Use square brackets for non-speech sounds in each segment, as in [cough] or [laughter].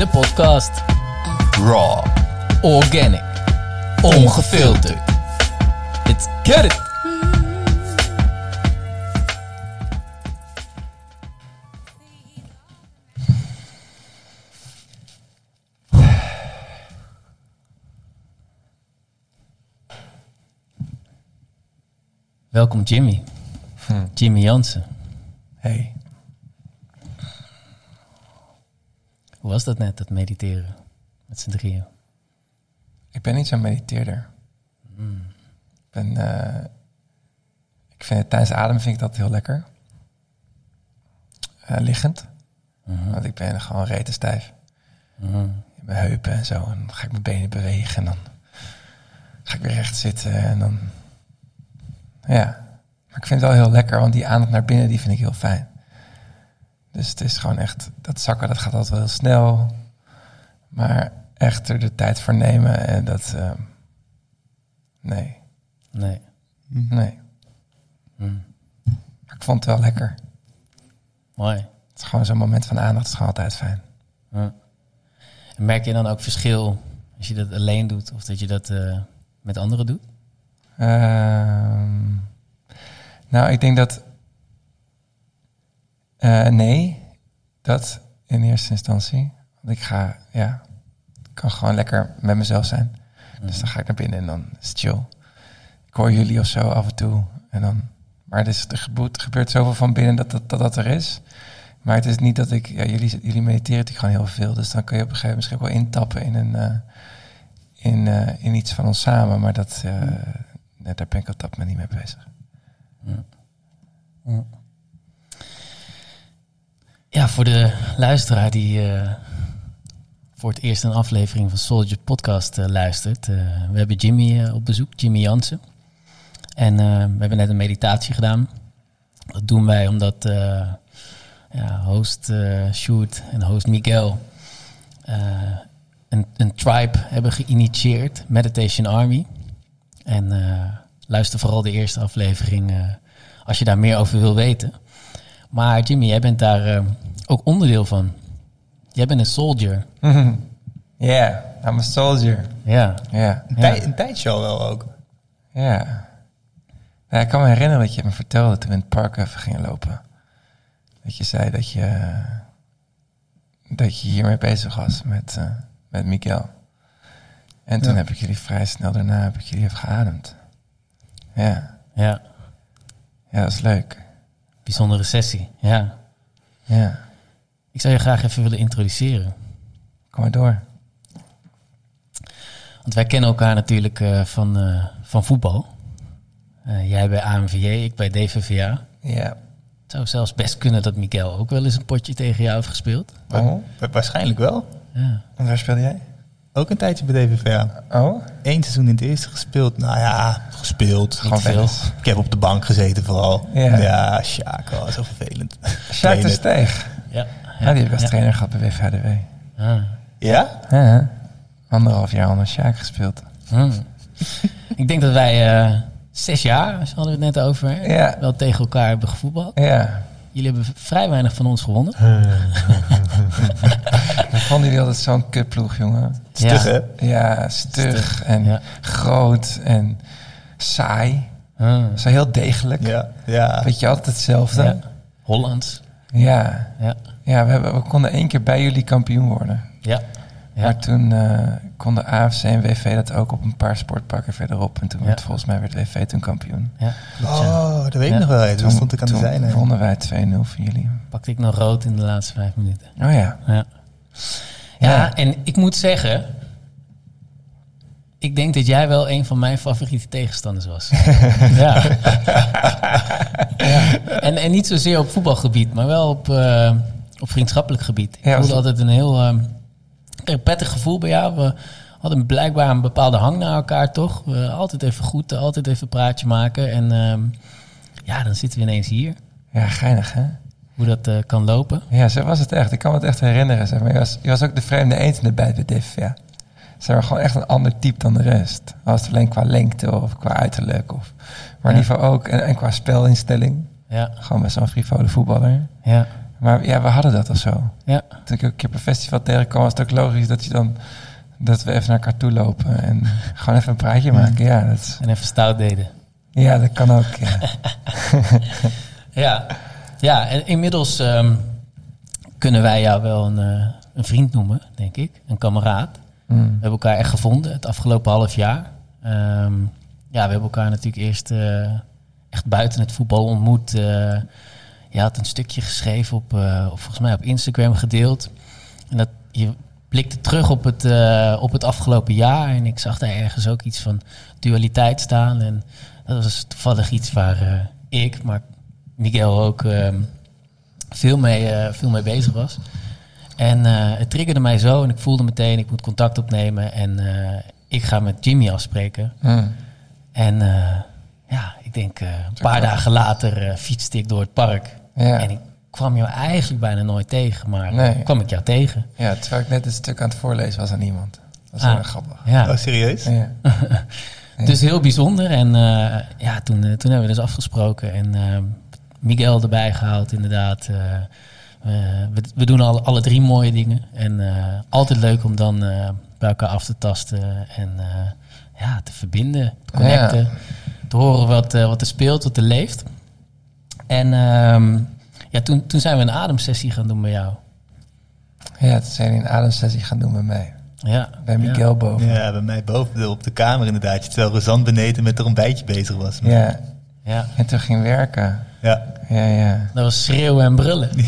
De podcast. Raw. Organic. Ongefilterd. Let's get it. Welkom Jimmy. Jimmy Jansen. Hey. Hoe was dat net, dat mediteren? Met z'n drieën. Ik ben niet zo'n mediteerder. Ik ben... eh, ik vind het, tijdens ademen vind ik dat heel lekker. Eh, liggend. Want ik ben gewoon rete stijf. Mhm. In mijn heupen en zo. En dan ga ik mijn benen bewegen. En dan ga ik weer recht zitten. En dan... Ja. Maar ik vind het wel heel lekker. Want die aandacht naar binnen, die vind ik heel fijn. Dus het is gewoon echt... Dat zakken, dat gaat altijd wel heel snel. Maar echt er de tijd voor nemen. En dat... eh, nee. Nee. Nee. Mm. Maar ik vond het wel lekker. Mooi. Het is gewoon zo'n moment van aandacht. is gewoon altijd fijn. Ja. En merk je dan ook verschil als je dat alleen doet of dat je dat eh, met anderen doet? Ehm, nou, ik denk dat... eh, nee, dat in eerste instantie. Want ik ga, ja, ik kan gewoon lekker met mezelf zijn. Dus dan ga ik naar binnen en dan is het chill. Ik hoor jullie of zo af en toe. En dan, maar het is, er gebeurt, gebeurt zoveel van binnen dat dat, dat dat er is. Maar het is niet dat ik... Ja, jullie, jullie mediteren natuurlijk gewoon heel veel. Dus dan kun je op een gegeven moment misschien wel intappen in, een, eh, in, eh, in iets van ons samen. Maar dat, nee, daar ben ik op dat moment niet mee bezig. Ja, voor de luisteraar die eh, voor het eerst een aflevering van Soldier Podcast eh, luistert. eh, we hebben Jimmy op bezoek, Jimmy Jansen. En we hebben net een meditatie gedaan. Dat doen wij omdat ja, host Sjoerd en host Miguel een, een tribe hebben geïnitieerd, Meditation Army. En luister vooral de eerste aflevering als je daar meer over wil weten. Maar Jimmy, jij bent daar eh, ook onderdeel van. Jij bent een soldier. [laughs] Yeah, I'm a soldier. Ja. Ja, Een, tij- een tijdje al wel ook. ja. Ja, ik kan me herinneren dat je me vertelde toen we in het park even gingen lopen. Dat je zei dat je, dat je hiermee bezig was met, eh, met Miguel. En toen Ja. heb ik jullie vrij snel daarna heb ik jullie even geademd. Ja, ja, ja, dat is leuk. Bijzondere sessie. Ja. Ja, Ik zou je graag even willen introduceren. kom maar door. Want wij kennen elkaar natuurlijk eh, van, eh, van voetbal. Eh, jij bij AMVJ, ik bij DVVA. Ja. Het zou zelfs best kunnen dat Miguel ook wel eens een potje tegen jou heeft gespeeld. Oh, Wa- Waarschijnlijk wel. Ja. en waar speelde jij? Ook een tijdje bij DVVA. Oh, Eén seizoen in het eerste gespeeld. Nou ja, gespeeld. gewoon veel. veel. Ik heb op de bank gezeten vooral. Ja. Ja, Sjaak, oh, zo vervelend. Sjaak de Trainer. Steeg. Ja. Ja, die heb ik als ja. trainer gehad bij WVHDW. Ah. Ja? Ja, anderhalf jaar onder Sjaak gespeeld. Hmm. ik denk dat wij eh, zes jaar, zo hadden we het net over, hè, Ja. wel tegen elkaar hebben gevoetbald. Ja, Jullie hebben vrij weinig van ons gewonnen. [laughs] ik vond jullie altijd zo'n kutploeg, jongen. Stug, Ja. hè? Ja, stug Stug, en ja. groot en saai. Ah. Zo heel degelijk. Ja. Ja. Weet je, altijd hetzelfde. Ja. Ja, Hollands. ja. Ja. we, hebben, we konden één keer bij jullie kampioen worden. Ja. Ja. Maar toen eh, konden AFC en WV dat ook op een paar sportpakken verderop. En toen Ja. werd volgens mij werd WV toen kampioen. ja. Oh, dat weet ik nog wel. Toen Toen- stond ik aan de toen zijlijn. wonnen wij 2-0 van jullie. Pakte ik nog rood in de laatste vijf minuten. Oh ja. Ja. Ja, Ja. en ik moet zeggen, ik denk dat jij wel een van mijn favoriete tegenstanders was. [laughs] ja. ja. En, en niet zozeer op voetbalgebied, maar wel op, eh, op vriendschappelijk gebied. Ik Ja, voelde was- altijd een heel een prettig gevoel bij jou. We hadden blijkbaar een bepaalde hang naar elkaar, toch? We altijd even goed, altijd even een praatje maken. En ehm, ja, dan zitten we ineens hier. Ja, geinig hè? Hoe dat eh, kan lopen. Ja, zo was het echt. Ik kan me het echt herinneren. Zeg maar. je, was, je was ook de vreemde eend erbij bij DVA. Zeg maar gewoon echt een ander type dan de rest. Als het alleen qua lengte of qua uiterlijk. Of, maar in Ja. ieder geval ook, en, en qua spelinstelling. Ja, Gewoon best wel een frivole voetballer. ja. Maar ja, we hadden dat of zo. Ja. Toen ik ook een keer op een festival tegenkwam, was het ook logisch dat je dan dat we even naar elkaar toe lopen en [laughs] gewoon even een praatje maken. Ja, dat, is- En even stout deden. ja, dat kan ook. Ja. [laughs] Ja, ja en inmiddels ehm, kunnen wij jou wel een, eh, een vriend noemen, denk ik. Een kameraad. Mm. We hebben elkaar echt gevonden het afgelopen half jaar. Ehm, ja, we hebben elkaar natuurlijk eerst eh, echt buiten het voetbal ontmoet. Eh, je had een stukje geschreven op, eh, op, volgens mij op Instagram gedeeld. En dat je blikte terug op het, eh, op het afgelopen jaar. En ik zag daar ergens ook iets van dualiteit staan. En dat was toevallig iets waar eh, ik, maar Miguel ook ehm, veel, mee, veel mee bezig was. En het triggerde mij zo en ik voelde meteen, ik moet contact opnemen. En ik ga met Jimmy afspreken. Mm. En ja, ik denk een paar dagen later eh, fietste ik door het park. Ja. En ik kwam jou eigenlijk bijna nooit tegen, maar Nee. kwam ik jou tegen. ja, terwijl ik net een stuk aan het voorlezen was aan iemand. Dat was Ah. grappig. Ja. Oh, serieus? Ja. [laughs] Dus heel bijzonder. En eh, ja, toen, eh, toen hebben we dus afgesproken en eh, Miguel erbij gehaald, inderdaad. Eh, we- we, we doen alle, alle drie mooie dingen. En eh, altijd leuk om dan eh, bij elkaar af te tasten en eh, ja, te verbinden, te connecten. Te horen wat, eh, wat er speelt, wat er leeft. En ehm, ja, toen, toen zijn we een ademsessie gaan doen bij jou. ja, toen zijn we een ademsessie gaan doen met mij. Ja, Bij ja. Miguel boven. Ja, bij mij boven de- op de kamer inderdaad. Terwijl Rozan beneden met er een bijtje bezig was. Ja. Ja, En toen ging werken. Ja. Ja, ja. dat was schreeuwen en brullen. [laughs]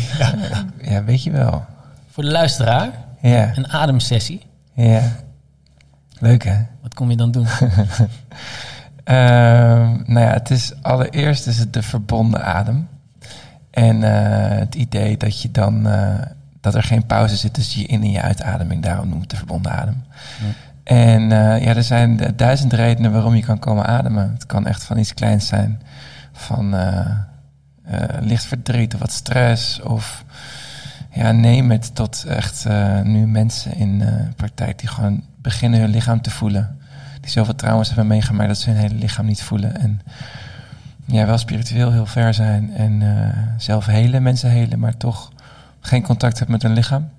Ja, weet je wel. Voor de luisteraar, Ja, een ademsessie. ja. Leuk hè? Wat kom je dan doen? [laughs] Ehm, nou ja, het is allereerst is het de verbonden adem. En eh, het idee dat je dan eh, dat er geen pauze zit tussen je in- en je uitademing. Daarom noemt het de verbonden adem. Ja. En eh, ja, er zijn duizend redenen waarom je kan komen ademen. Het kan echt van iets kleins zijn. Van licht verdriet of wat stress. Of ja, neem het tot echt nu mensen in eh, praktijk die gewoon beginnen hun lichaam te voelen. Die zoveel trauma's hebben meegemaakt dat ze hun hele lichaam niet voelen. En ja, wel spiritueel heel ver zijn. En eh, zelf helen, mensen helen, maar toch geen contact hebben met hun lichaam.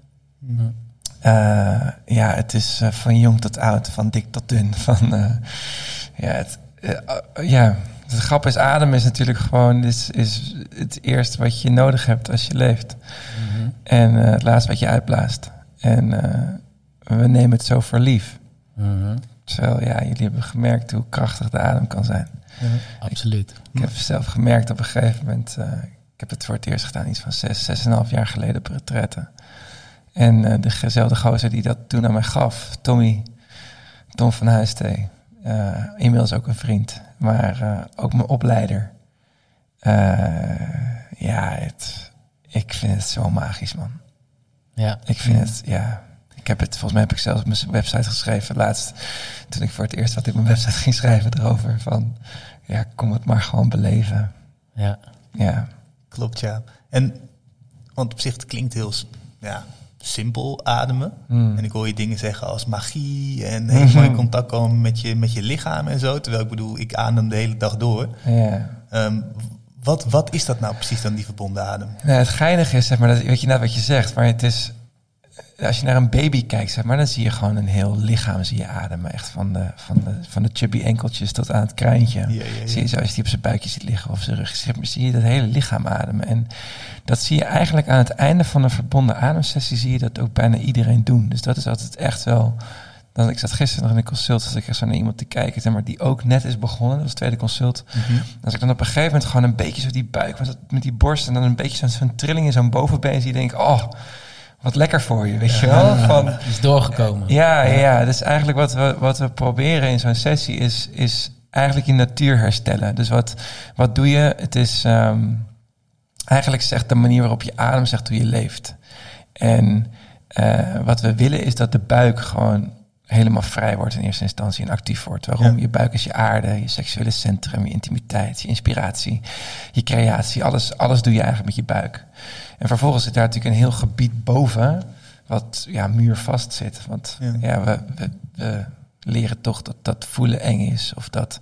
Eh, ja, het is eh, van jong tot oud, van dik tot dun. [laughs] Van, ja, het, ja, het grap is, adem is natuurlijk gewoon is, is het eerste wat je nodig hebt als je leeft. En eh, het laatste wat je uitblaast. En we nemen het zo voor lief. Mhm. Terwijl, ja, jullie hebben gemerkt hoe krachtig de adem kan zijn. Absoluut. Ik heb zelf gemerkt op een gegeven moment... eh, ik heb het voor het eerst gedaan, iets van zes, zes en een half jaar geleden op retraite. En eh, dezelfde gozer die dat toen aan mij gaf, Tommy, Tom van Huistee, eh, inmiddels ook een vriend, maar eh, ook mijn opleider. Ja, het, ik vind het zo magisch, man. Ja. Ik vind het, ja. Ik heb het, volgens mij heb ik zelfs op mijn website geschreven laatst. Toen ik voor het eerst wat op mijn website ging schrijven erover. Van, ja, kom het maar gewoon beleven. Ja. Ja. Klopt, ja. En, want op zich, het klinkt heel ja, simpel ademen. Mm. En ik hoor je dingen zeggen als magie en [laughs] helemaal in contact komen met je, met je lichaam en zo. Terwijl ik bedoel, ik adem de hele dag door. ja. Ehm, wat, wat is dat nou precies dan, die verbonden adem? Nou, het geinige is, zeg maar, dat, weet je net wat je zegt, maar het is, als je naar een baby kijkt, zeg maar, dan zie je gewoon een heel lichaam zie je ademen. Echt van de, van de, van de chubby enkeltjes tot aan het kruintje. Ja, ja, ja. Zie je zo, als je die op zijn buikje ziet liggen of zijn rug, zeg maar, zie je dat hele lichaam ademen. En dat zie je eigenlijk aan het einde van een verbonden ademsessie, zie je dat ook bijna iedereen doen. Dus dat is altijd echt wel... Dan, ik zat gisteren nog in een consult, zat ik echt zo naar iemand te kijken, zeg maar, die ook net is begonnen. Dat was het tweede consult. Als ik dan op een gegeven moment gewoon een beetje zo die buik met, met die borst en dan een beetje zo'n trilling in zo'n bovenbeen zie denk ik, oh, wat lekker voor je, weet je wel? Van, is doorgekomen. ja, ja, ja, dus eigenlijk wat we, wat we proberen in zo'n sessie is, is eigenlijk je natuur herstellen. Dus wat, wat doe je? Het is ehm, eigenlijk zegt de manier waarop je adem zegt hoe je leeft. En eh, wat we willen is dat de buik gewoon helemaal vrij wordt in eerste instantie en actief wordt. Waarom? Ja. Je buik is je aarde, je seksuele centrum, je intimiteit, je inspiratie, je creatie. Alles, alles doe je eigenlijk met je buik. En vervolgens zit daar natuurlijk een heel gebied boven, wat ja, muurvast zit. Want Ja. ja, we, we, we leren toch dat dat voelen eng is. Of dat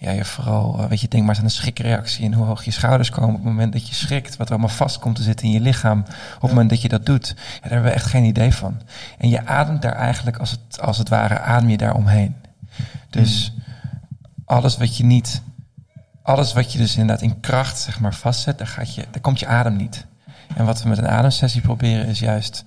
ja, je vooral, eh, weet je, denk maar eens aan een schrikreactie en hoe hoog je schouders komen op het moment dat je schrikt, wat er allemaal vast komt te zitten in je lichaam op het moment dat je dat doet. Ja, daar hebben we echt geen idee van. En je ademt daar eigenlijk als het, als het ware, adem je daar omheen. Dus alles wat je niet, alles wat je dus inderdaad in kracht, zeg maar, vastzet, daar, gaat je, daar komt je adem niet. En wat we met een ademsessie proberen is juist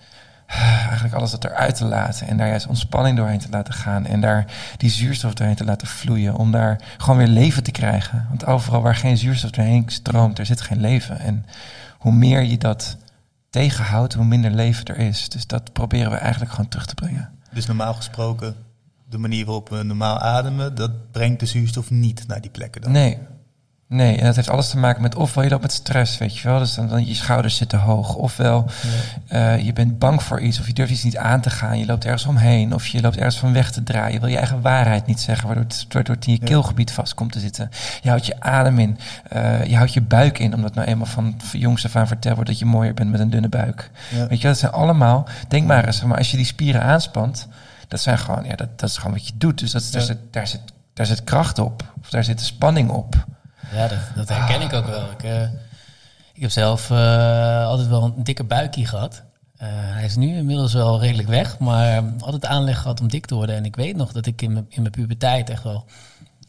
eigenlijk alles dat eruit te laten. En daar juist ontspanning doorheen te laten gaan. En daar die zuurstof doorheen te laten vloeien. Om daar gewoon weer leven te krijgen. Want overal waar geen zuurstof doorheen stroomt, er zit geen leven. En hoe meer je dat tegenhoudt, hoe minder leven er is. Dus dat proberen we eigenlijk gewoon terug te brengen. Dus normaal gesproken, de manier waarop we normaal ademen, dat brengt de zuurstof niet naar die plekken dan? Nee, Nee, en dat heeft alles te maken met ofwel je loopt met stress, weet je wel. Dus dan, dan je schouders zitten hoog. Ofwel ja. uh, je bent bang voor iets of je durft iets niet aan te gaan. Je loopt ergens omheen of je loopt ergens van weg te draaien. Je wil je eigen waarheid niet zeggen, waardoor het, waardoor het in je ja. keelgebied vast komt te zitten. Je houdt je adem in. Uh, je houdt je buik in, omdat nou eenmaal van jongs af aan verteld wordt dat je mooier bent met een dunne buik. Ja. Weet je, dat zijn allemaal, denk maar eens, maar als je die spieren aanspant, dat zijn gewoon, ja, dat, dat is gewoon wat je doet. Dus dat, daar, zit, daar, zit, daar zit kracht op, of daar zit spanning op. Ja, dat, dat herken ik ook wel. Ik, uh, ik heb zelf uh, altijd wel een dikke buikje gehad. Uh, hij is nu inmiddels wel redelijk weg, maar altijd aanleg gehad om dik te worden. En ik weet nog dat ik in mijn, in mijn puberteit echt wel...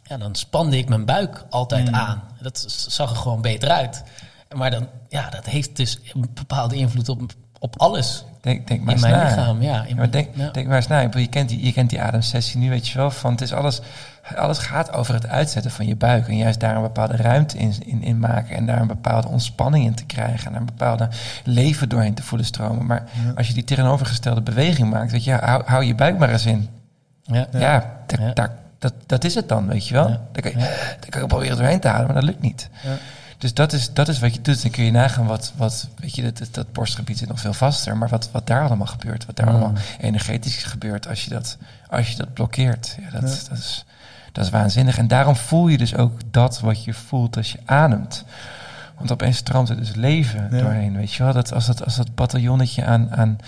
Ja, dan spande ik mijn buik altijd mm. aan. Dat zag er gewoon beter uit. Maar dan, ja, dat heeft dus een bepaalde invloed op, op alles. Denk, denk maar in mijn lichaam, ja. In maar denk, ja. denk maar eens na. Je kent, die, je kent die ademsessie nu, weet je wel. Van het is alles, alles gaat over het uitzetten van je buik. En juist daar een bepaalde ruimte in, in, in maken. En daar een bepaalde ontspanning in te krijgen. En daar een bepaalde leven doorheen te voelen stromen. Maar ja. als je die tegenovergestelde beweging maakt, weet je, hou, hou je buik maar eens in. Ja, ja, da, da, dat, dat is het dan, weet je wel. Daar, kan je, daar kan je proberen doorheen te halen, maar dat lukt niet. Ja. Dus dat is, dat is wat je doet. Dan kun je nagaan wat, wat weet je, dat, dat borstgebied zit nog veel vaster. Maar wat, wat daar allemaal gebeurt, wat daar mm. allemaal energetisch gebeurt als je dat, als je dat blokkeert. Ja, dat, ja. dat, is, dat is waanzinnig. En daarom voel je dus ook dat wat je voelt als je ademt. Want opeens stroomt er dus leven ja. doorheen, weet je wel. Dat als dat, als dat bataljonnetje aan, aan,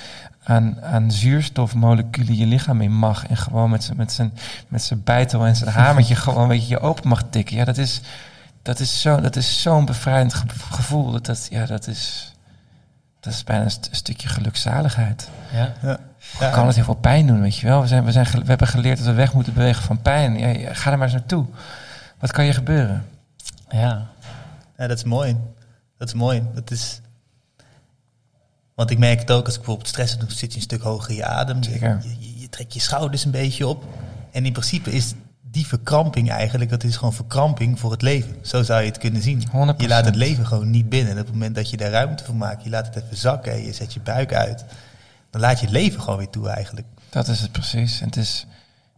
aan, aan zuurstofmoleculen je lichaam in mag... en gewoon met zijn met zijn met zijn bijtel en zijn hamertje [laughs] gewoon weet je, je open mag tikken. Ja, dat is dat is zo'n dat is zo'n bevrijdend gevoel. Dat, dat, ja, dat is, dat is bijna een, st stukje gelukzaligheid. Ja. ja. ja. Kan het heel veel pijn doen, weet je wel. We, zijn, we, zijn, we hebben geleerd dat we weg moeten bewegen van pijn. Ja, ja, ga er maar eens naartoe. Wat kan je gebeuren? Ja. Ja, dat is mooi. Dat is mooi. Dat is... Want ik merk het ook als ik bijvoorbeeld stress heb, dan zit je een stuk hoger in je adem. Zeker. Je, je, je trekt je schouders een beetje op. En in principe is die verkramping eigenlijk, dat is gewoon verkramping voor het leven. Zo zou je het kunnen zien. 100%. Je laat het leven gewoon niet binnen. En op het moment dat je daar ruimte voor maakt, je laat het even zakken en je zet je buik uit, dan laat je het leven gewoon weer toe eigenlijk. Dat is het precies. En het is,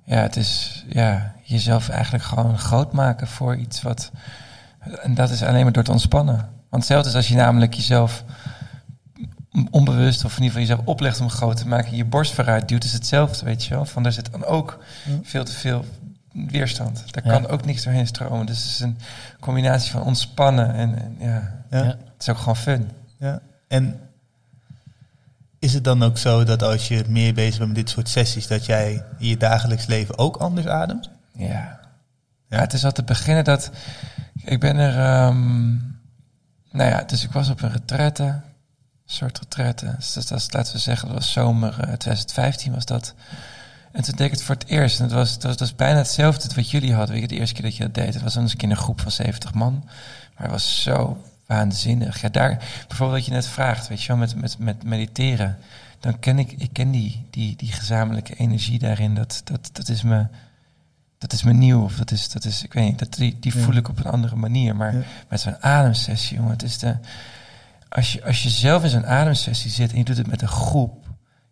ja, het is ja, jezelf eigenlijk gewoon groot maken voor iets wat. En dat is alleen maar door te ontspannen. Want hetzelfde is als je namelijk jezelf onbewust of in ieder geval jezelf oplegt om groot te maken, je borst vooruit duwt, is hetzelfde, weet je wel. Van daar zit dan ook veel te veel weerstand. Daar ja. kan ook niks doorheen stromen. Dus het is een combinatie van ontspannen en, en ja, ja, het is ook gewoon fun. Ja. En is het dan ook zo dat als je meer bezig bent met dit soort sessies, dat jij in je dagelijks leven ook anders ademt? Ja. Ja, ja het is al te beginnen dat ik ben er, um, nou ja, dus ik was op een retraite, een soort retraite. Dus dat, laten we zeggen, dat was zomer uh, 2015 was dat. En toen deed ik het voor het eerst. En het was, het was, het was bijna hetzelfde wat jullie hadden. Weet je, de eerste keer dat je dat deed. Het was een keer een groep van 70 man. Maar het was zo waanzinnig. Ja, daar, bijvoorbeeld wat je net vraagt, weet je wel, met, met, met mediteren. Dan ken ik, ik ken die, die, die gezamenlijke energie daarin. Dat, dat, dat is me, dat is me nieuw. Of dat is, dat is, ik weet niet, dat, die, die voel ik op een andere manier. Maar ja. met zo'n ademsessie, jongen, het is de... Als je, als je zelf in zo'n ademsessie zit en je doet het met een groep,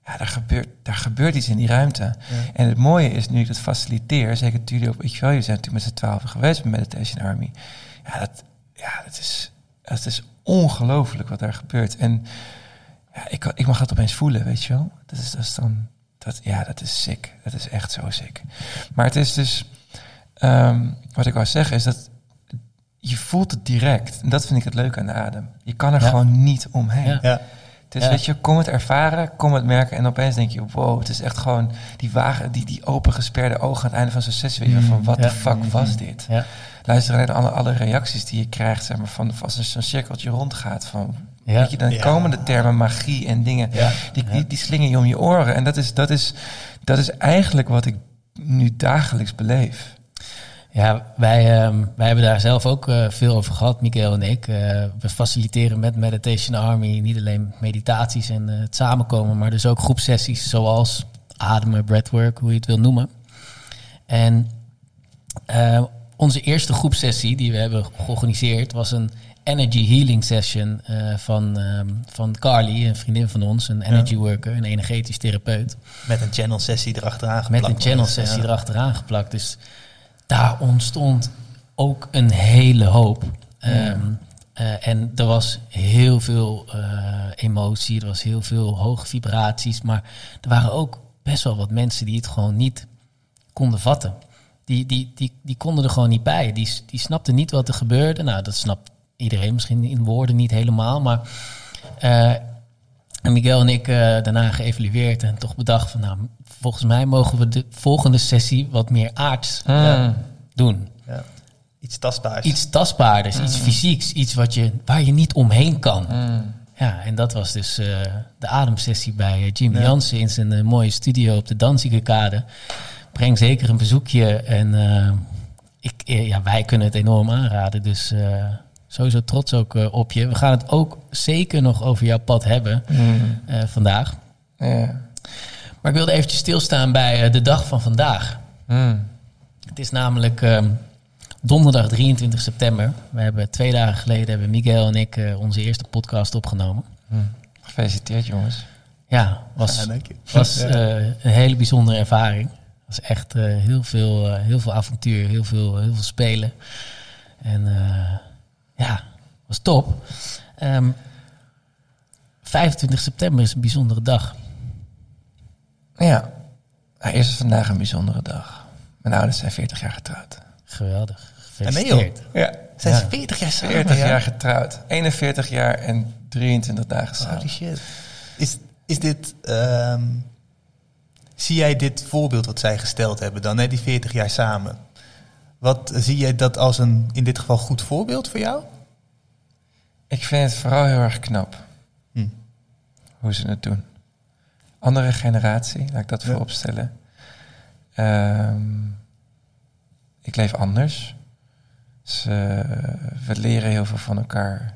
ja, daar gebeurt, daar gebeurt iets in die ruimte. Ja. En het mooie is, nu ik dat faciliteer, zeker natuurlijk op weet je wel, je zijn natuurlijk met z'n twaalf geweest met Meditation Army. Ja, dat, ja, dat is, dat is ongelooflijk wat daar gebeurt. En ja, ik, ik mag dat opeens voelen, weet je wel. Dat is, dat is dan, dat, ja, dat is sick. Dat is echt zo sick. Maar het is dus, um, wat ik wou zeggen is dat je voelt het direct. En dat vind ik het leuke aan de adem. Je kan er ja. gewoon niet omheen. Ja. Dus Ja. weet je, kom het ervaren, kom het merken en opeens denk je, wow, het is echt gewoon die wagen, die, die open gesperde ogen aan het einde van zo'n sessie. Weet je, van wat Mm, Ja. de fuck was dit? Ja. Luister alleen naar alle, alle reacties die je krijgt, zeg maar, van als er zo'n cirkeltje rondgaat van, Ja. weet je, dan Ja. komen de termen magie en dingen, Ja. die, Ja. die, die slingen je om je oren. En dat is, dat is, dat is eigenlijk wat ik nu dagelijks beleef. Ja, wij, ehm, wij hebben daar zelf ook eh, veel over gehad, Miguel en ik. Eh, we faciliteren met Meditation Army niet alleen meditaties en eh, het samenkomen, maar dus ook groepsessies zoals ademen, breathwork, hoe je het wil noemen. En onze eerste groepsessie die we hebben georganiseerd was een energy healing session van, ehm, van Carly, een vriendin van ons, een energy worker, een energetisch therapeut. Met een channel sessie erachteraan Met geplakt. een channel sessie erachteraan geplakt. Dus daar ontstond ook een hele hoop. Ehm, eh, en er was heel veel eh, emotie, er was heel veel hoge vibraties. Maar er waren ook best wel wat mensen die het gewoon niet konden vatten. Die, die, die, die konden er gewoon niet bij. Die, die snapten niet wat er gebeurde. Nou, dat snapt iedereen misschien in woorden niet helemaal. Maar eh, en Miguel en ik daarna geëvalueerd en toch bedacht van... nou, volgens mij mogen we de volgende sessie wat meer aards Mm. doen. Ja. Iets tastbaars. Iets tastbaarders, iets fysieks, iets wat je, waar je niet omheen kan. Mm. Ja, en dat was dus eh, de ademsessie bij eh, Ja. Jansen in zijn eh, mooie studio op de Danzigekade. Breng zeker een bezoekje en eh, ik, eh, ja, wij kunnen het enorm aanraden. Dus eh, sowieso trots ook eh, op je. We gaan het ook zeker nog over jouw pad hebben Mm. eh, vandaag. Ja. Maar ik wilde eventjes stilstaan bij eh, de dag van vandaag. Mm. Het is namelijk ehm, donderdag 23 september. We hebben twee dagen geleden hebben Miguel en ik eh, onze eerste podcast opgenomen. Mm. Gefeliciteerd jongens. Ja, was, was eh, een hele bijzondere ervaring. was echt eh, heel, veel, eh, heel veel avontuur, heel veel, heel veel spelen. En eh, ja, was top. Ehm 25 september is een bijzondere dag. Ja. Nou, eerst is vandaag een bijzondere dag. Mijn ouders zijn 40 jaar getrouwd. Geweldig. Gefeliciteerd. Ja. Zijn ze Ja. 40 jaar samen? 40 ja? jaar getrouwd. 41 jaar en 23 dagen samen. Holy shit. Is, is dit... ehm, zie jij dit voorbeeld wat zij gesteld hebben dan, hè, die 40 jaar samen? Wat zie jij dat als een, in dit geval, goed voorbeeld voor jou? Ik vind het vooral heel erg knap Hm. hoe ze het doen. Andere generatie, laat ik dat Ja. voorop stellen. Ehm, ik leef anders. We leren heel veel van elkaar.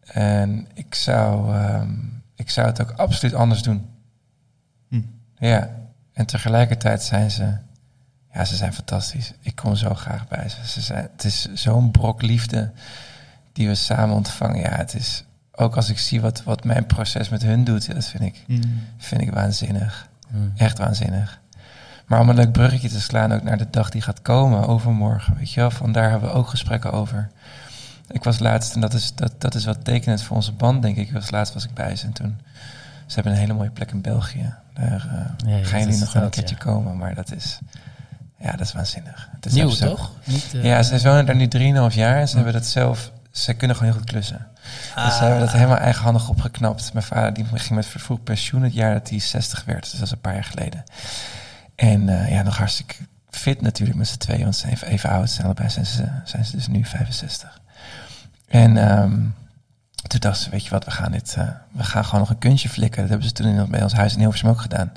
En ik zou, ehm, ik zou het ook absoluut anders doen. Hm. Ja, en tegelijkertijd zijn ze, ja, ze zijn fantastisch. Ik kom zo graag bij ze. ze zijn, het is zo'n brok liefde die we samen ontvangen. Ja, het is, ook als ik zie wat, wat mijn proces met hun doet, dat vind ik, vind ik waanzinnig. Hmm. Echt waanzinnig. Maar om een leuk bruggetje te slaan ook naar de dag die gaat komen, overmorgen, weet je wel, van daar hebben we ook gesprekken over. Ik was laatst, en dat is, dat, dat is wat tekenend voor onze band, denk ik. Ik was laatst was ik bij ze en toen, ze hebben een hele mooie plek in België. Daar eh, Ja, gaan jullie nog wel een keertje ja. komen, maar dat is, ja, dat is waanzinnig. Het is Nieuw, absurd. toch? Niet, eh, Ja, ze wonen daar nu 3,5 jaar en ze hebben dat zelf, ze kunnen gewoon heel goed klussen. Dus ze hebben dat helemaal eigenhandig opgeknapt. Mijn vader die ging met vervroegd pensioen het jaar dat hij 60 werd. Dus dat is een paar jaar geleden. En eh, ja, nog hartstikke fit natuurlijk met z'n tweeën. Want ze zijn even, even oud. Zijn allebei zijn ze, zijn ze dus nu 65. En ehm, toen dachten ze, weet je wat, we gaan dit, eh, we gaan gewoon nog een kunstje flikken. Dat hebben ze toen in, bij ons huis in Hilversum ook gedaan.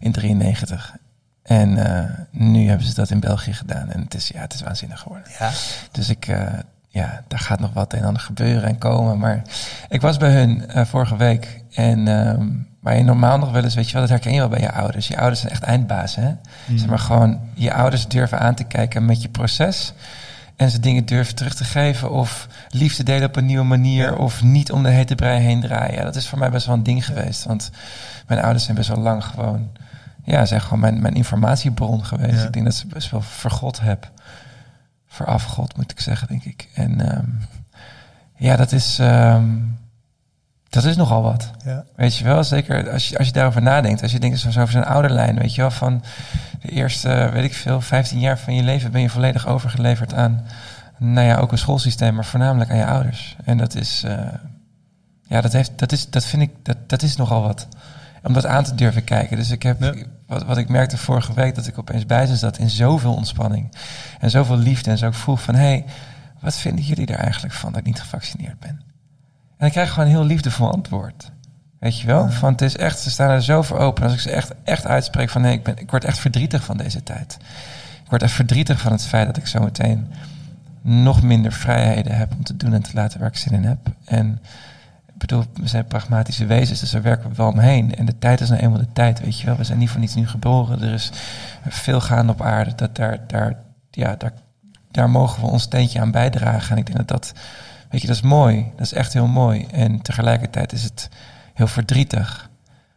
In 93. En eh, nu hebben ze dat in België gedaan. En het is, ja, het is waanzinnig geworden. Ja. Dus ik, ja, daar gaat nog wat een en ander gebeuren en komen. Maar ik was bij hun eh, vorige week. En ehm waar je normaal nog wel eens, weet je wel, dat herken je wel bij je ouders. Je ouders zijn echt eindbaas, hè? Zeg maar gewoon, je ouders durven aan te kijken met je proces. En ze dingen durven terug te geven. Of liefde delen op een nieuwe manier. Of niet om de hete brei heen draaien. Ja, dat is voor mij best wel een ding geweest. Want mijn ouders zijn best wel lang gewoon... Ja, zijn gewoon mijn, mijn informatiebron geweest. Ja. Ik denk dat ze best wel vergod heb. Verafgod, moet ik zeggen, denk ik. En ehm, ja, dat is... ehm, dat is nogal wat. Ja. Weet je wel, zeker als je, als je daarover nadenkt. Als je denkt zo over zo'n ouderlijn, weet je wel, van de eerste, weet ik veel, 15 jaar van je leven ben je volledig overgeleverd aan, nou ja, ook een schoolsysteem, maar voornamelijk aan je ouders. En dat is, eh, ja, dat, heeft, dat, is, dat vind ik, dat, dat is nogal wat. Om dat aan te durven kijken. Dus ik heb, Ja. Wat, wat ik merkte vorige week, dat ik opeens bij ze zat in zoveel ontspanning. En zoveel liefde. En zo ook vroeg van, hé, hey, wat vinden jullie er eigenlijk van dat ik niet gevaccineerd ben? En ik krijg gewoon een heel liefdevol antwoord. Weet je wel? Van het is echt, ze staan er zo voor open. Als ik ze echt, echt uitspreek van nee, ik, ben, ik word echt verdrietig van deze tijd. Ik word echt verdrietig van het feit dat ik zo meteen nog minder vrijheden heb om te doen en te laten waar ik zin in heb. En ik bedoel, we zijn pragmatische wezens, dus daar werken we wel omheen. En de tijd is nou eenmaal de tijd, weet je wel. We zijn niet voor niets nu geboren. Er is veel gaande op aarde. Dat daar, daar, ja, daar, daar mogen we ons steentje aan bijdragen. En ik denk dat dat, weet je, dat is mooi. Dat is echt heel mooi. En tegelijkertijd is het heel verdrietig.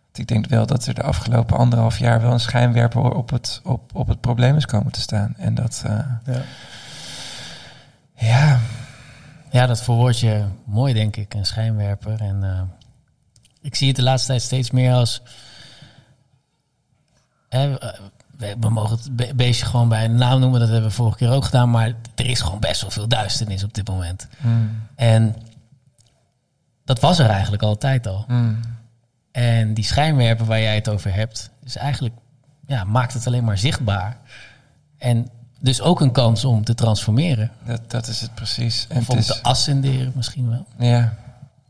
Want ik denk wel dat er de afgelopen anderhalf jaar wel een schijnwerper op het, op, op het probleem is komen te staan. En dat, eh, Ja. ja, Ja, dat verwoord je mooi, denk ik. Een schijnwerper. En eh, ik zie het de laatste tijd steeds meer als... Hè, we, we mogen het be- beestje gewoon bij een naam noemen. Dat hebben we vorige keer ook gedaan. Maar er is gewoon best wel veel duisternis op dit moment. mm, En dat was er eigenlijk altijd al. mm, En die schijnwerper waar jij het over hebt... is eigenlijk... Ja, maakt het alleen maar zichtbaar. En dus ook een kans om te transformeren. dat, dat is het precies. En Of om is, te ascenderen misschien wel. ja,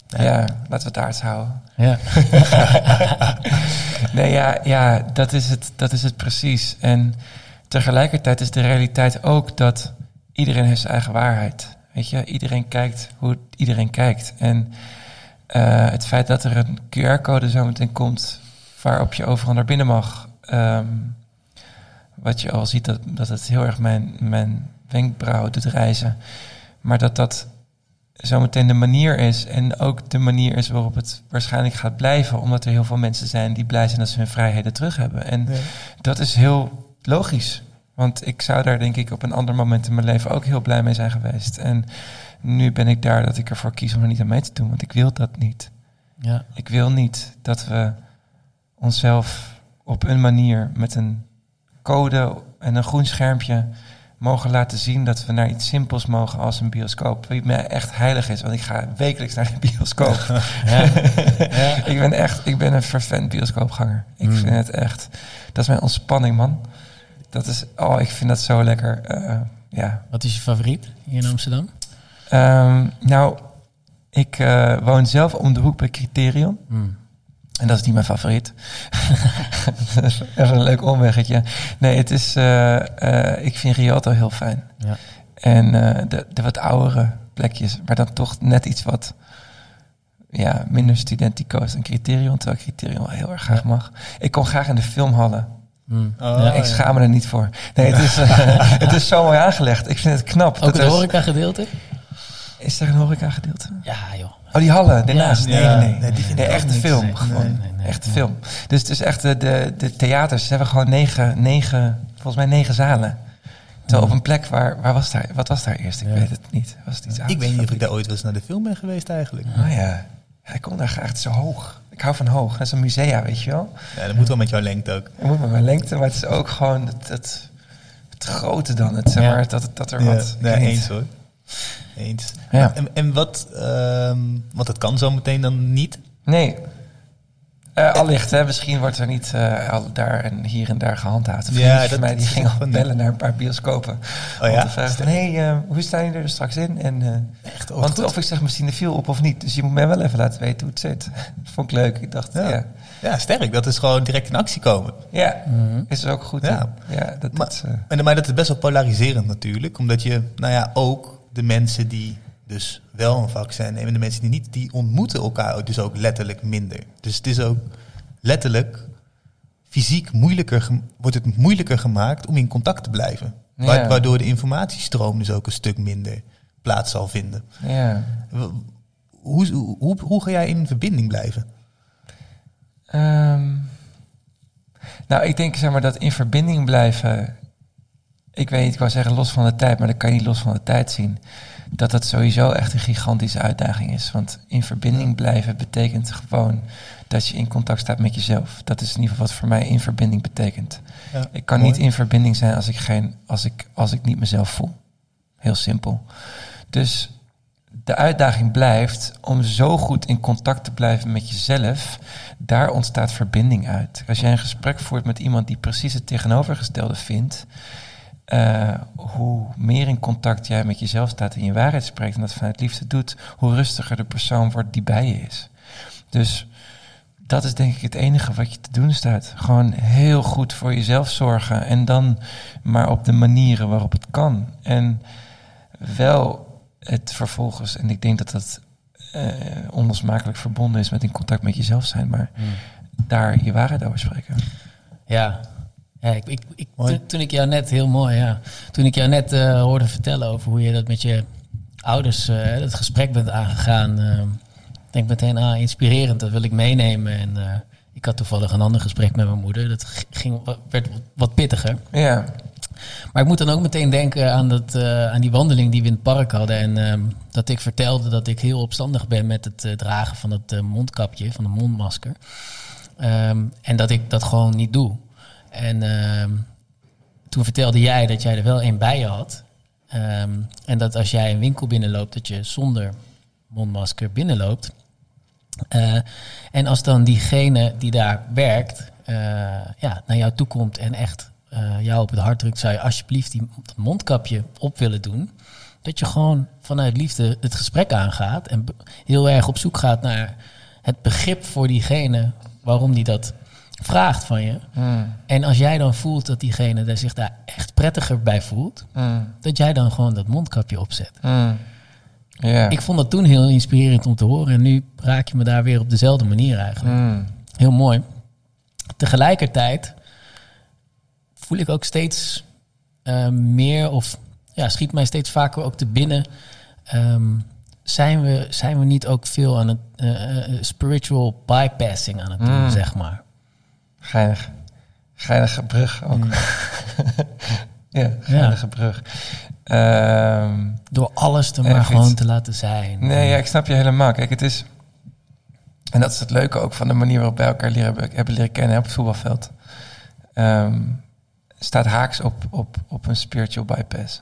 ja, laten we het aards houden. Ja. [laughs] Nee, ja, ja dat, is het, dat is het precies. En tegelijkertijd is de realiteit ook dat iedereen heeft zijn eigen waarheid. Weet je, iedereen kijkt hoe iedereen kijkt. En eh, het feit dat er een QR-code zometeen komt waarop je overal naar binnen mag. ehm, wat je al ziet, dat, dat het heel erg mijn, mijn wenkbrauw doet reizen. Maar dat dat zometeen de manier is. En ook de manier is waarop het waarschijnlijk gaat blijven. Omdat er heel veel mensen zijn die blij zijn dat ze hun vrijheden terug hebben. En Ja. dat is heel logisch. Want ik zou daar denk ik op een ander moment in mijn leven ook heel blij mee zijn geweest. En nu ben ik daar dat ik ervoor kies om er niet aan mee te doen. Want ik wil dat niet. ja. Ik wil niet dat we onszelf op een manier met een code en een groen schermpje mogen laten zien dat we naar iets simpels mogen als een bioscoop. Wat mij echt heilig is, want ik ga wekelijks naar de bioscoop. [laughs] Ja. ja. [laughs] ik ben echt, ik ben een vervent bioscoopganger. Ik Mm. vind het echt, dat is mijn ontspanning, man. Dat is, oh, ik vind dat zo lekker. eh, ja. Wat is je favoriet hier in Amsterdam? Ehm, nou, ik eh, woon zelf om de hoek bij Criterion. Hmm. En dat is niet mijn favoriet. [laughs] Even een leuk omweggetje. Nee, het is, eh, eh, ik vind Rialto heel fijn. Ja. En eh, de, de wat oudere plekjes, maar dan toch net iets wat ja, minder studentico's dan Criterion, terwijl ik Criterion wel heel erg graag mag. Ik kom graag in de filmhallen. Hmm. Oh, ja. ik schaam me er niet voor. Nee, het is, [laughs] het is zo mooi aangelegd. Ik vind het knap. Ook dat het horeca gedeelte? Is er een horeca gedeelte? Ja, joh. Oh, die hallen, daarnaast. Nee, nee, nee. Nee, die vind niks. film. Gewoon. nee, nee, nee. echte Nee. film. Dus het is echt de, de, de theaters. Ze hebben gewoon negen, negen, volgens mij negen zalen. Terwijl op een plek waar, waar was daar, wat was daar eerst? Ik weet het niet. Was het iets Ik weet niet of ik daar ooit wel eens naar de film ben geweest eigenlijk. Oh ja. ja, ik kom daar graag. Het is zo hoog. Ik hou van hoog. Dat is een musea, weet je wel. Ja, dat moet wel met jouw lengte ook. Het moet met mijn lengte, maar het is ook gewoon het, het, het grote dan. Het, zeg maar, dat, dat er Ja, wat... nee, eens hoor. Eens. Ja. En, en wat, ehm want dat kan zo meteen dan niet. Nee. Eh allicht, hè. misschien wordt er niet eh, al daar en hier en daar gehandhaafd. Een Ja, dat mij die is ging al van- bellen naar een paar bioscopen. Oh om ja? te vragen van, hé, hey, eh, hoe staan jullie er straks in? En, eh, Echt, oh, want goed. of ik zeg misschien de viel op of niet. Dus je moet mij wel even laten weten hoe het zit. [laughs] Vond ik leuk. Ik dacht, ja, Ja. ja, Ja, sterk. Dat is gewoon direct in actie komen. Mhm. is er ook goed Ja. Ja, dat, Maar, is, eh, en, maar dat is best wel polariserend natuurlijk. Omdat je, nou ja, ook de mensen die dus wel een vaccin nemen... en de mensen die niet, die ontmoeten elkaar dus ook letterlijk minder. Dus het is ook letterlijk fysiek moeilijker, wordt het moeilijker gemaakt om in contact te blijven. Ja. Waardoor de informatiestroom dus ook een stuk minder plaats zal vinden. ja. Hoe, hoe, hoe ga jij in verbinding blijven? Ehm, nou, ik denk zeg maar dat in verbinding blijven. Ik weet niet, ik wou zeggen los van de tijd, maar dat kan je niet los van de tijd zien. Dat dat sowieso echt een gigantische uitdaging is. Want in verbinding blijven betekent gewoon dat je in contact staat met jezelf. Dat is in ieder geval wat voor mij in verbinding betekent. Ja, Ik kan mooi. niet in verbinding zijn als ik, geen, als, ik, als ik niet mezelf voel. Heel simpel. Dus de uitdaging blijft om zo goed in contact te blijven met jezelf. Daar ontstaat verbinding uit. Als jij een gesprek voert met iemand die precies het tegenovergestelde vindt, eh, hoe meer in contact jij met jezelf staat en je waarheid spreekt en dat vanuit liefde doet, hoe rustiger de persoon wordt die bij je is. Dus dat is denk ik het enige wat je te doen staat. Gewoon heel goed voor jezelf zorgen en dan maar op de manieren waarop het kan. En wel het vervolgens, en ik denk dat dat uh, onlosmakelijk verbonden is met in contact met jezelf zijn, maar daar je waarheid over spreken. Ja, ja, ik, ik, ik toen, ik jou net, heel mooi, ja. Toen ik jou net uh, hoorde vertellen over hoe je dat met je ouders, uh, het gesprek bent aangegaan, uh, denk meteen, ah, inspirerend, dat wil ik meenemen. En ik had toevallig een ander gesprek met mijn moeder, dat ging, werd wat pittiger. Ja. Maar ik moet dan ook meteen denken aan, dat, aan die wandeling die we in het park hadden. En ehm, dat ik vertelde dat ik heel opstandig ben met het dragen van het mondkapje, van een mondmasker. Um, en dat ik dat gewoon niet doe. En ehm, toen vertelde jij dat jij er wel een bij je had. Ehm, en dat als jij een winkel binnenloopt, dat je zonder mondmasker binnenloopt. Uh, en als dan diegene die daar werkt, uh, ja, naar jou toe komt en echt uh, jou op het hart drukt, zou je alsjeblieft die, mondkapje op willen doen. Dat je gewoon vanuit liefde het gesprek aangaat en heel erg op zoek gaat naar het begrip voor diegene waarom die dat vraagt van je. Hmm. En als jij dan voelt dat diegene er zich daar echt prettiger bij voelt, Hmm. dat jij dan gewoon dat mondkapje opzet. Ja. Ik vond dat toen heel inspirerend om te horen en nu raak je me daar weer op dezelfde manier eigenlijk. Heel mooi. Tegelijkertijd voel ik ook steeds eh, meer of ja, schiet mij steeds vaker ook te binnen. Ehm, zijn, we, zijn we niet ook veel aan het uh, uh, spiritual bypassing aan het doen, Mm. zeg maar? Geinig. Geinige brug ook. [laughs] ja, geinige brug. Ehm, Door alles En maar gewoon iets- te laten zijn. nee, ja, ik snap je helemaal. Kijk, het is... En dat is het leuke ook van de manier waarop wij elkaar leren, hebben, leren kennen op het voetbalveld. Ehm, staat haaks op, op, op een spiritual bypass.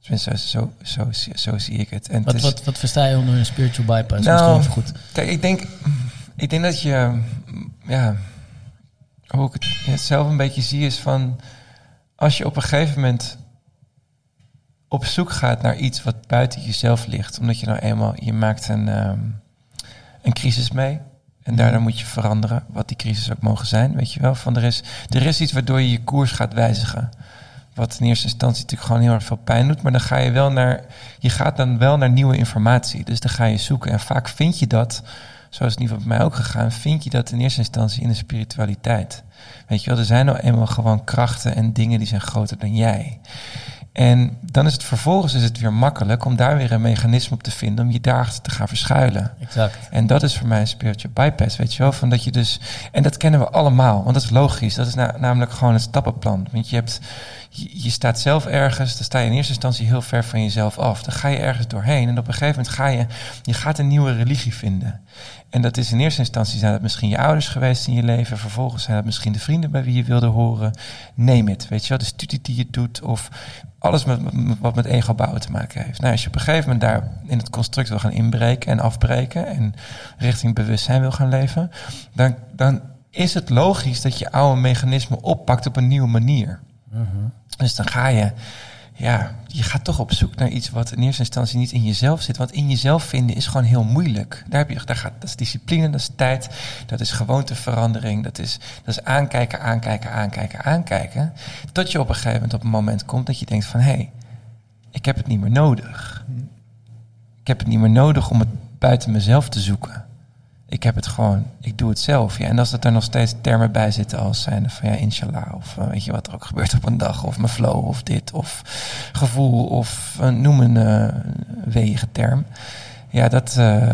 Tenminste, zo, zo, zo, zo zie ik het. En het Wat, is- wat, wat versta je onder een spiritual bypass? Nou, goed. Kijk, ik denk, ik denk dat je, ja, hoe ik het zelf een beetje zie is van, als je op een gegeven moment op zoek gaat naar iets wat buiten jezelf ligt, omdat je nou eenmaal, je maakt een, ehm, een crisis mee. En daarna moet je veranderen, wat die crisis ook mogen zijn, weet je wel. Van er, is, er is iets waardoor je je koers gaat wijzigen. Wat in eerste instantie natuurlijk gewoon heel erg veel pijn doet. Maar dan ga je wel naar, je gaat dan wel naar nieuwe informatie. Dus dan ga je zoeken. En vaak vind je dat, zoals het in ieder geval bij mij ook gegaan, vind je dat in eerste instantie in de spiritualiteit. Weet je wel, er zijn nou eenmaal gewoon krachten en dingen die zijn groter dan jij. En dan is het vervolgens is het weer makkelijk om daar weer een mechanisme op te vinden om je daarachter te gaan verschuilen. Exact. En dat is voor mij een spiritual bypass, weet je wel. Van dat je dus, en dat kennen we allemaal, want dat is logisch. Dat is na- namelijk gewoon het stappenplan. Want je, hebt, je, je staat zelf ergens, dan sta je in eerste instantie heel ver van jezelf af. Dan ga je ergens doorheen en op een gegeven moment ga je, je gaat een nieuwe religie vinden. En dat is in eerste instantie zijn dat misschien je ouders geweest in je leven. Vervolgens zijn dat misschien de vrienden bij wie je wilde horen. Neem het, weet je wel. De studie die je doet of alles wat met ego bouwen te maken heeft. Nou, als je op een gegeven moment daar in het construct wil gaan inbreken en afbreken en richting bewustzijn wil gaan leven, dan, dan is het logisch dat je oude mechanismen oppakt op een nieuwe manier. Dus dan ga je, ja, je gaat toch op zoek naar iets wat in eerste instantie niet in jezelf zit. Want in jezelf vinden is gewoon heel moeilijk. Daar, heb je, daar gaat, dat is discipline, dat is tijd, dat is gewoonteverandering, dat is, dat is aankijken, aankijken, aankijken, aankijken. Tot je op een gegeven moment op een moment komt dat je denkt van, hé, hey, ik heb het niet meer nodig. Ik heb het niet meer nodig om het buiten mezelf te zoeken. Ik heb het gewoon, ik doe het zelf. Ja. En als dat er nog steeds termen bij zitten als zijn van ja, inshallah, of eh, weet je wat er ook gebeurt op een dag, of mijn flow, of dit, of gevoel, of noem een eh weege term. Ja, dat, eh,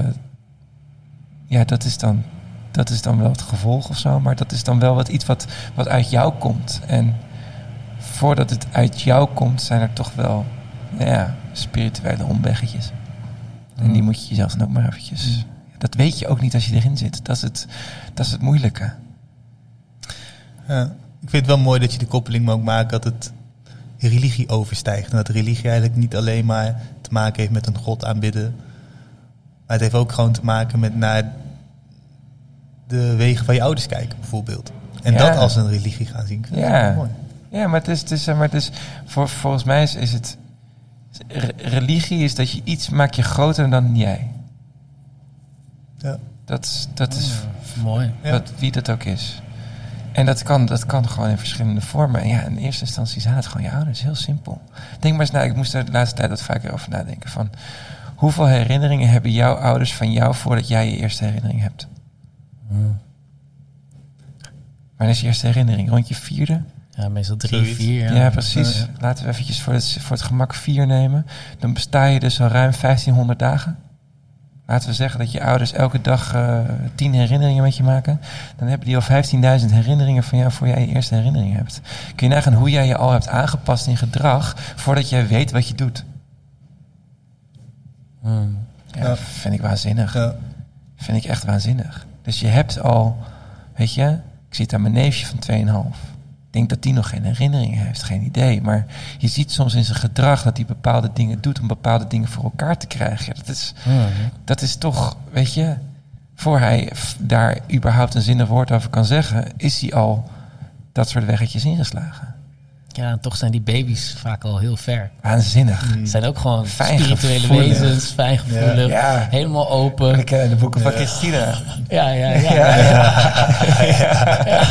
ja, dat is dan. Dat is dan wel het gevolg of zo, maar dat is dan wel wat iets wat, wat uit jou komt. En voordat het uit jou komt, zijn er toch wel nou ja, spirituele omweggetjes. En die moet je jezelf dan ook maar eventjes... Dat weet je ook niet als je erin zit. Dat is het, dat is het moeilijke. Ja. Ik vind het wel mooi dat je de koppeling ook maakt dat het religie overstijgt. En dat religie eigenlijk niet alleen maar te maken heeft met een god aanbidden. Maar het heeft ook gewoon te maken met naar de wegen van je ouders kijken, bijvoorbeeld. En Ja. dat als een religie gaan zien. Ja. mooi. Ja, maar het is, het is, maar het is voor, volgens mij is, is het... re- religie is dat je iets maak je groter dan jij. Ja. Dat, dat is Mooi. Ja. wat, wie dat ook is. En dat kan, dat kan gewoon in verschillende vormen. En ja, in eerste instantie zijn het gewoon je ouders. Heel simpel. Denk maar eens na, ik moest er de laatste tijd wat vaker over nadenken. Van, hoeveel herinneringen hebben jouw ouders van jou voordat jij je eerste herinnering hebt? Hmm. Wanneer is je eerste herinnering? Rond je vierde? Ja, meestal drie, Zoiets. vier. Ja, precies. Ja, ja. Laten we eventjes voor het, voor het gemak vier nemen. Dan besta je dus al ruim 1500 dagen. Laten we zeggen dat je ouders elke dag eh 10 herinneringen met je maken. Dan hebben die al 15.000 herinneringen van jou voor jij je eerste herinnering hebt. Kun je nagaan hoe jij je al hebt aangepast in gedrag voordat jij weet wat je doet. Hmm. Ja, Ja. vind ik waanzinnig. Ja. Vind ik echt waanzinnig. Dus je hebt al, weet je, ik zit aan mijn neefje van 2,5. Ik denk dat die nog geen herinneringen heeft, geen idee. Maar je ziet soms in zijn gedrag dat hij bepaalde dingen doet om bepaalde dingen voor elkaar te krijgen. Dat, is, dat is toch, weet je, voor hij daar überhaupt een zinnig woord over kan zeggen, is hij al dat soort weggetjes ingeslagen. Ja, en toch zijn die baby's vaak al heel ver. Waanzinnig. Mm. Ze zijn ook gewoon Fijn spirituele gevoelig. wezens, fijngevoelig, Ja. helemaal open. We kennen de boeken van Christina. Ja, ja, ja. Ja, ja. ja.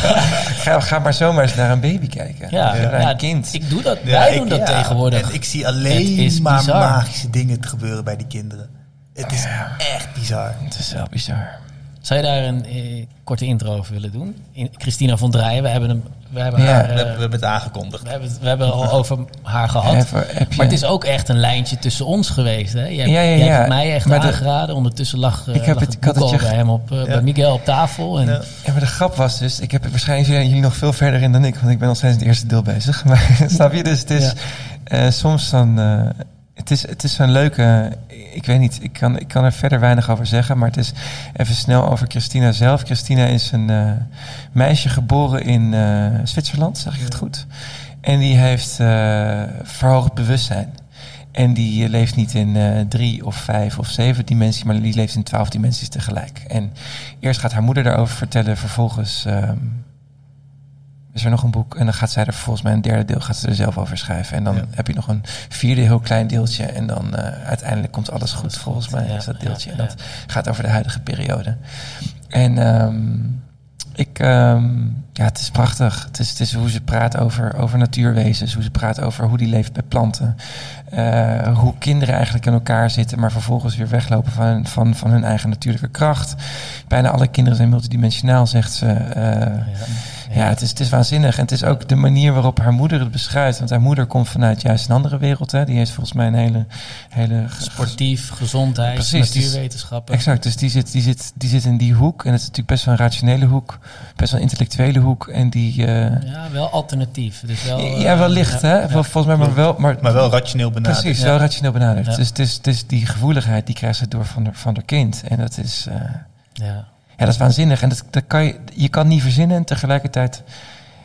Ga, ga maar zomaar eens naar een baby kijken. Ja, een kind. Ik doe dat. Ja, Wij ik- doen dat ja, tegenwoordig. En ik zie alleen maar bizar. magische dingen te gebeuren bij die kinderen. Het is echt bizar. Het is wel bizar. Zou je daar een eh, korte intro over willen doen? In, Christina von Draaien, we hebben, hem, we hebben Ja, haar... We, eh, hebben- we hebben het aangekondigd. we, hebben, we hebben al [laughs] over haar gehad. Maar het is ook echt een lijntje tussen ons geweest. Hè? Jij, Ja, ja, jij ja. hebt mij echt Maar de- aangeraden. Ondertussen lag, eh, Ik heb lag het- ik had boek het al je- bij hem op, eh, bij Miguel op tafel. En, Ja. Maar de grap was dus, ik heb waarschijnlijk zijn jullie nog veel verder in dan ik, want ik ben nog steeds in het eerste deel bezig. [laughs] Maar [laughs] snap je? Dus het is eh, soms dan, eh, het is, het is zo'n leuke, ik weet niet, ik kan, ik kan er verder weinig over zeggen, maar het is even snel over Christina zelf. Christina is een eh, meisje geboren in eh, Zwitserland, zeg ik het goed. En die heeft eh, verhoogd bewustzijn. En die leeft niet in drie of vijf of zeven dimensies, maar die leeft in twaalf dimensies tegelijk. En eerst gaat haar moeder daarover vertellen, vervolgens ehm, is er nog een boek. En dan gaat zij er volgens mij een derde deel gaat ze er zelf over schrijven. En dan Ja. heb je nog een vierde heel klein deeltje. En dan eh, uiteindelijk komt alles goed, Alles volgens mij ja, is dat ja, deeltje. En dat gaat over de huidige periode. En ehm, ik, ehm, ja, het is prachtig. Het is, het is hoe ze praat over, over natuurwezens, hoe ze praat over hoe die leeft bij planten. Eh, hoe kinderen eigenlijk in elkaar zitten, maar vervolgens weer weglopen van, van, van hun eigen natuurlijke kracht. Bijna alle kinderen zijn multidimensionaal, zegt ze. Eh, ja, het is, het is waanzinnig. En het is ook de manier waarop haar moeder het beschrijft. Want haar moeder komt vanuit juist een andere wereld. Hè. Die heeft volgens mij een hele... hele Sportief, gezondheid, Precies, dus- natuurwetenschappen. Exact, dus die zit, die, zit, die zit in die hoek. En het is natuurlijk best wel een rationele hoek. Best wel een intellectuele hoek. En die... eh, Ja, wel alternatief. Dus wel, eh, ja, wel licht, ja, hè? ja. Volgens mij, maar wel... Maar, Maar wel rationeel benaderd. Precies, Ja. wel rationeel benaderd. Ja. Dus het is, het is die gevoeligheid, die krijgt ze door van haar, van haar kind. En dat is... eh, Ja. Ja, dat is waanzinnig. En dat, dat kan je, je kan niet verzinnen. En tegelijkertijd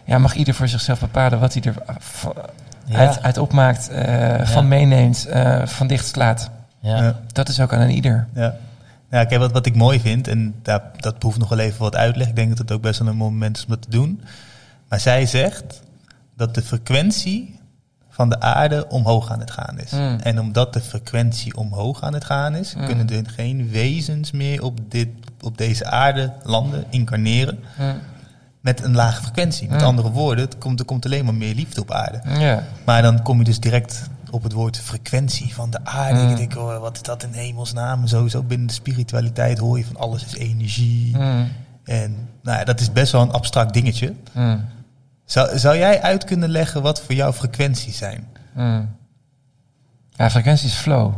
ja, mag ieder voor zichzelf bepalen wat hij er Ja. uit, uit opmaakt, eh, van meeneemt, eh, van dicht slaat. Ja. Dat is ook aan een ieder. Ja. Ja, kijk, wat, wat ik mooi vind, en daar, dat behoeft nog wel even wat uitleg. Ik denk dat het ook best wel een moment is om dat te doen. Maar zij zegt dat de frequentie van de aarde omhoog aan het gaan is. Mm. En omdat de frequentie omhoog aan het gaan is, Mm. kunnen er geen wezens meer op, dit, op deze aarde landen, incarneren, met een lage frequentie. Met andere woorden, het komt, er komt alleen maar meer liefde op aarde. Ja. Maar dan kom je dus direct op het woord frequentie van de aarde. Ik denk, oh, wat is dat in hemelsnaam? Sowieso binnen de spiritualiteit hoor je van alles is energie. En nou ja, dat is best wel een abstract dingetje. Mm. Zou, zou jij uit kunnen leggen wat voor jou frequenties zijn? Mm. Ja, frequentie is flow.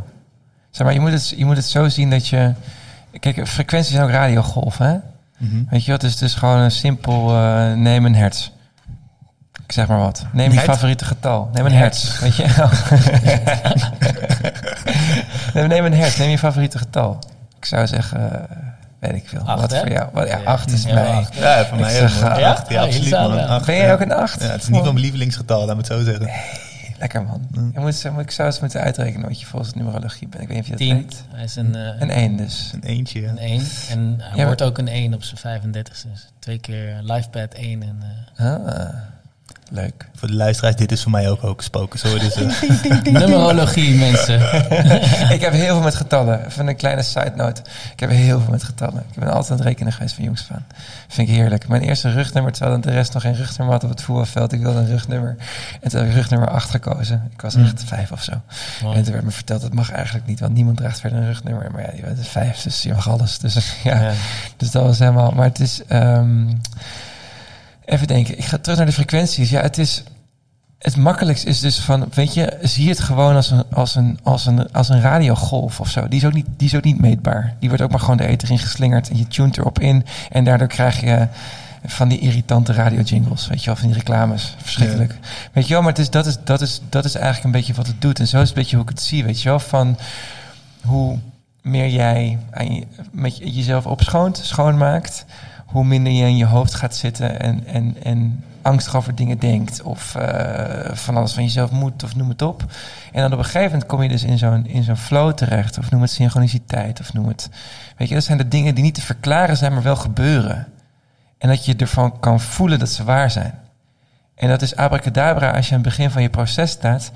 Zeg maar, je moet het, je moet het zo zien dat je... Kijk, frequenties zijn ook radiogolven, hè? Weet je wat? Dus het is gewoon een simpel uh, neem een hertz. Ik zeg maar wat. Neem je favoriete getal. Neem een hertz. Weet je? [laughs] [laughs] neem, neem een hertz. Neem je favoriete getal. Ik zou zeggen, uh, weet ik veel. Acht, wat hè? voor jou? Wat, ja, Ja, acht is ja, mij. acht. Ja, voor Ik mij zeg, uh, Ja, ja? acht, ja, absoluut. man. wel. Acht, Ben ja. jij ook een acht? Ja, het is niet van mijn lievelingsgetal, laat me het zo zeggen. Lekker man. Mm. Je moet, moet ik zou eens moeten uitrekenen wat je volgens numerologie bent. Ik weet niet of je dat Tien. weet. Hij is een, eh, Een één dus. Een eentje. ja. een 1. En hij Ja, wordt ook een 1 op zijn 35 Dus twee keer livepad 1 en... eh, Ah, leuk. Voor de luisteraars, dit is voor mij ook ook gesproken. Zo, dus, eh, [laughs] Numerologie, [laughs] mensen. ik heb heel veel met getallen. Even een kleine side note. Ik heb heel veel met getallen. Ik ben altijd aan het rekenen geweest van jongs af aan. Vind ik heerlijk. Mijn eerste rugnummer, terwijl de rest nog geen rugnummer had op het voetbalveld. Ik wilde een rugnummer. En toen heb ik rugnummer 8 gekozen. Ik was Mm. echt vijf of zo. En toen werd me verteld, dat mag eigenlijk niet. Want niemand draagt verder een rugnummer. Maar ja, die was vijf, dus je mag alles. Dus [laughs] ja, Ja. dus dat was helemaal. Maar het is. ehm, even denken. Ik ga terug naar de frequenties. Ja, het is. Het makkelijkst is dus van, weet je, zie het gewoon als een, als een, als een, als een radiogolf of zo. Die is, ook niet, die is ook niet meetbaar. Die wordt ook maar gewoon de ether in geslingerd en je tunt erop in. En daardoor krijg je van die irritante radio-jingles, weet je wel, van die reclames. Verschrikkelijk. Weet je wel, maar het is, dat, is, dat, is, dat is eigenlijk een beetje wat het doet. En zo is het een beetje hoe ik het zie, weet je wel, van hoe meer jij aan je, met je- jezelf opschoont, schoonmaakt, hoe minder je in je hoofd gaat zitten en, en, en angstig over dingen denkt. Of eh, van alles van jezelf moet, of noem het op. En dan op een gegeven moment kom je dus in zo'n, in zo'n flow terecht. Of noem het synchroniciteit, of noem het... Weet je, dat zijn de dingen die niet te verklaren zijn, maar wel gebeuren. En dat je ervan kan voelen dat ze waar zijn. En dat is abracadabra als je aan het begin van je proces staat.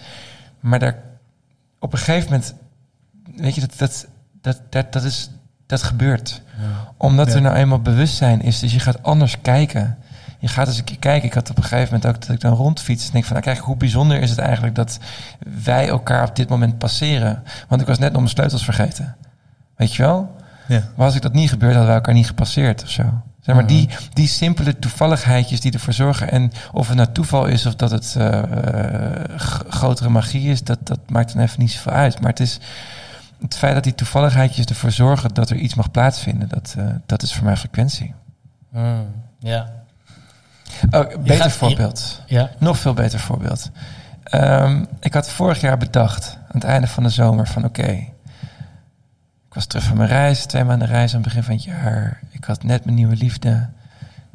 Maar daar op een gegeven moment, weet je, dat, dat, dat, dat, dat, is, dat gebeurt. Omdat Ja. er nou eenmaal bewustzijn is. Dus je gaat anders kijken. Je gaat eens een keer kijken. Ik had op een gegeven moment ook dat ik dan rondfiets. En denk van, nou kijk, hoe bijzonder is het eigenlijk dat wij elkaar op dit moment passeren. Want ik was net nog mijn sleutels vergeten. Weet je wel? ja. Maar als ik dat niet gebeurd, hadden wij elkaar niet gepasseerd of zo. Zeg maar, die, die simpele toevalligheidjes die ervoor zorgen. En of het nou toeval is of dat het eh, grotere magie is, dat, dat maakt dan even niet zoveel uit. Maar het is het feit dat die toevalligheidjes ervoor zorgen dat er iets mag plaatsvinden, dat, eh, dat is voor mij frequentie. Mm, ja. Oh, beter gaat- voorbeeld. Ja. Nog veel beter voorbeeld. Ehm, ik had vorig jaar bedacht, aan het einde van de zomer, van oké. ik was terug van mijn reis, twee maanden reis aan het begin van het jaar. Ik had net mijn nieuwe liefde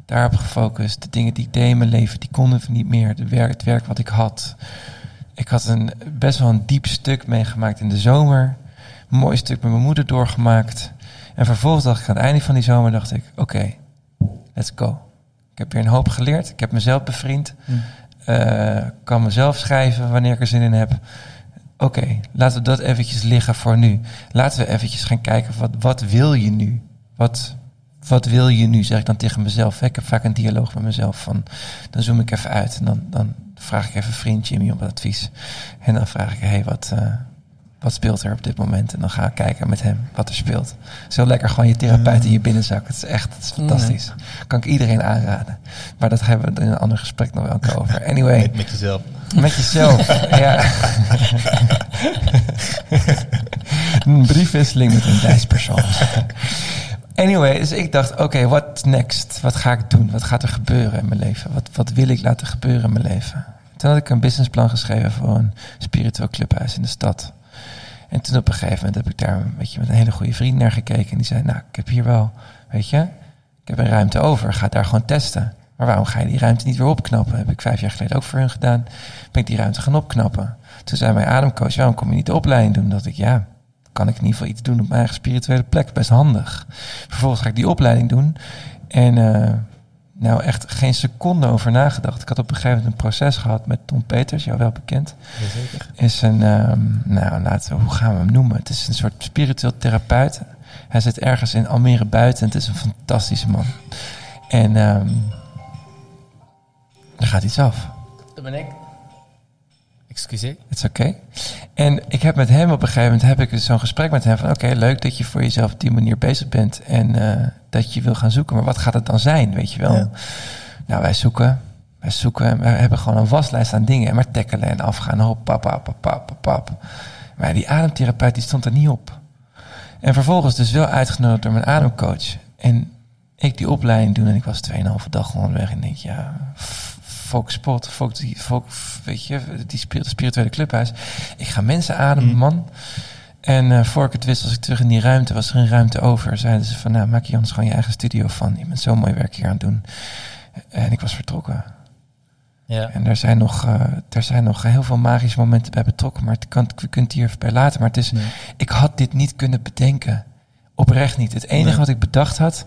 daarop gefocust. De dingen die ik deed in mijn leven, die konden niet meer. De werk, het werk wat ik had. Ik had een, best wel een diep stuk meegemaakt in de zomer. Mooi stuk met mijn moeder doorgemaakt. En vervolgens dacht ik aan het einde van die zomer, dacht ik, oké, let's go. Ik heb weer een hoop geleerd. Ik heb mezelf bevriend. Mm. Eh, kan mezelf schrijven wanneer ik er zin in heb. Oké, laten we dat eventjes liggen voor nu. Laten we eventjes gaan kijken, wat, wat wil je nu? Wat, wat wil je nu, zeg ik dan tegen mezelf. Ik heb vaak een dialoog met mezelf van, dan zoom ik even uit. En dan, dan vraag ik even vriend Jimmy om advies. En dan vraag ik, hey, wat, eh, wat speelt er op dit moment? En dan ga ik kijken met hem wat er speelt. Zo lekker gewoon je therapeut in je binnenzak. Het is echt het is fantastisch. Kan ik iedereen aanraden. Maar dat hebben we in een ander gesprek nog wel over. Anyway, Met, [laughs] met jezelf. met jezelf. [laughs] ja. een briefwisseling met een wijspersoon. Anyway, dus ik dacht, oké, what next? Wat ga ik doen? Wat gaat er gebeuren in mijn leven? Wat, wat wil ik laten gebeuren in mijn leven? Toen had ik een businessplan geschreven voor een spiritueel clubhuis in de stad. En toen op een gegeven moment heb ik daar een beetje met een hele goede vriend naar gekeken. En die zei, nou, ik heb hier wel, weet je, ik heb een ruimte over. Ga daar gewoon testen. Maar waarom ga je die ruimte niet weer opknappen? Heb ik vijf jaar geleden ook voor hun gedaan. Ben ik die ruimte gaan opknappen. Toen zei mijn ademcoach, waarom kom je niet de opleiding doen? Dat ik, ja, kan ik in ieder geval iets doen op mijn eigen spirituele plek. Best handig. Vervolgens ga ik die opleiding doen. En eh, nou echt geen seconde over nagedacht. Ik had op een gegeven moment een proces gehad met Tom Peters, jou wel bekend. Jazeker. Is een, ehm, nou laten we, hoe gaan we hem noemen? Het is een soort spiritueel therapeut. Hij zit ergens in Almere buiten. en Het is een fantastische man. En ehm er gaat iets af. Dat ben ik. Excuseer. Het is oké. En ik heb met hem op een gegeven moment heb ik dus zo'n gesprek met hem van oké, leuk dat je voor jezelf op die manier bezig bent en eh, dat je wil gaan zoeken. Maar wat gaat het dan zijn, weet je wel? Ja. Nou, wij zoeken, wij zoeken, en wij hebben gewoon een waslijst aan dingen en maar tackelen en afgaan. Hop, pap, pap, pap, pap. Maar die ademtherapeut die stond er niet op. En vervolgens dus wel uitgenodigd door mijn ademcoach. En ik die opleiding doen en ik was 2,5 dag onderweg en denk ja, focus spot, focus, die- focus, weet je, die spir- spirituele clubhuis. Ik ga mensen ademen, Mhm. man. En eh voor ik het wist, was ik terug in die ruimte, was er een ruimte over. Zeiden ze van, nou, maak je anders gewoon je eigen studio van. Je bent zo mooi werk hier aan het doen. En ik was vertrokken. Ja. En er zijn, nog, eh, er zijn nog heel veel magische momenten bij betrokken, maar het kan, we kunnen het hier bij laten. Maar het is, Nee. ik had dit niet kunnen bedenken. Oprecht niet. Het enige Nee. wat ik bedacht had,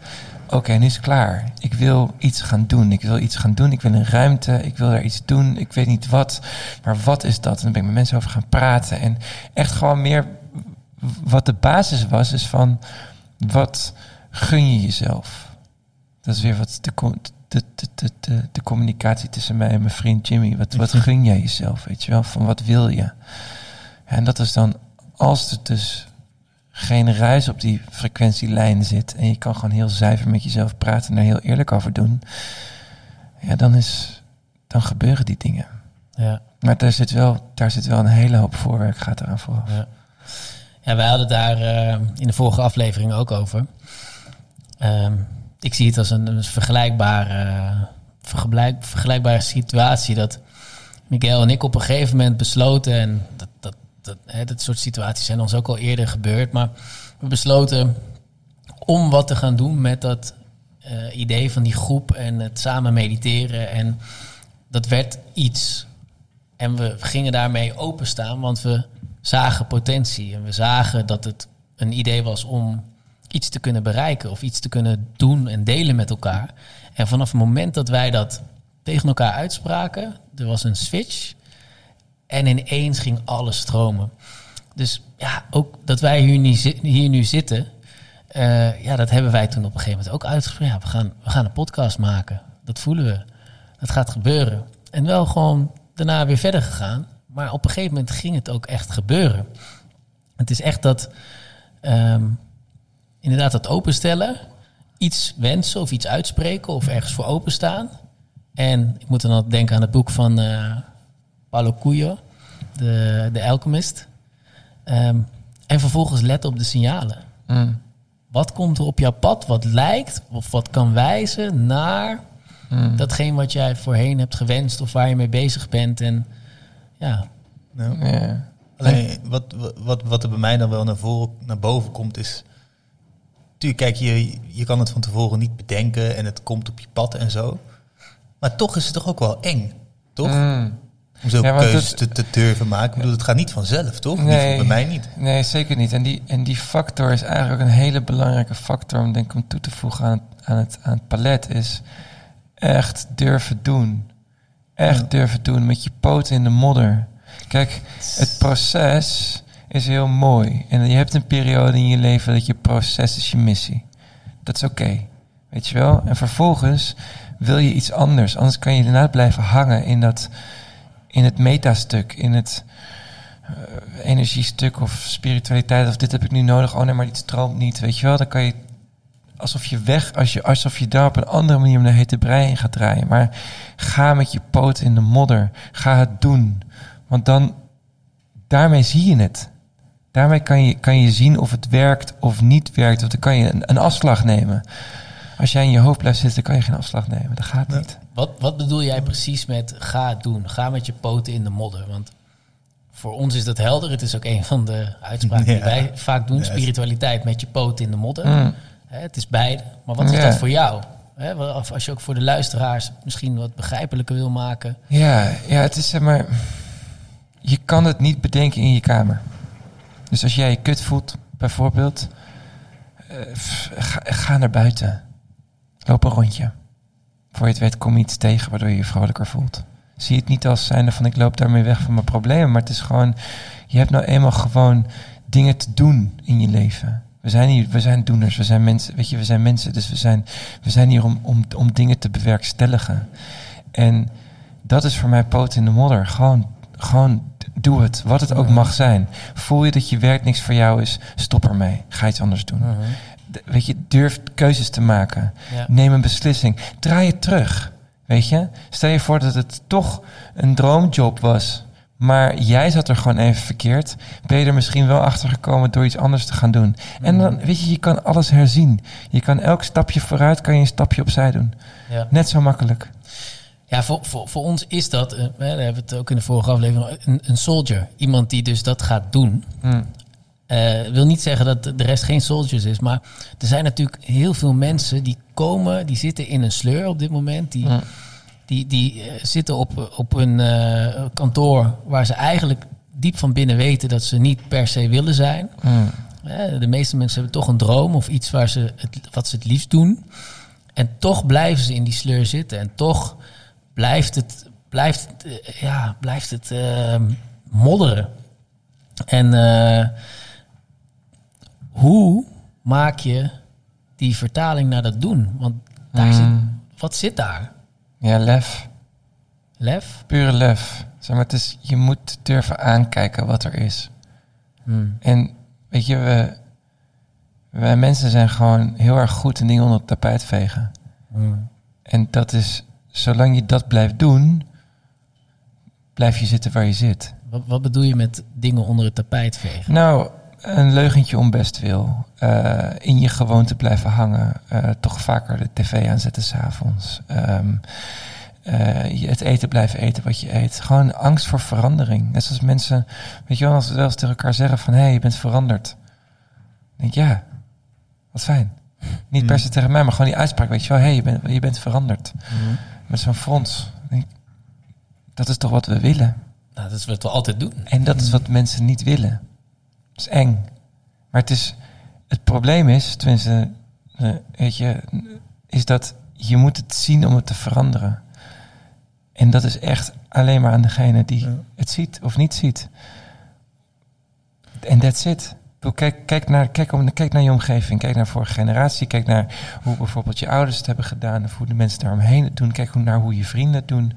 oké, nu is het klaar. Ik wil iets gaan doen. Ik wil iets gaan doen. Ik wil een ruimte. Ik wil daar iets doen. Ik weet niet wat. Maar wat is dat? En dan ben ik met mensen over gaan praten. En echt gewoon meer wat de basis was, is van wat gun je jezelf? Dat is weer wat de, de, de, de, communicatie tussen mij en mijn vriend Jimmy. Wat, wat gun jij jezelf? Weet je wel? Van wat wil je? En dat is dan, als er dus geen ruis op die frequentielijn zit en je kan gewoon heel zuiver met jezelf praten en daar heel eerlijk over doen, ja, dan, is, dan gebeuren die dingen. Ja. Maar daar zit wel, daar zit wel een hele hoop voorwerk gaat eraan vooraf. Ja. Ja, wij hadden daar eh, in de vorige aflevering ook over. Ehm, ik zie het als een, een vergelijkbare, vergelijk, vergelijkbare situatie. Dat Miguel en ik op een gegeven moment besloten, en dat, dat, dat, hè, soort situaties zijn ons ook al eerder gebeurd, maar we besloten om wat te gaan doen met dat eh, idee van die groep en het samen mediteren. En dat werd iets. En we gingen daarmee openstaan, want we zagen potentie. En we zagen dat het een idee was om iets te kunnen bereiken of iets te kunnen doen en delen met elkaar. En vanaf het moment dat wij dat tegen elkaar uitspraken, er was een switch. En ineens ging alles stromen. Dus ja, ook dat wij hier nu, hier nu zitten, eh, ja, dat hebben wij toen op een gegeven moment ook uitgesproken. Ja, we gaan, we gaan een podcast maken. Dat voelen we. Dat gaat gebeuren. En wel gewoon daarna weer verder gegaan. Maar op een gegeven moment ging het ook echt gebeuren. Het is echt dat, ehm, inderdaad, dat openstellen, iets wensen of iets uitspreken of ergens voor openstaan. En ik moet dan denken aan het boek van eh Paulo Coelho, de, de Alchemist. Ehm, en vervolgens letten op de signalen. Mm, Wat komt er op jouw pad? Wat lijkt of wat kan wijzen naar mm. datgene wat jij voorheen hebt gewenst of waar je mee bezig bent? En ja, Nou, Ja. Alleen wat, wat, wat er bij mij dan wel naar, voren, naar boven komt is... Tuurlijk, kijk, je, je kan het van tevoren niet bedenken en het komt op je pad en zo. Maar toch is het toch ook wel eng, toch? Mm. Om Ja, want keuzes te, te durven maken. Ik bedoel, het gaat niet vanzelf, toch? Nee. bij mij niet. Nee, zeker niet. En die, en die factor is eigenlijk ook een hele belangrijke factor om, denk ik, om toe te voegen aan, aan, het, aan het palet. Is echt durven doen. Echt Ja. durven doen met je poten in de modder. Kijk, het proces is heel mooi. En je hebt een periode in je leven dat je proces is je missie. Dat is oké. Weet je wel? En vervolgens wil je iets anders. Anders kan je inderdaad blijven hangen in, dat, in het metastuk, in het eh, energiestuk of spiritualiteit. Of dit heb ik nu nodig. Oh nee, maar dit stroomt niet. Weet je wel? Dan kan je alsof je weg, als je, alsof je daar op een andere manier om de hete brei in gaat draaien. Maar ga met je poot in de modder. Ga het doen. Want dan, daarmee zie je het. Daarmee kan je, kan je zien of het werkt of niet werkt. Of dan kan je een, een afslag nemen. Als jij in je hoofd blijft zitten, kan je geen afslag nemen. Dat gaat niet. Wat, wat bedoel jij precies met ga het doen? Ga met je poten in de modder. Want voor ons is dat helder. Het is ook een van de uitspraken die wij vaak doen. Ja. Spiritualiteit met je poten in de modder. Mm. Hè, het is beide. Maar wat is Ja. dat voor jou? Hè, wa- of als je ook voor de luisteraars misschien wat begrijpelijker wil maken. Ja, ja, het is zeg maar. Je kan het niet bedenken in je kamer. Dus als jij je kut voelt, bijvoorbeeld, eh, ga naar buiten. Loop een rondje. Voor je het weet kom je iets tegen waardoor je je vrolijker voelt. Zie het niet als zijnde van ik loop daarmee weg van mijn problemen. Maar het is gewoon, je hebt nou eenmaal gewoon dingen te doen in je leven. We zijn hier, we zijn doeners, we zijn mensen, weet je, we zijn mensen. Dus we zijn, we zijn hier om, om, om dingen te bewerkstelligen. En dat is voor mij poot in de modder. Gewoon, gewoon doe het, wat het ook mag zijn. Voel je dat je werk niks voor jou is, stop ermee. Ga iets anders doen. D- Weet je, durf keuzes te maken. Ja. Neem een beslissing. Draai het terug. Weet je? Stel je voor dat het toch een droomjob was. Maar jij zat er gewoon even verkeerd. Ben je er misschien wel achter gekomen door iets anders te gaan doen. En dan, weet je, je kan alles herzien. Je kan elk stapje vooruit, kan je een stapje opzij doen. Ja. Net zo makkelijk. Ja, voor, voor, voor ons is dat, eh, daar hebben we het ook in de vorige aflevering, een, een soldier. Iemand die dus dat gaat doen. Hm. Eh, wil niet zeggen dat de rest geen soldiers is, maar er zijn natuurlijk heel veel mensen die komen, die zitten in een sleur op dit moment, die die, die eh, zitten op, op een eh, kantoor waar ze eigenlijk diep van binnen weten dat ze niet per se willen zijn. Hè, De meeste mensen hebben toch een droom of iets waar ze het, wat ze het liefst doen. En toch blijven ze in die sleur zitten. En toch blijft het, blijft, ja, blijft het eh, modderen. En hoe maak je die vertaling naar dat doen? Want daar zit, Mm. wat zit daar? Ja, lef. Lef? Pure lef. Zeg maar, het is, je moet durven aankijken wat er is. Hmm. En weet je, we, wij mensen zijn gewoon heel erg goed in dingen onder het tapijt vegen. Hmm. En dat is, zolang je dat blijft doen, blijf je zitten waar je zit. Wat, wat bedoel je met dingen onder het tapijt vegen? Nou, een leugentje om best wil. Eh, in je gewoonte blijven hangen. Eh, toch vaker de tv aanzetten s'avonds. Um, het eten blijven eten wat je eet. Gewoon angst voor verandering. Net zoals mensen, weet je wel, als ze wel eens tegen elkaar zeggen van... hé, hey, je bent veranderd. Dan denk ik, ja, wat fijn. Niet per se tegen mij, maar gewoon die uitspraak. Weet je wel, hé, hey, je, bent, je bent veranderd. Hmm. Met zo'n frons. Dat is toch wat we willen? Nou, dat is wat we altijd doen. En dat is wat mensen niet willen. Het is eng. Maar het is... Het probleem is, tenminste, eh, weet je, is dat je moet het zien om het te veranderen. En dat is echt alleen maar aan degene die Ja. het ziet of niet ziet. En that's it. Kijk, kijk, naar, kijk, om, kijk naar je omgeving, kijk naar vorige generatie, kijk naar hoe bijvoorbeeld je ouders het hebben gedaan, of hoe de mensen daaromheen het doen, kijk hoe- naar hoe je vrienden het doen.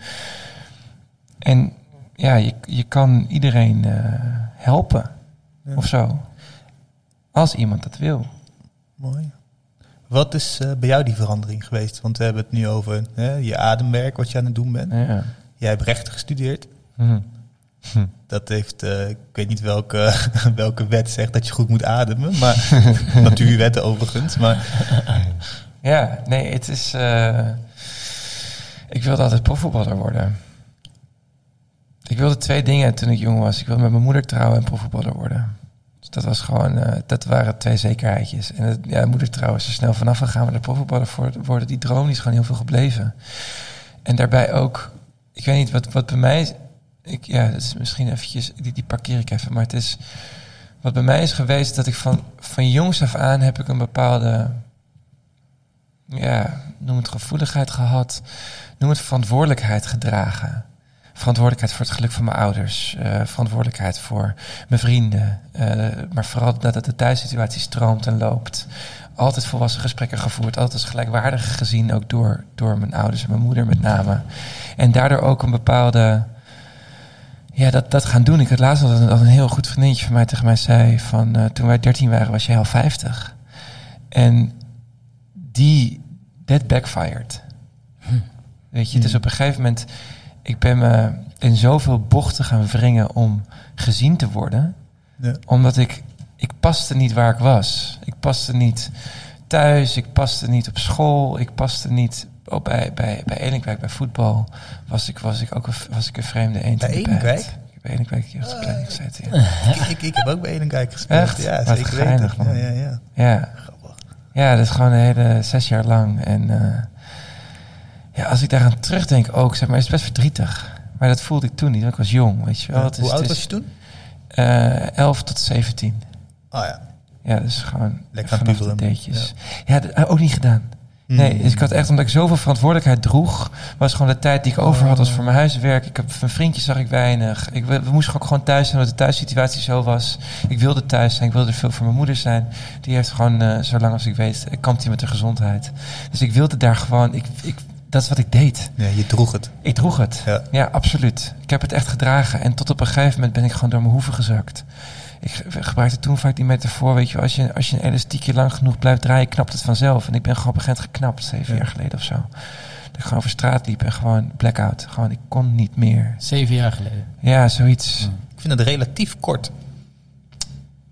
En ja, je, je kan iedereen eh, helpen Ja. of zo. Als iemand dat wil. Mooi. Wat is eh, bij jou die verandering geweest? Want we hebben het nu over hè, je ademwerk, wat je aan het doen bent. Ja. Jij hebt rechten gestudeerd. Mhm. Dat heeft, eh, ik weet niet welke, [laughs] welke wet zegt dat je goed moet ademen, maar [laughs] natuurwetten overigens. Maar Ja, nee, het is. eh, ik wilde altijd profvoetballer worden. Ik wilde twee dingen toen ik jong was. Ik wilde met mijn moeder trouwen en profvoetballer worden. Dat was gewoon, eh, dat waren twee zekerheidjes. En het, ja, moeder trouwen is er snel vanaf gegaan, maar de profvoetballer voor- worden, die droom is gewoon heel veel gebleven. En daarbij ook, ik weet niet, wat, wat bij mij ik, ja, dat is misschien eventjes, die, die parkeer ik even, maar het is, wat bij mij is geweest, dat ik van, van jongs af aan heb ik een bepaalde, ja, noem het gevoeligheid gehad, noem het verantwoordelijkheid gedragen. Verantwoordelijkheid voor het geluk van mijn ouders, eh, verantwoordelijkheid voor mijn vrienden, eh, maar vooral dat het de thuissituatie stroomt en loopt. Altijd volwassen gesprekken gevoerd, altijd als gelijkwaardige gezien, ook door, door mijn ouders en mijn moeder met name. En daardoor ook een bepaalde, ja, dat, dat gaan doen. Ik had laatst al een, al een heel goed vriendinnetje van mij tegen mij zei van, eh, toen wij 13 waren was jij al 50. En die, that backfired. Weet je, het is op een gegeven moment, ik ben me in zoveel bochten gaan wringen om gezien te worden. Ja. Omdat ik, ik paste niet waar ik was. Ik paste niet thuis, ik paste niet op school, ik paste niet op, bij, bij, bij Elinkwijk, bij voetbal. Was ik, was ik ook een, was ik een vreemde eend Bij Elinkwijk? Ik heb bij Elinkwijk jeugdopleiding gezeten, ja. ik, ik, ik heb ook bij Edenkijk gespeeld. Echt? Ja, Wat zeker weten. Ja, ja, ja. Ja. Grappig. Ja, dat is gewoon een hele zes jaar lang. En eh, ja, als ik daaraan terugdenk ook, zeg maar, is het best verdrietig. Maar dat voelde ik toen niet, want ik was jong, weet je wel. Ja, is, Hoe oud was je toen? eh, 11 tot 17. Oh ja. Ja, dus gewoon Lekker aan vanaf de puberen. datejes. Ja, dat, eh, ook niet gedaan. Mm. Nee, dus ik had echt, omdat ik zoveel verantwoordelijkheid droeg, was gewoon de tijd die ik over had was voor mijn huiswerk. Ik heb mijn vriendjes zag ik weinig. Ik, we, we moesten ook gewoon thuis zijn, omdat de thuissituatie zo was. Ik wilde thuis zijn, ik wilde er veel voor mijn moeder zijn. Die heeft gewoon, eh, zolang als ik weet, kampt hij met de gezondheid. Dus ik wilde daar gewoon, ik, ik, dat is wat ik deed. Ja, je droeg het. Ik droeg het. Ja. Ja, absoluut. Ik heb het echt gedragen. En tot op een gegeven moment ben ik gewoon door mijn hoeven gezakt. Ik ge- gebruikte toen vaak die metafoor, weet je, als je, als je een elastiekje lang genoeg blijft draaien, knapt het vanzelf. En ik ben gewoon op een gegeven moment geknapt, zeven Ja. jaar geleden of zo. Dat ik gewoon over straat liep en gewoon blackout. Gewoon, ik kon niet meer. Zeven jaar geleden. Ja, zoiets. Ik vind het relatief kort.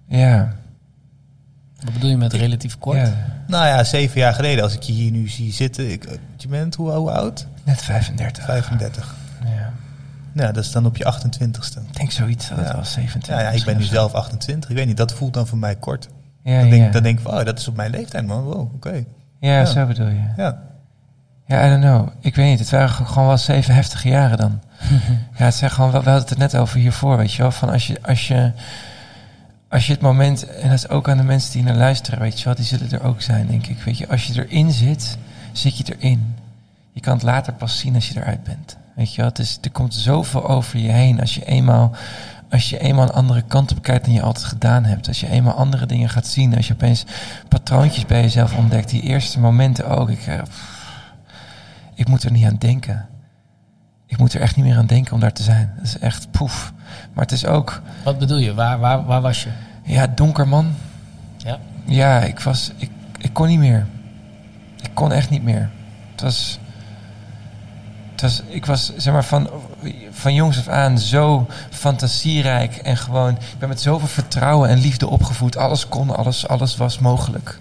Ja. Wat bedoel je met relatief kort? ja. Nou ja, zeven jaar geleden, als ik je hier nu zie zitten. Ik, je bent hoe, hoe oud? Net 35. 35. Ja. Nou, dat is dan op je 28ste. Ik denk zoiets, dat het Ja. wel 27 Ja, ja, ik ben nu zelf 28. Ik weet niet, dat voelt dan voor mij kort. Ja, Dan ja. denk, dan denk ik van, oh, dat is op mijn leeftijd, man. Wow, oké. ja, ja. zo bedoel je. Ja. Ja, I don't know. Ik weet niet. Het waren gewoon wel zeven heftige jaren dan. [laughs] ja, het zijn gewoon, we hadden het er net over hiervoor, weet je wel. Van als je, als je, als je het moment, en dat is ook aan de mensen die naar luisteren, weet je wel, die zullen er ook zijn, denk ik. Weet je, als je erin zit, zit je erin. Je kan het later pas zien als je eruit bent. Weet je wel, het is, er komt zoveel over je heen als je eenmaal als je eenmaal een andere kant op kijkt dan je altijd gedaan hebt. Als je eenmaal andere dingen gaat zien. Als je opeens patroontjes bij jezelf ontdekt. Die eerste momenten ook. Ik, eh, ik moet er niet aan denken. Ik moet er echt niet meer aan denken om daar te zijn. Dat is echt poef. Maar het is ook... Wat bedoel je? Waar, waar, waar was je? Ja, donker man. Ja? Ja, ik was... Ik, ik kon niet meer. Ik kon echt niet meer. Het was... Het was, ik was zeg maar van, van jongs af aan zo fantasierijk en gewoon, ik ben met zoveel vertrouwen en liefde opgevoed. Alles kon, alles, alles was mogelijk.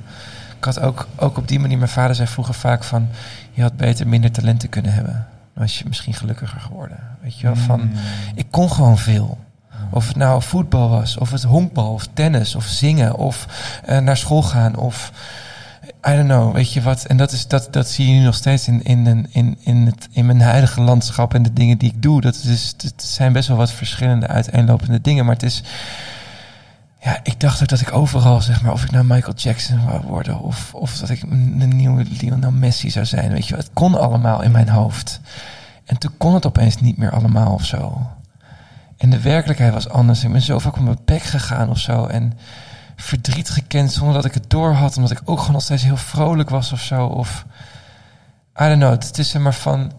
Ik had ook, ook op die manier, mijn vader zei vroeger vaak van, je had beter minder talenten kunnen hebben. Dan was je misschien gelukkiger geworden. Weet je wel, van, Mm. ik kon gewoon veel. Of het nou voetbal was, of het honkbal, of tennis, of zingen, of eh, naar school gaan, of I don't know, weet je wat? En dat, is, dat, dat zie je nu nog steeds in, in, in, in, het, in mijn huidige landschap en de dingen die ik doe. Dat is, het zijn best wel wat verschillende uiteenlopende dingen, maar het is... Ja, ik dacht ook dat ik overal, zeg maar, of ik nou Michael Jackson wou worden, of, of dat ik een nieuwe Lionel Messi zou zijn, weet je. Het kon allemaal in mijn hoofd. En toen kon het opeens niet meer allemaal of zo. En de werkelijkheid was anders. Ik ben zo vaak op mijn bek gegaan of zo. En verdriet gekend zonder dat ik het door had. Omdat ik ook gewoon nog steeds heel vrolijk was of zo. Of, I don't know. Het is er maar van...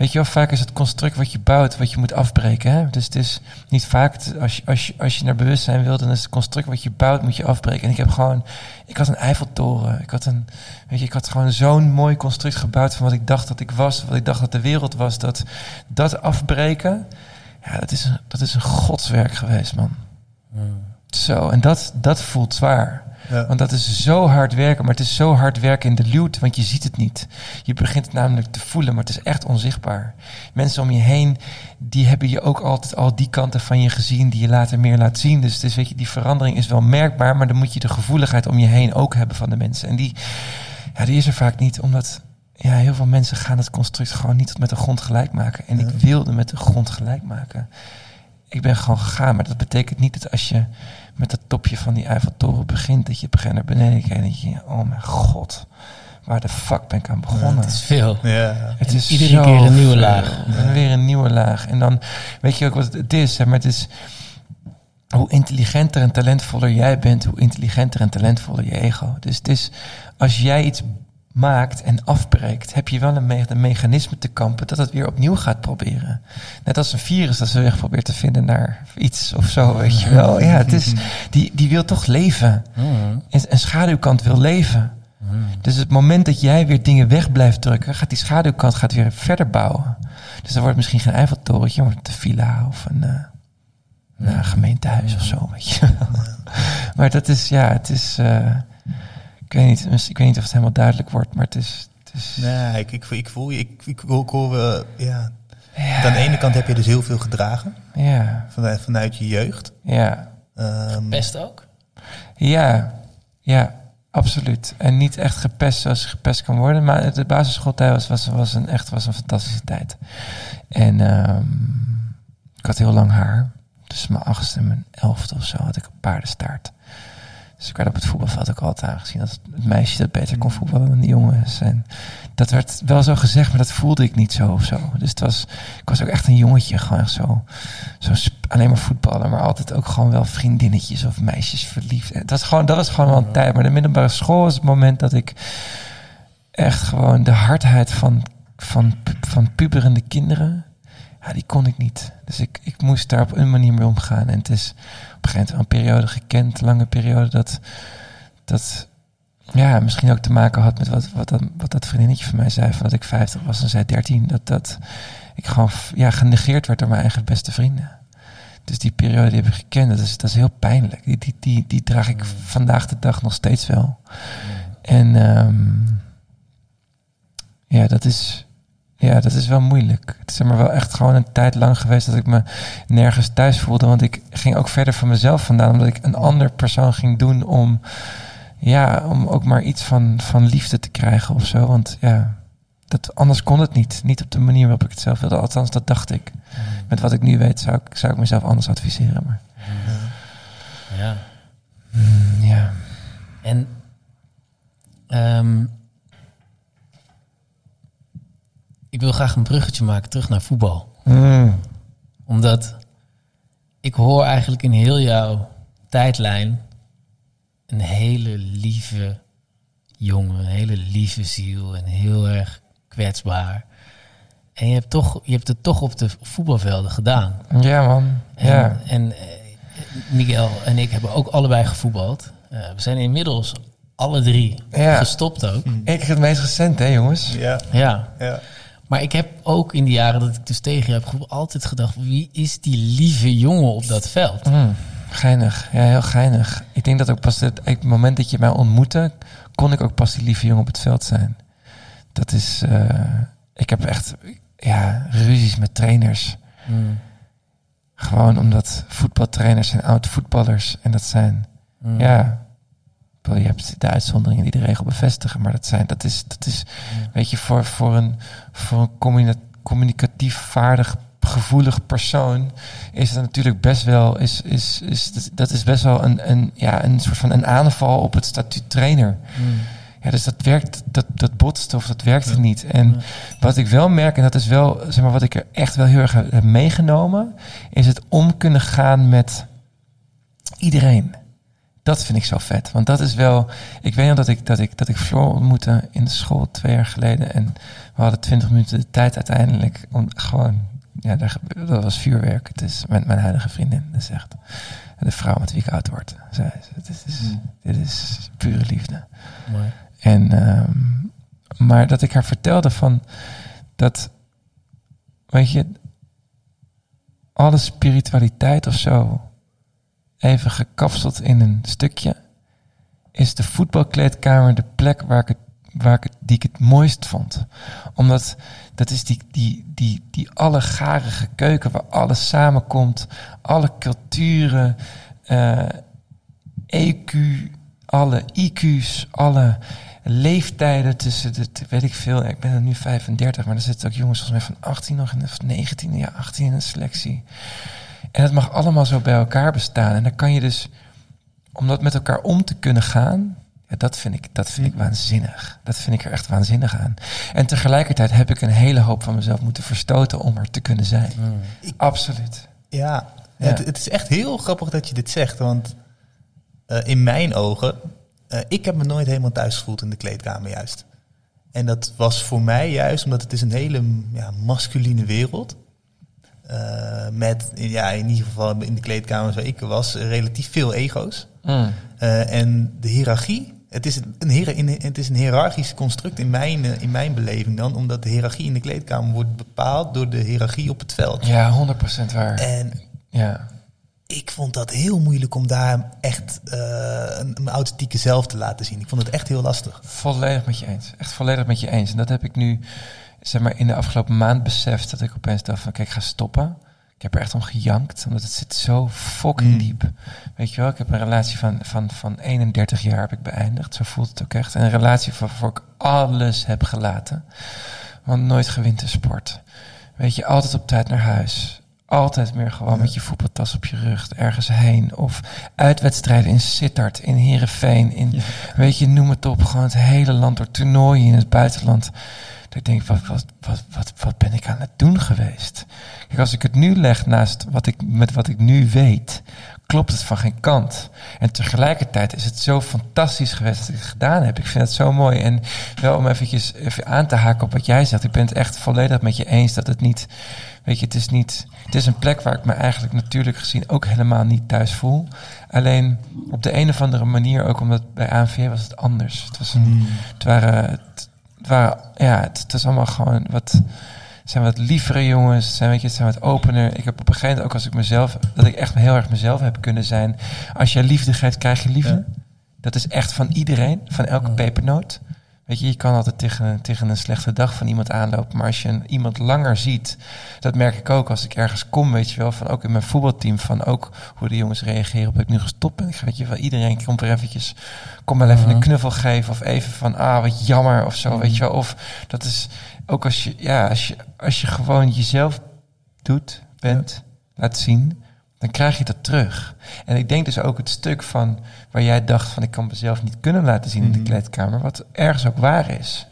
Weet je wel, vaak is het construct wat je bouwt, wat je moet afbreken. Hè? Dus het is niet vaak, als je, als, je, als je naar bewustzijn wilt, dan is het construct wat je bouwt, moet je afbreken. En ik heb gewoon, ik had een Eiffeltoren. Ik had een, weet je, ik had gewoon zo'n mooi construct gebouwd van wat ik dacht dat ik was, wat ik dacht dat de wereld was. Dat, dat afbreken, ja, dat is een, dat is een godswerk geweest, man. Zo, en dat, dat voelt zwaar. Ja. Want dat is zo hard werken, maar het is zo hard werken in de luwte, want je ziet het niet. Je begint het namelijk te voelen, maar het is echt onzichtbaar. Mensen om je heen, die hebben je ook altijd al die kanten van je gezien die je later meer laat zien. Dus, dus weet je, die verandering is wel merkbaar, maar dan moet je de gevoeligheid om je heen ook hebben van de mensen. En die, ja, die is er vaak niet, omdat ja, heel veel mensen gaan het construct gewoon niet tot met de grond gelijk maken. En ik wilde met de grond gelijk maken. Ik ben gewoon gegaan, maar dat betekent niet dat als je met het topje van die Eiffeltoren begint, dat je moment naar beneden kijkt en dat je, oh mijn god, waar de fuck ben ik aan begonnen? Het is veel. Ja. Het En is iedere zo keer een nieuwe veel. laag. En weer een nieuwe laag. En dan weet je ook wat het is, hè, maar het is hoe intelligenter en talentvoller jij bent, hoe intelligenter en talentvoller je ego. Dus het is als jij iets maakt en afbreekt, heb je wel een, me een mechanisme te kampen dat het weer opnieuw gaat proberen. Net als een virus dat ze weg probeert te vinden naar iets of zo, weet je wel. Ja, het is, die, die wil toch leven. Mm. En een schaduwkant wil leven. Dus het moment dat jij weer dingen weg blijft drukken, gaat die schaduwkant gaat weer verder bouwen. Dus dan wordt misschien geen Eiffeltorentje, maar een villa of een, nou, een gemeentehuis of zo, weet je wel. [laughs] Maar dat is, ja, het is, eh, ik weet niet, ik weet niet of het helemaal duidelijk wordt, maar het is, het is Nee, ik, ik, ik voel je. Ik, ik, hoor- ik hoor wel, ja. ja, Aan de ene kant heb je dus heel veel gedragen ja, vanuit, vanuit je jeugd. ja, Ehm, Best ook? ja, ja, absoluut. En niet echt gepest zoals je gepest kan worden, maar de basisschooltijd was, was, was een, echt was een fantastische tijd. En ehm, ik had heel lang haar. Dus mijn achtste en mijn elfde of zo had ik een paardenstaart. Dus ik werd op het voetbalveld ook altijd aangezien als het meisje dat beter kon voetballen dan de jongens. En dat werd wel zo gezegd, maar dat voelde ik niet zo of zo. Dus het was, ik was ook echt een jongetje, gewoon echt zo, zo alleen maar voetballen, maar altijd ook gewoon wel vriendinnetjes of meisjes verliefd. En Dat, was gewoon, dat was gewoon wel een tijd. Maar de middelbare school was het moment dat ik echt gewoon de hardheid van, van, van puberende kinderen, ja, die kon ik niet. Dus ik, ik moest daar op een manier mee omgaan. En het is op een gegeven moment een periode gekend, lange periode, dat, dat ja, misschien ook te maken had met wat, wat, dat, wat dat vriendinnetje van mij zei, van dat ik 50 was en zij 13. Dat, dat ik gewoon ja, genegeerd werd door mijn eigen beste vrienden. Dus die periode die heb ik gekend, dat is, dat is heel pijnlijk. Die, die, die, die draag ik vandaag de dag nog steeds wel. En ehm, ja, dat is, ja, dat is wel moeilijk. Het is maar wel echt gewoon een tijd lang geweest dat ik me nergens thuis voelde. Want ik ging ook verder van mezelf vandaan, omdat ik een ander persoon ging doen om, ja, om ook maar iets van, van liefde te krijgen of zo. Want ja, dat, anders kon het niet. Niet op de manier waarop ik het zelf wilde. Althans, dat dacht ik. Met wat ik nu weet, zou ik, zou ik mezelf anders adviseren. Maar Ja. mm, ja. En ehm, ik wil graag een bruggetje maken terug naar voetbal. Mm, Omdat ik hoor eigenlijk in heel jouw tijdlijn een hele lieve jongen, een hele lieve ziel en heel erg kwetsbaar. En je hebt, toch, je hebt het toch op de voetbalvelden gedaan. ja, man. En, Ja. en eh, Miguel en ik hebben ook allebei gevoetbald. Eh, we zijn inmiddels alle drie Ja. gestopt ook. Ik het meest recent, hè, jongens? Ja, Ja, ja. Maar ik heb ook in die jaren dat ik dus tegen je heb altijd gedacht... wie is die lieve jongen op dat veld? Mm, geinig. Ja, heel geinig. Ik denk dat ook pas het, het moment dat je mij ontmoette, kon ik ook pas die lieve jongen op het veld zijn. Dat is, eh, ik heb echt, ja, ruzies met trainers. Mm, Gewoon omdat voetbaltrainers zijn oud voetballers. En dat zijn, mm, ja, je hebt de uitzonderingen die de regel bevestigen. Maar dat zijn, dat is, dat is weet je, voor, voor een, voor een communi- communicatief vaardig, gevoelig persoon is het natuurlijk best wel, is, is, is, dat- dat is best wel een, een, ja, een soort van een aanval op het statuut trainer. mm, Ja, dus dat werkt, dat, dat botst of dat werkt Ja. niet. En Ja. wat ik wel merk, en dat is wel, zeg maar, wat ik er echt wel heel erg heb meegenomen, is het om kunnen gaan met iedereen. Dat vind ik zo vet. Want dat is wel. Ik weet nog dat ik, dat ik, dat ik Floor ontmoette in de school twee jaar geleden. En we hadden twintig minuten de tijd uiteindelijk. Om gewoon. Ja, daar, dat was vuurwerk. Het is met mijn huidige vriendin. Dat is echt de vrouw met wie ik oud word. Zij, dit, is, dit is pure liefde. mooi. En, ehm, maar dat ik haar vertelde van dat, weet je, alle spiritualiteit of zo, even gekapseld in een stukje, is de voetbalkleedkamer de plek waar ik het, waar ik die ik het mooist vond. Omdat dat is die, die, die, die allegarige keuken waar alles samenkomt, alle culturen, eh, EQ, alle IQ's, alle leeftijden tussen de, weet ik veel, ik ben er nu 35, maar er zitten ook jongens volgens mij van 18 nog in de, of 19, ja 18 in een selectie. En het mag allemaal zo bij elkaar bestaan. En dan kan je dus, om dat met elkaar om te kunnen gaan, ja, dat vind ik, dat vind ik waanzinnig. Dat vind ik er echt waanzinnig aan. En tegelijkertijd heb ik een hele hoop van mezelf moeten verstoten om er te kunnen zijn. Mm. Absoluut. Ja, Ja. Het, het is echt heel grappig dat je dit zegt. Want eh, in mijn ogen, eh, ik heb me nooit helemaal thuis gevoeld in de kleedkamer juist. En dat was voor mij juist omdat het is een hele ja, masculine wereld. Eh, met, ja, in ieder geval in de kleedkamer waar ik was, relatief veel ego's. Mm. Eh, en de hiërarchie, het is een, het is een hiërarchisch construct in mijn, eh, in mijn beleving dan, omdat de hiërarchie in de kleedkamer wordt bepaald door de hiërarchie op het veld. Ja, 100% waar. En Ja. ik vond dat heel moeilijk om daar echt een, mijn authentieke zelf te laten zien. Ik vond het echt heel lastig. Volledig met je eens. Echt volledig met je eens. En dat heb ik nu, zeg maar, in de afgelopen maand beseft. Dat ik opeens dacht van, kijk, ik ga stoppen. Ik heb er echt om gejankt, omdat het zit zo fucking Mm. diep. Weet je wel, ik heb een relatie van, van, van 31 jaar heb ik beëindigd. Zo voelt het ook echt. En een relatie waarvoor ik alles heb gelaten. Want nooit gewintersport. Weet je, altijd op tijd naar huis. Altijd meer gewoon Ja. met je voetbaltas op je rug ergens heen. Of uitwedstrijden in Sittard, in Heerenveen, in Weet je, noem het op. Gewoon het hele land door toernooien in het buitenland. Dat ik denk, wat, wat, wat, wat, wat ben ik aan het doen geweest? Kijk, als ik het nu leg naast wat ik, met wat ik nu weet, klopt het van geen kant. En tegelijkertijd is het zo fantastisch geweest dat ik het gedaan heb. Ik vind het zo mooi. En wel om eventjes even aan te haken op wat jij zegt. Ik ben het echt volledig met je eens dat het niet... Weet je, het is niet... Het is een plek waar ik me eigenlijk natuurlijk gezien ook helemaal niet thuis voel. Alleen op de een of andere manier, ook omdat bij ANV was het anders. Het, was een, het waren... Het, het waren ja, het, het was allemaal gewoon wat... Zijn wat lievere jongens, het zijn, weet je, zijn wat opener. Ik heb op een gegeven moment ook als ik mezelf, dat ik echt heel erg mezelf heb kunnen zijn. Als je liefde geeft, krijg je liefde. Ja. Dat is echt van iedereen, van elke pepernoot. Weet je, je kan altijd tegen, tegen een slechte dag van iemand aanlopen. Maar als je een, iemand langer ziet, dat merk ik ook als ik ergens kom, weet je wel, van ook in mijn voetbalteam, van ook hoe de jongens reageren op dat ik nu gestopt ben. Ik ga, weet je wel, iedereen komt er eventjes, kom wel even Mhm. een knuffel geven of even van, ah, wat jammer of zo, Mhm. weet je wel. Of dat is ook als je, ja, als je, als je gewoon jezelf doet, bent, laat zien, dan krijg je dat terug. En ik denk dus ook het stuk van waar jij dacht van ik kan mezelf niet kunnen laten zien in de Mhm. kleedkamer, wat ergens ook waar is.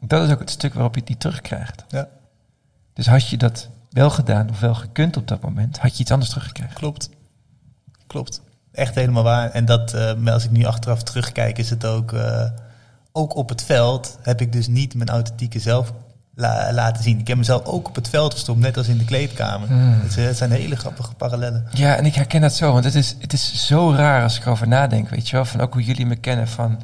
Dat is ook het stuk waarop je niet terugkrijgt. Ja. Dus had je dat wel gedaan of wel gekund op dat moment, had je iets anders teruggekregen. Klopt. Klopt. Echt helemaal waar. En dat, eh, als ik nu achteraf terugkijk, is het ook, eh, ook op het veld heb ik dus niet mijn authentieke zelf la- laten zien. Ik heb mezelf ook op het veld gestopt, net als in de kleedkamer. Het, is- het zijn hele grappige parallellen. Ja, en ik herken dat zo, want het is, het is zo raar als ik erover nadenk, weet je wel, van ook hoe jullie me kennen, van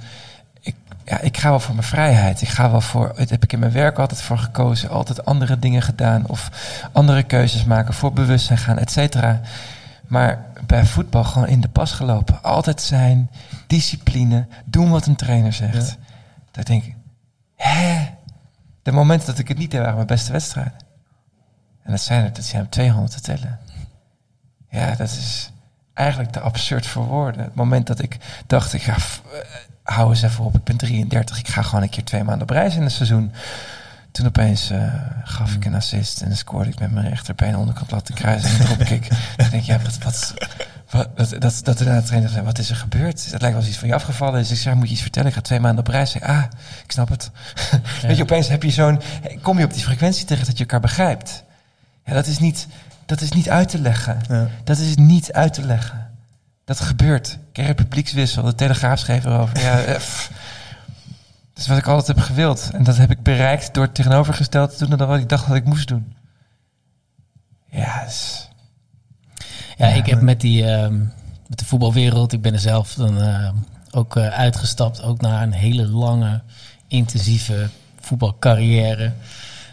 ik, ja, ik ga wel voor mijn vrijheid, ik ga wel voor, het heb ik in mijn werk altijd voor gekozen, altijd andere dingen gedaan of andere keuzes maken, voor bewustzijn gaan, et cetera. Maar bij voetbal gewoon in de pas gelopen, altijd zijn, discipline, doen wat een trainer zegt. Ja. Dat denk ik, hè? De momenten dat ik het niet deed waren mijn beste wedstrijden. En dat zijn er, dat zijn er 200 te tellen. Ja, dat is eigenlijk te absurd voor woorden. Het moment dat ik dacht, ik ga, eh, hou eens even op, ik ben 33, ik ga gewoon een keer twee maanden op reis in een seizoen. Toen opeens eh, gaf ik een assist en scoorde ik met mijn rechterbeen onderkant laten kruisen en dropkick. [laughs] Dan denk ik, ja, wat, wat, dat, dat, dat er de trainer zei, wat is er gebeurd? Het lijkt wel iets van je afgevallen. Dus ik zei, moet je iets vertellen? Ik ga twee maanden op reis. Zei, ah, ik snap het. [laughs] Weet je, opeens heb je zo'n, kom je op die frequentie terecht dat je elkaar begrijpt. Ja, dat is niet, dat is niet uit te leggen. Ja. Dat is niet uit te leggen. Dat gebeurt. Ik publiekswissel. De Telegraaf schreef erover. Ja, eh, dat is wat ik altijd heb gewild. En dat heb ik bereikt door het tegenovergestelde te doen dan wat ik dacht dat ik moest doen. Ja, dus, Ja, ik heb met, die, ehm, met de voetbalwereld, ik ben er zelf dan eh, ook eh, uitgestapt, ook naar een hele lange, intensieve voetbalcarrière.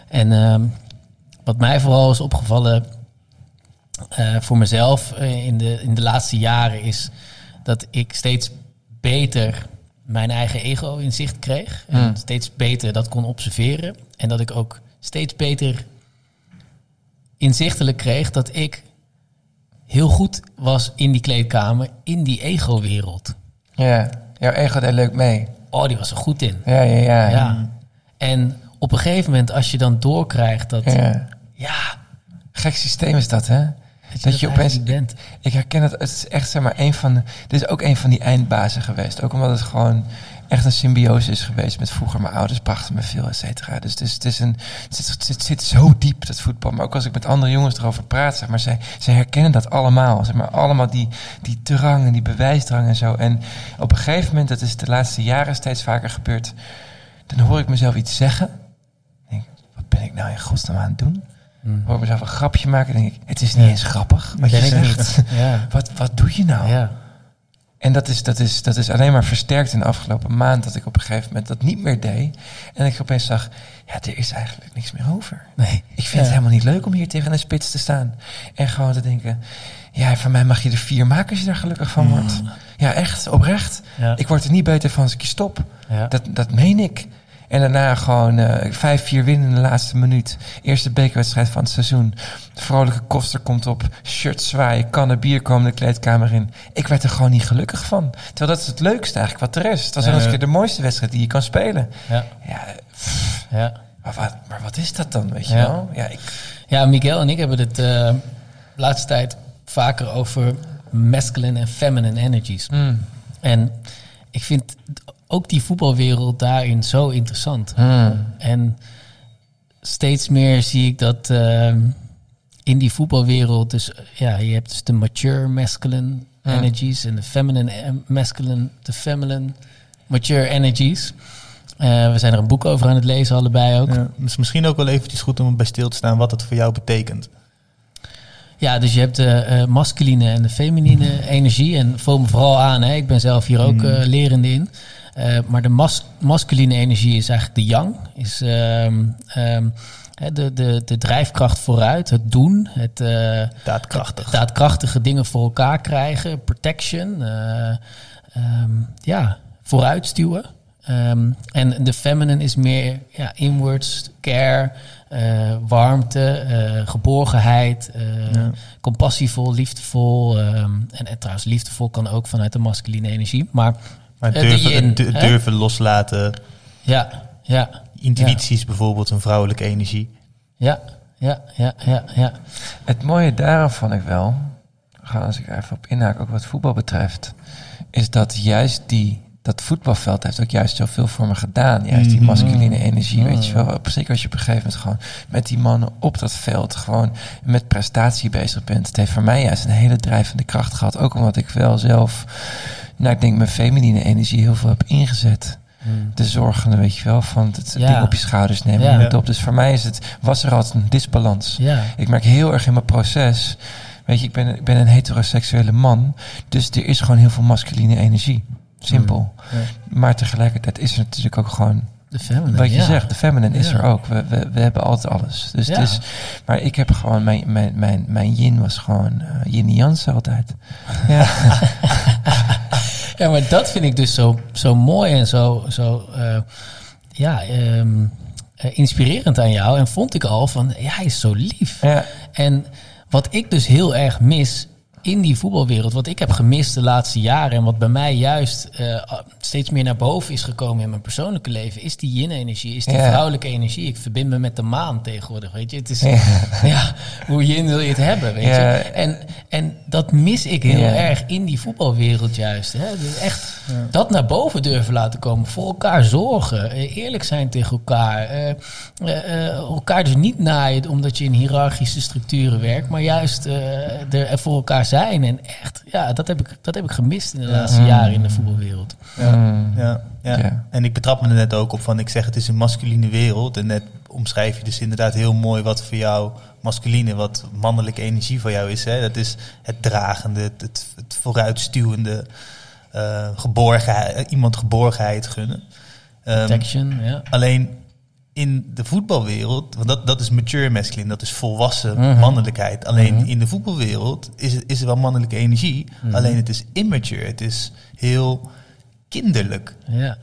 En ehm, wat mij vooral is opgevallen eh, voor mezelf eh, in, de, in de laatste jaren is dat ik steeds beter mijn eigen ego in zicht kreeg. En Hmm. steeds beter dat kon observeren. En dat ik ook steeds beter inzichtelijk kreeg dat ik heel goed was in die kleedkamer, in die ego-wereld. ja, jouw ego deed leuk mee. Oh, die was er goed in. Ja, ja, ja. Ja. En op een gegeven moment, als je dan doorkrijgt dat... Ja, ja. Gek systeem is dat, hè? dat je je, opeens- bent. Ik herken het. Het is echt zeg maar een van de. Dit is ook een van die eindbazen geweest. Ook omdat het gewoon echt een symbiose is geweest met vroeger. Mijn ouders brachten me veel, et cetera. Dus het, is, het, is een, het, zit, het, zit, zo diep, dat voetbal. Maar ook als ik met andere jongens erover praat, zeg maar, zij, zij herkennen dat allemaal. Zeg maar, allemaal die, die drang en die bewijsdrang en zo. En op een gegeven moment, dat is de laatste jaren steeds vaker gebeurd. Dan hoor ik mezelf iets zeggen. Denk, wat ben ik nou in godsnaam aan het doen? Hmm. Hoor ik mezelf een grapje maken. denk ik, het is niet Ja. eens grappig. Wat je Ben zegt. Ja. Wat, wat doe je nou? ja. En dat is, dat, is, dat is alleen maar versterkt in de afgelopen maand dat ik op een gegeven moment dat niet meer deed. En ik opeens zag, ja, er is eigenlijk niks meer over. Nee. Ik vind Ja. het helemaal niet leuk om hier tegen een spits te staan. En gewoon te denken, ja, van mij mag je er vier maken als je daar gelukkig van wordt. Ja, echt, oprecht. Ja. Ik word er niet beter van als ik je stop. Ja. Dat, dat meen ik. En daarna gewoon eh, vijf, vier winnen in de laatste minuut. Eerste bekerwedstrijd van het seizoen. De vrolijke koster komt op. Shirt zwaaien, kannen bier komen de kleedkamer in. Ik werd er gewoon niet gelukkig van. Terwijl dat is het leukste eigenlijk wat er is. Het was nog eens keer de mooiste wedstrijd die je kan spelen. Ja. Ja, pff, Ja. maar, wat, maar wat is dat dan, weet je Ja. wel? Ja, ik, Ja, Miguel en ik hebben het eh, de laatste tijd vaker over masculine en feminine energies. mm, En ik vind ook die voetbalwereld daarin zo interessant. mm, En steeds meer zie ik dat ehm, in die voetbalwereld, dus ja, je hebt dus de mature masculine Ja. energies en de feminine eh, masculine, de feminine mature energies. Eh, we zijn er een boek over aan het lezen, allebei ook. Ja, dus misschien ook wel eventjes goed om bij stil te staan wat het voor jou betekent. Ja, dus je hebt de eh, masculine en de feminine energie. En vul me vooral aan, hè. ik ben zelf hier ook lerende in. Eh, maar de mas masculine energie is eigenlijk de yang. Is ehm, ehm, de, de, de drijfkracht vooruit, het doen, het, Daadkrachtig. het daadkrachtige dingen voor elkaar krijgen, protection. eh, ehm, ja, vooruitstuwen. En de feminine is meer ja, inwards, care, warmte, geborgenheid, Ja. compassievol, liefdevol. en, en trouwens, liefdevol kan ook vanuit de masculine energie. Maar Maar Eh, durven, yin, loslaten. ja, ja, Intuïtie is bijvoorbeeld een vrouwelijke energie. ja, ja, ja, ja, ja. Het mooie daarvan vond ik wel, als ik er even op inhaak, ook wat voetbal betreft, is dat juist die, dat voetbalveld heeft ook juist zoveel voor me gedaan. Juist die Mhm. masculine energie, weet je Mm. wel. Zeker als je op een gegeven moment gewoon met die mannen op dat veld gewoon met prestatie bezig bent. Het heeft voor mij juist een hele drijvende kracht gehad. Ook omdat ik wel zelf, nou ik denk mijn feminine energie heel veel heb ingezet. De zorgende, weet je wel, van het Ja. ding op je schouders nemen. Ja. op. Dus voor mij is het, was er altijd een disbalans. ja. Ik merk heel erg in mijn proces. Weet je, ik ben, ik ben een heteroseksuele man. Dus er is gewoon heel veel masculine energie. Simpel. Ja. Maar tegelijkertijd is er natuurlijk ook gewoon. De feminine, Wat je ja. zegt, de feminine is Ja. er ook. We, we, we hebben altijd alles. Dus Ja. het is, maar ik heb gewoon. Mijn, mijn, mijn, mijn yin was gewoon. eh yin Jansen altijd. [laughs] Ja. [laughs] Ja, maar dat vind ik dus zo, zo mooi en zo, zo eh, ja, ehm, eh, inspirerend aan jou. En vond ik al van, ja, hij is zo lief. En wat ik dus heel erg mis in die voetbalwereld, wat ik heb gemist de laatste jaren en wat bij mij juist eh, steeds meer naar boven is gekomen in mijn persoonlijke leven, is die yin-energie, is die Ja. vrouwelijke energie. Ik verbind me met de maan tegenwoordig, weet je. Het is, Ja. [laughs] ja, hoe yin wil je het hebben, weet Ja. je. En, en dat mis ik heel erg in die voetbalwereld juist. Hè. Dus echt dat naar boven durven laten komen, voor elkaar zorgen, eh, eerlijk zijn tegen elkaar, eh, elkaar dus niet naaien omdat je in hiërarchische structuren werkt, maar juist er voor elkaar zijn. En echt, ja, dat heb ik, dat heb ik gemist in de laatste Mm. jaren in de voetbalwereld. Mm. Ja, ja. Ja. en ik betrap me er net ook op van, ik zeg het is een masculine wereld. En net omschrijf je dus inderdaad heel mooi wat voor jou masculine, wat mannelijke energie voor jou is. Hè? Dat is het dragende, het, het, het vooruitstuwende, eh, geborgenheid, iemand geborgenheid gunnen. Ehm, Protection, ja. Alleen in de voetbalwereld, want dat, dat is mature masculine, dat is volwassen Mhm. mannelijkheid. Alleen Mhm. in de voetbalwereld is, het- is er wel mannelijke energie, Mhm. alleen het is immature, het is heel kinderlijk. ja.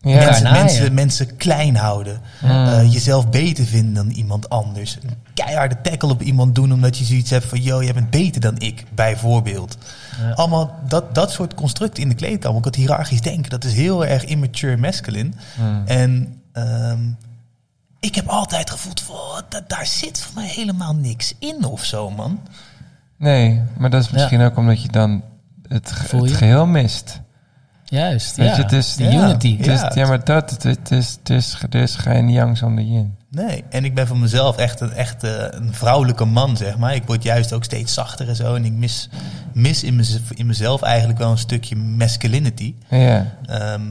Ja. Mensen, mensen, mensen klein houden, Mm. eh, jezelf beter vinden dan iemand anders. Een keiharde tackle op iemand doen omdat je zoiets hebt van, yo, jij bent beter dan ik, bijvoorbeeld. Ja. Allemaal dat, dat soort constructen in de kleedkamer, ook het hiërarchisch denken, dat is heel erg immature masculine. Mm. En ehm, ik heb altijd gevoeld van, oh, da- daar zit voor mij helemaal niks in of zo, man. Nee, maar dat is misschien ook omdat je dan het, ge- het geheel mist. Juist, Weet ja. je, het is- de ja. unity. Het is, Ja, ja, maar dat, het, is, het is, er is geen yang zonder yin. Nee, en ik ben voor mezelf echt een, echt eh, een vrouwelijke man, zeg maar. Ik word juist ook steeds zachter en zo. En ik mis, mis in, mez- in mezelf eigenlijk wel een stukje masculinity. Ja, Ehm,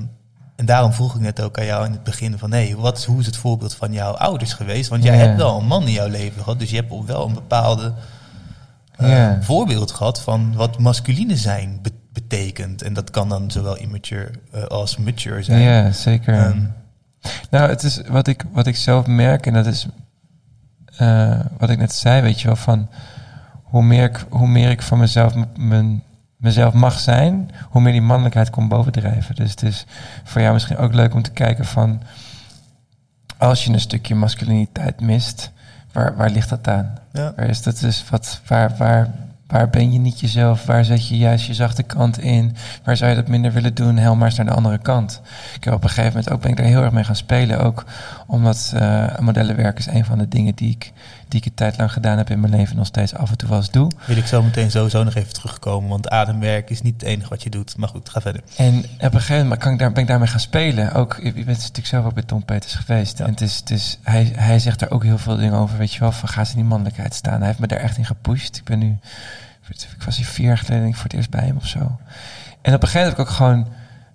en daarom vroeg ik net ook aan jou in het begin van... Hey, wat is, hoe is het voorbeeld van jouw ouders geweest? Want jij hebt wel een man in jouw leven gehad. Dus je hebt wel een bepaalde eh, voorbeeld gehad... van wat masculine zijn be- betekent. En dat kan dan zowel immature eh, als mature zijn. ja zeker. Ehm, Nou, het is wat ik, wat ik zelf merk, en dat is eh, wat ik net zei, weet je wel, van hoe meer ik, hoe meer ik van mezelf, mijn, mezelf mag zijn, hoe meer die mannelijkheid komt bovendrijven. Dus het is voor jou misschien ook leuk om te kijken van, als je een stukje masculiniteit mist, waar, waar ligt dat aan? ja. Waar is dat dus wat, waar, waar, waar ben je niet jezelf? Waar zet je juist je zachte kant in? Waar zou je dat minder willen doen? Helemaal maar eens naar de andere kant. Ik heb op een gegeven moment ook ben ik daar heel erg mee gaan spelen. Ook omdat eh modellenwerk is een van de dingen die ik, die ik een tijd lang gedaan heb in mijn leven. en Nog steeds af en toe wel eens doe. Wil ik zo meteen sowieso nog even terugkomen. Want ademwerk is niet het enige wat je doet. Maar goed, ga verder. En op een gegeven moment kan ik daar, ben ik daarmee gaan spelen. Ook, je bent natuurlijk zelf ook bij Tom Peters geweest. Ja. En het is, het is, hij, hij zegt daar ook heel veel dingen over. Weet je wel, van ga ze in die mannelijkheid staan. Hij heeft me daar echt in gepusht. Ik ben nu, ik was hier vier jaar geleden denk ik voor het eerst bij hem of zo. En op een gegeven moment heb ik ook gewoon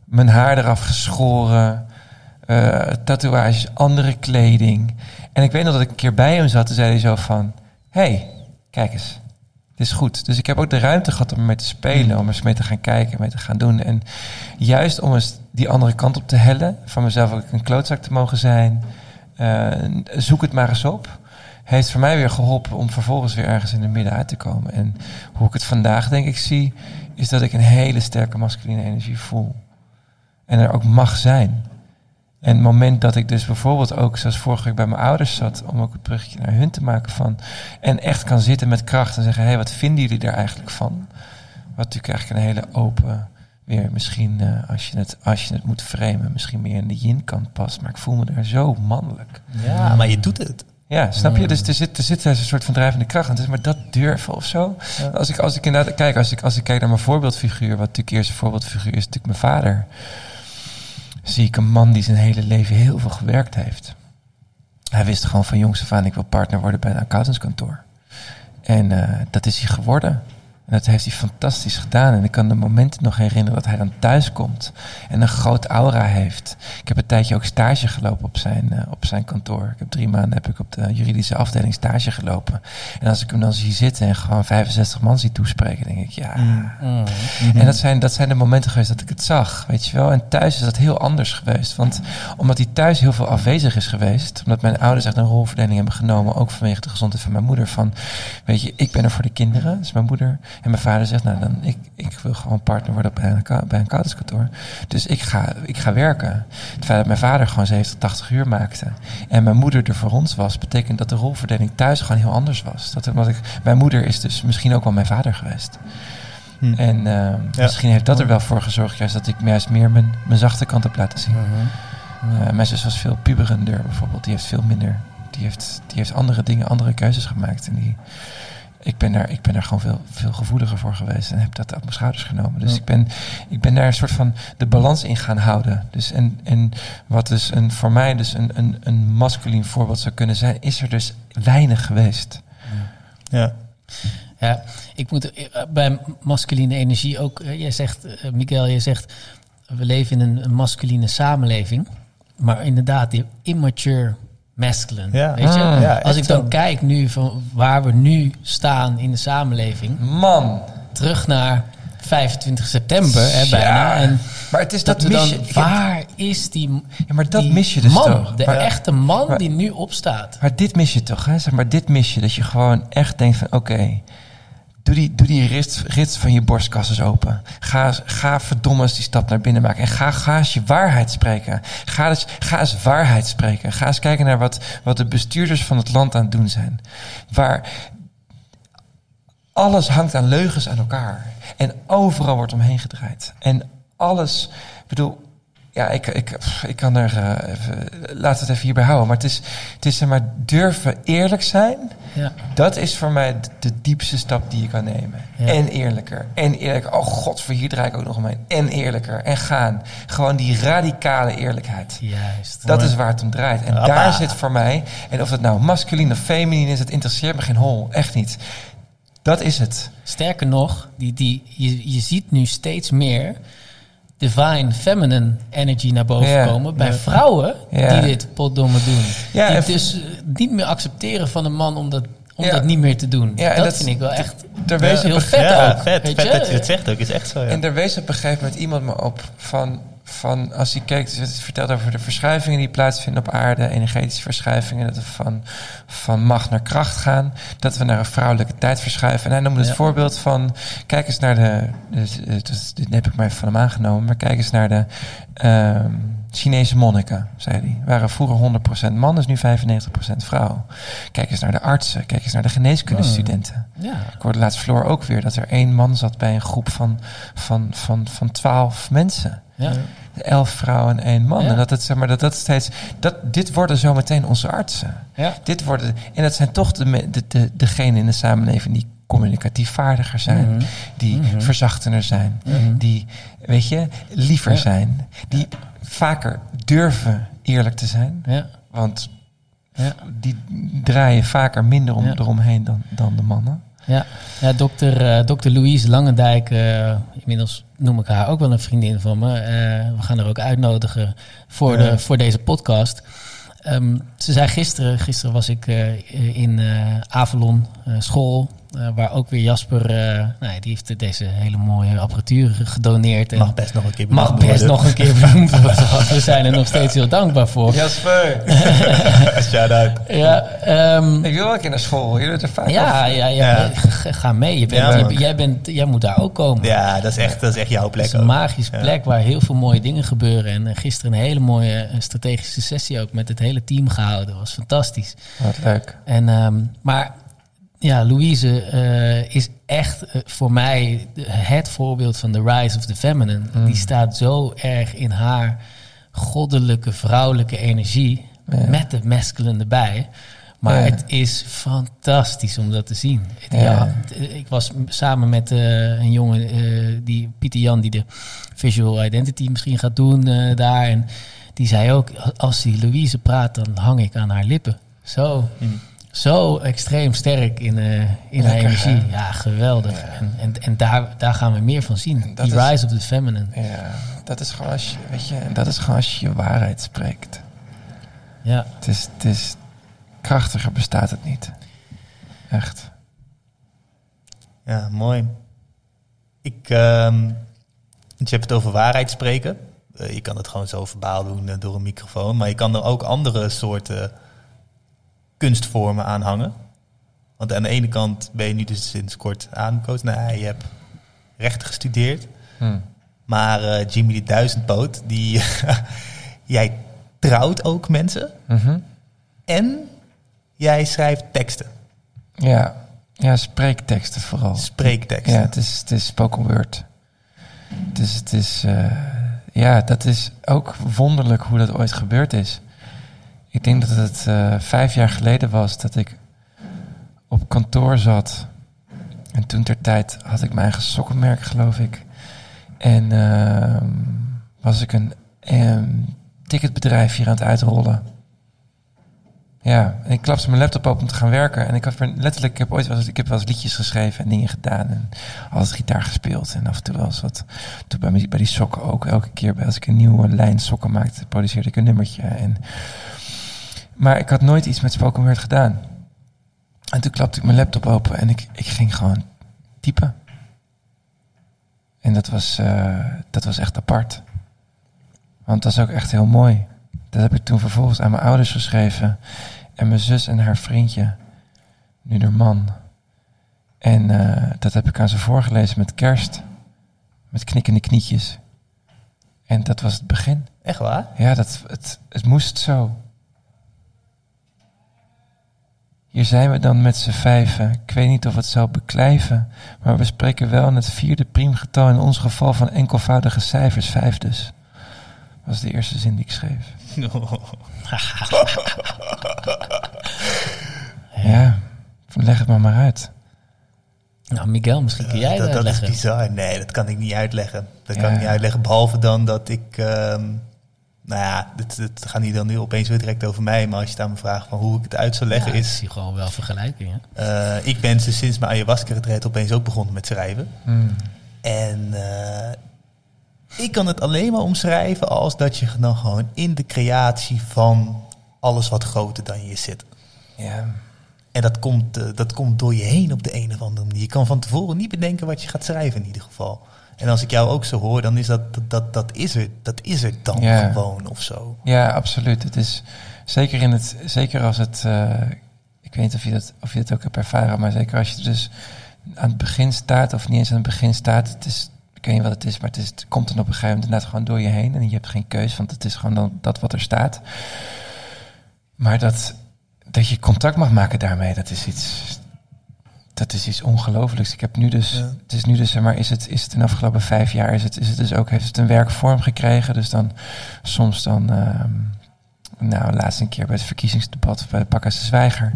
mijn haar eraf geschoren. eh, tatoeages, andere kleding. En ik weet nog dat ik een keer bij hem zat. Toen zei hij zo van, hey, kijk eens. Dit is goed. Dus ik heb ook de ruimte gehad om ermee te spelen, om er eens mee te gaan kijken, mee te gaan doen. En juist om eens die andere kant op te hellen, van mezelf ook een klootzak te mogen zijn, eh, zoek het maar eens op, heeft voor mij weer geholpen om vervolgens weer ergens in het midden uit te komen. En hoe ik het vandaag denk ik zie, is dat ik een hele sterke masculine energie voel. En er ook mag zijn. En het moment dat ik dus bijvoorbeeld ook, zoals vorige week bij mijn ouders zat, om ook het bruggetje naar hun te maken van. En echt kan zitten met kracht en zeggen: hé, hey, wat vinden jullie er eigenlijk van? Wat natuurlijk eigenlijk een hele open, weer misschien uh, als, je het, als je het moet framen, misschien meer in de yin-kant past. Maar ik voel me daar zo mannelijk. Ja, maar je doet het. Ja, snap je? Dus er zit, er zit een soort van drijvende kracht. En het is maar dat durven of zo. Ja. Als ik, als ik inderdaad kijk, als ik, als ik kijk naar mijn voorbeeldfiguur, wat natuurlijk eerst een voorbeeldfiguur is, natuurlijk mijn vader zie ik een man die zijn hele leven heel veel gewerkt heeft. Hij wist gewoon van jongs af aan, ik wil partner worden bij een accountantskantoor. En uh, dat is hij geworden. En dat heeft hij fantastisch gedaan. En ik kan de momenten nog herinneren dat hij dan thuis komt en een groot aura heeft. Ik heb een tijdje ook stage gelopen op zijn, uh, op zijn kantoor. Ik heb drie maanden heb ik op de juridische afdeling stage gelopen. En als ik hem dan zie zitten en gewoon 65 man zie toespreken, denk ik, ja. Mm. Mm. En dat zijn, dat zijn de momenten geweest dat ik het zag, weet je wel. En thuis is dat heel anders geweest. Want omdat hij thuis heel veel afwezig is geweest, omdat mijn ouders echt een rolverdeling hebben genomen, ook vanwege de gezondheid van mijn moeder, van, weet je, ik ben er voor de kinderen, dat is mijn moeder. En mijn vader zegt, nou, dan, ik, ik wil gewoon partner worden bij een, bij een accountantskantoor. Dus ik ga, ik ga werken. Het feit dat mijn vader gewoon 70, 80 uur maakte en mijn moeder er voor ons was, betekent dat de rolverdeling thuis gewoon heel anders was. Dat, omdat ik, mijn moeder is dus misschien ook wel mijn vader geweest. Hm. En uh, ja. misschien heeft dat er wel voor gezorgd, juist dat ik juist meer mijn, mijn zachte kant heb laten zien. Uh, uh, mijn zus was veel puberender bijvoorbeeld. Die heeft veel minder. Die heeft, die heeft andere dingen, andere keuzes gemaakt. En die, ik ben daar, ik ben daar gewoon veel, veel gevoeliger voor geweest en heb dat op mijn schouders genomen. Dus ik, ben, ik ben daar een soort van de balans in gaan houden. Dus en, en wat dus een, voor mij dus een, een, een masculien voorbeeld zou kunnen zijn, is er dus weinig geweest. Ja. Ja, ik moet eh, bij masculine energie ook, eh, jij zegt, uh, Miguel, je zegt, we leven in een, een masculine samenleving. Maar inderdaad, die immature masculine. Ja. Weet je? Ah. Ja, Als ik dan zo. kijk nu van waar we nu staan in de samenleving. Man. Terug naar 25 september hè, bijna. En maar het is dat, dat dan, waar is die Ja, maar dat mis je dus man, toch? De maar, echte man maar, die nu opstaat. Maar dit mis je toch, hè? Zeg maar, dit mis je. Dat je gewoon echt denkt van, oké... Okay, Doe die, doe die rits, van je borstkas eens open. Ga, ga verdomme eens die stap naar binnen maken. En ga, ga eens je waarheid spreken. Ga eens, ga eens waarheid spreken. Ga eens kijken naar wat, wat de bestuurders van het land aan het doen zijn. Waar alles hangt aan leugens aan elkaar. En overal wordt omheen gedraaid. En alles, ik bedoel, ja, ik, ik, ik kan er, uh, even, laat het even hierbij houden. Maar het is, het is maar durven eerlijk zijn. Ja. Dat is voor mij de, diepste stap die je kan nemen. Ja. En eerlijker. En eerlijker. Oh god, voor hier draai ik ook nog omheen. En eerlijker. En gaan. Gewoon die radicale eerlijkheid. Juist. Dat is waar het om draait. En daar zit voor mij, en of het nou masculin of feminin is, het interesseert me geen hol. Echt niet. Dat is het. Sterker nog, die, die, je, je ziet nu steeds meer divine feminine energy naar boven Ja. komen bij Ja. vrouwen die dit potdomme doen. Ja, die dus eh, niet meer accepteren van een man om dat, om Ja. dat niet meer te doen. Ja, dat, dat- vind ik wel echt Er wees heel vet ja, ook. vet, vet je? dat je het zegt ook. Is echt zo, ja. En er wees op een gegeven moment iemand me op van, van als hij keek, dus het vertelt over de verschuivingen die plaatsvinden op aarde, energetische verschuivingen, dat we van, van macht naar kracht gaan, dat we naar een vrouwelijke tijd verschuiven. En hij noemde het Ja. voorbeeld van, kijk eens naar de, dus, eh, dus, dit heb ik maar even van hem aangenomen, maar kijk eens naar de ehm, Chinese monniken, zei hij. Waren vroeger 100% man, dus nu 95% vrouw. Kijk eens naar de artsen, kijk eens naar de geneeskundestudenten. Ja. Ik hoorde laatst Floor ook weer dat er één man zat bij een groep van, van, van, van twaalf mensen. Ja. Elf vrouwen en één man. Ja. En dat het, zeg maar, dat dat steeds. Dat, dit worden zometeen onze artsen. Ja. Dit worden. En dat zijn toch de, de, de, degenen in de samenleving die communicatief vaardiger zijn. Mhm. Die verzachtender zijn. Mhm. Die, weet je, liever Ja. zijn. Die vaker durven eerlijk te zijn. Ja. Want Ja. die draaien vaker minder om, eromheen dan, dan de mannen. Ja, ja dokter, eh, dokter Louise Langendijk, eh, inmiddels noem ik haar ook wel een vriendin van me. Eh, we gaan haar ook uitnodigen voor, de, voor deze podcast. Ehm, ze zei gisteren, gisteren was ik in Avalon, school, Eh, waar ook weer Jasper, eh, nou, die heeft deze hele mooie apparatuur gedoneerd. En Mag best nog een keer mag best worden. nog een keer benoemd [laughs] worden. We zijn er nog steeds heel dankbaar voor. Jasper, [laughs] Shout-out. Ja, ehm, ik wil wel een keer naar school. Jullie er vaak ja, ja, ja, Ja. ga mee. Je bent, Ja, je- man. jij, bent, jij moet daar ook komen. Ja, dat is echt, dat is echt jouw Het plek is een ook. magische Ja. plek waar heel veel mooie dingen gebeuren. En eh, gisteren een hele mooie strategische sessie ook met het hele team gehouden. was fantastisch. Wat leuk. En, ehm, maar ja, Louise eh, is echt eh, voor mij het voorbeeld van de rise of the feminine. Mm. Die staat zo erg in haar goddelijke, vrouwelijke energie. Ja. Met de masculine erbij. Maar Ja. het is fantastisch om dat te zien. Ja. Ik was samen met eh, een jongen, die, Pieter Jan, die de visual identity misschien gaat doen daar. En die zei ook, als die Louise praat, dan hang ik aan haar lippen. Zo, Mm. Zo extreem sterk in, eh, in haar energie. hè? Ja, geweldig. En, en, en daar, daar gaan we meer van zien. Die is- rise of the feminine. Ja, dat is gewoon als je, weet je, en dat is gewoon als je je waarheid spreekt. Ja. Het is, het is krachtiger bestaat het niet. Echt. Ja, mooi. Ik, ehm, je hebt het over waarheid spreken. Eh, je kan het gewoon zo verbaal doen eh, door een microfoon. Maar je kan er ook andere soorten kunstvormen aan hangen. Want aan de ene kant ben je nu dus sinds kort ademcoach. Nou, je hebt rechten gestudeerd. Hm. Maar eh, Jimmy de Duizendpoot, die... [laughs] jij trouwt ook mensen. Mhm. En jij schrijft teksten. Ja. ja, spreekteksten vooral. Spreekteksten. Ja, het is, het is spoken word. Dus het is, eh, ja, dat is ook wonderlijk hoe dat ooit gebeurd is. Ik denk dat het eh, vijf jaar geleden was dat ik op kantoor zat. En toen ter tijd had ik mijn eigen sokkenmerk, geloof ik. En ehm, was ik een ticketbedrijf hier aan het uitrollen. Ja, en ik klapte mijn laptop open om te gaan werken. En ik er letterlijk, ik heb ooit wel ik heb wel eens liedjes geschreven en dingen gedaan. En altijd gitaar gespeeld. En af en toe wel eens wat. Toen bij, bij die sokken ook. Elke keer als ik een nieuwe lijn sokken maakte, produceerde ik een nummertje. En, maar ik had nooit iets met spoken word gedaan. En toen klapte ik mijn laptop open en ik, ik ging gewoon typen. En dat was, eh, dat was echt apart. Want dat is ook echt heel mooi. Dat heb ik toen vervolgens aan mijn ouders geschreven. En mijn zus en haar vriendje. Nu haar man. En eh, dat heb ik aan ze voorgelezen met kerst. Met knikkende knietjes. En dat was het begin. Echt waar? Ja, dat, het, het moest zo. Hier zijn we dan met z'n vijven. Ik weet niet of het zal beklijven, maar we spreken wel in het vierde priemgetal, in ons geval van enkelvoudige cijfers, vijf dus. Dat was de eerste zin die ik schreef. [laughs] Ja, leg het maar maar uit. Nou, Miguel, misschien kun jij dat, dat, dat is uitleggen. bizar. Nee, dat kan ik niet uitleggen. Dat Ja. kan ik niet uitleggen. Behalve dan dat ik. ehm, nou ja, dit, dit gaat niet dan nu opeens weer direct over mij. Maar als je het aan me vraagt van hoe ik het uit zou leggen, Ja, ik is. zie gewoon wel vergelijkingen. eh, ik ben dus sinds mijn ayahuasca retreat opeens ook begonnen met schrijven. Hmm. En eh, ik kan het alleen maar omschrijven als dat je dan gewoon in de creatie van alles wat groter dan je zit. Ja, En dat komt, eh, dat komt door je heen op de een of andere manier. Je kan van tevoren niet bedenken wat je gaat schrijven in ieder geval. En als ik jou ook zo hoor, dan is dat, dat, dat, dat is er, dat is er dan Ja. gewoon of zo. ja absoluut. Het is zeker in het, zeker als het, eh, ik weet niet of je dat, of je dat ook hebt ervaren, maar zeker als je dus aan het begin staat, of niet eens aan het begin staat, het is, ik weet niet wat het is, maar het, is, het komt dan op een gegeven moment inderdaad gewoon door je heen en je hebt geen keus, want het is gewoon dan dat wat er staat. Maar dat, dat je contact mag maken daarmee, dat is iets, dat is iets ongelooflijks. Ik heb nu dus, Ja. het is nu dus, zeg maar, is het, is het in de afgelopen vijf jaar, is het, is het dus ook, heeft het een werkvorm gekregen. Dus dan, soms dan, ehm, nou, laatst een keer bij het verkiezingsdebat bij de Pakka's de Zwijger.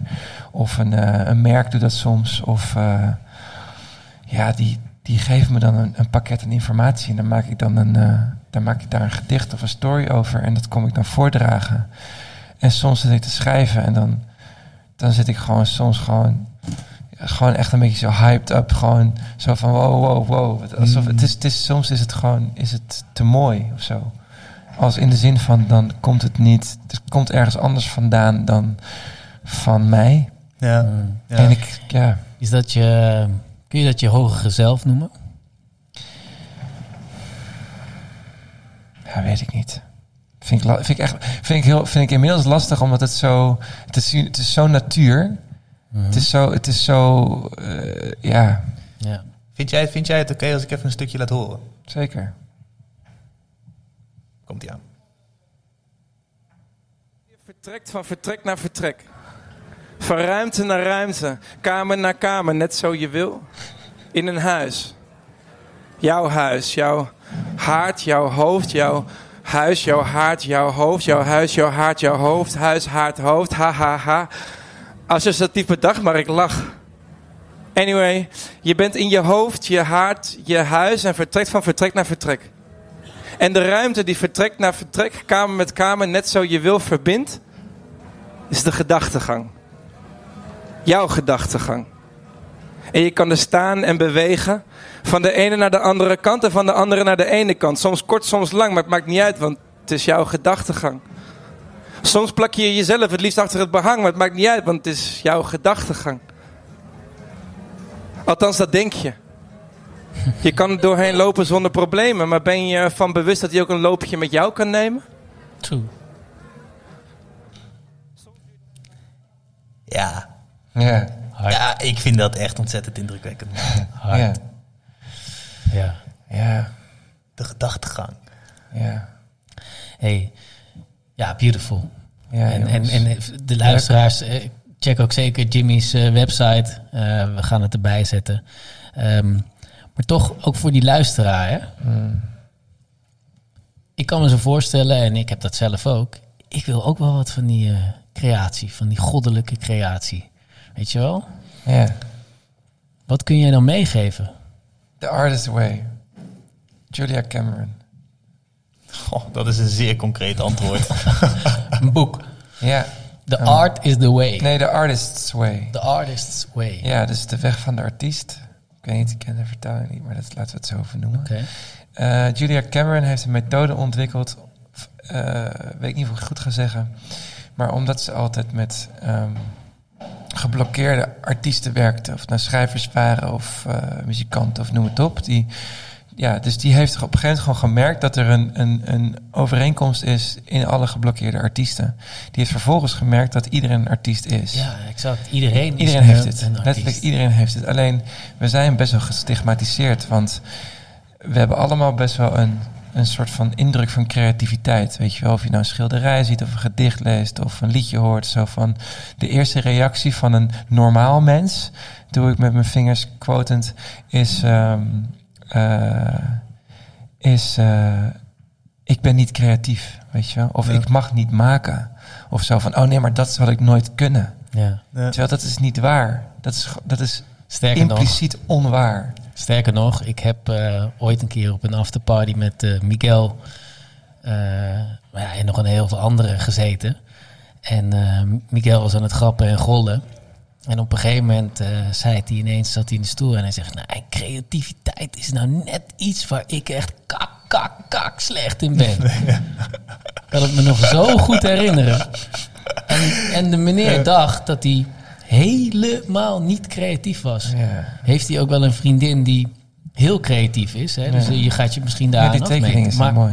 Of een, eh, een merk doet dat soms. Of, eh, ja, die, die geven me dan een, een pakket aan informatie. En dan maak ik dan een, eh, dan maak ik daar een gedicht of een story over. En dat kom ik dan voordragen. En soms zit ik te schrijven en dan, dan zit ik gewoon soms gewoon, gewoon echt een beetje zo hyped up. Gewoon zo van wow, wow, wow. Alsof, het is, het is, soms is het gewoon is het te mooi of zo. Als in de zin van dan komt het niet, het komt ergens anders vandaan dan van mij. Ja. Mm. ja. En ik, ja, Is dat je, kun je dat je hogere zelf noemen? ja, weet ik niet. Vind ik, vind ik echt, vind ik heel, vind ik inmiddels lastig, omdat het zo, het is, het is zo natuur. Mhm. Het is zo, het is zo, eh, ja, Ja. Vind, jij, vind jij het oké als ik even een stukje laat horen? zeker. Komt ie aan. Je vertrekt van vertrek naar vertrek. Van ruimte naar ruimte. Kamer naar kamer, net zo je wil. In een huis. Jouw huis, jouw haard, jouw hoofd, jouw huis, jouw haard, jouw hoofd, jouw huis, jouw haard, jouw hoofd, huis, haard, hoofd, ha ha ha. Associatief bedacht, maar ik lach. Anyway, je bent in je hoofd, je haard, je huis en vertrekt van vertrek naar vertrek. En de ruimte die vertrekt naar vertrek, kamer met kamer, net zo je wil verbindt, is de gedachtegang. Jouw gedachtegang. En je kan er staan en bewegen, van de ene naar de andere kant en van de andere naar de ene kant. Soms kort, soms lang, maar het maakt niet uit, want het is jouw gedachtegang. Soms plak je jezelf het liefst achter het behang, maar het maakt niet uit, want het is jouw gedachtegang. Althans, dat denk je. Je kan er doorheen lopen zonder problemen, maar ben je ervan bewust dat hij ook een loopje met jou kan nemen? True. Ja. Ja, Hard. ja, ik vind dat echt ontzettend indrukwekkend. Hard. ja, Ja. ja, De gedachtegang. ja, Hey. Ja, beautiful. ja. en, en, en de luisteraars, eh, check ook zeker Jimmy's eh, website. Eh, we gaan het erbij zetten. Ehm, maar toch ook voor die luisteraar. Hè? Mm. Ik kan me zo voorstellen, en ik heb dat zelf ook. Ik wil ook wel wat van die creatie, van die goddelijke creatie. Weet je wel? Ja, Wat kun jij dan meegeven? The Artist Way. Julia Cameron. Goh, dat is een zeer concreet antwoord. [laughs] Een boek. Ja, The Um, art is the way. nee, The Artist's Way. The artist's way. Ja, dus de weg van de artiest. Ik weet niet, ik ken de vertaling niet, maar dat, laten we het zo even noemen. Eh, Julia Cameron heeft een methode ontwikkeld, eh, weet ik niet of ik het goed ga zeggen, maar omdat ze altijd met ehm, geblokkeerde artiesten werkte, of nou schrijvers waren of eh, muzikanten of noem het op, die, ja, dus die heeft op een gegeven moment gewoon gemerkt dat er een, een, een overeenkomst is in alle geblokkeerde artiesten. Die heeft vervolgens gemerkt dat iedereen een artiest is. Ja, exact. Iedereen, is Iedereen een- heeft het. Letterlijk iedereen heeft het. Alleen, we zijn best wel gestigmatiseerd. Want we hebben allemaal best wel een, een soort van indruk van creativiteit. Weet je wel, of je nou een schilderij ziet of een gedicht leest of een liedje hoort. Zo van de eerste reactie van een normaal mens, doe ik met mijn vingers quotend, is... ehm, eh, is eh, ik ben niet creatief, weet je wel. Of Ja. ik mag niet maken. Of zo van, oh nee, maar dat zal ik nooit kunnen. Ja. Ja. Terwijl dat is niet waar. Dat is, dat is Sterker nog, impliciet onwaar. Sterker nog, ik heb eh, ooit een keer op een afterparty met eh, Miguel eh, maar ja, en nog een heel veel anderen gezeten. En eh, Miguel was aan het grappen en gollen. En op een gegeven moment eh, zei hij ineens, zat hij in de stoel en hij zegt, nou, creativiteit is nou net iets waar ik echt kak, kak, kak slecht in ben. [laughs] kan ik me nog zo goed herinneren. En, en de meneer dacht dat hij helemaal niet creatief was Ja. heeft hij ook wel een vriendin die heel creatief is. Hè? Dus je gaat je misschien daar aan afmeten. zijn Maar mooi.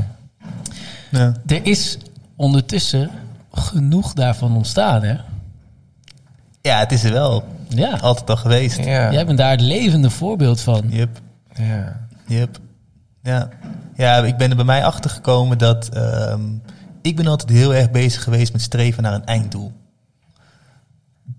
Ja. er is ondertussen genoeg daarvan ontstaan. Hè? Ja, het is er wel Ja. altijd al geweest. Ja. Jij bent daar het levende voorbeeld van. Yep. ja. Yep. Ja. ja, ik ben er bij mij achter gekomen dat ehm, ik ben altijd heel erg bezig geweest met streven naar een einddoel.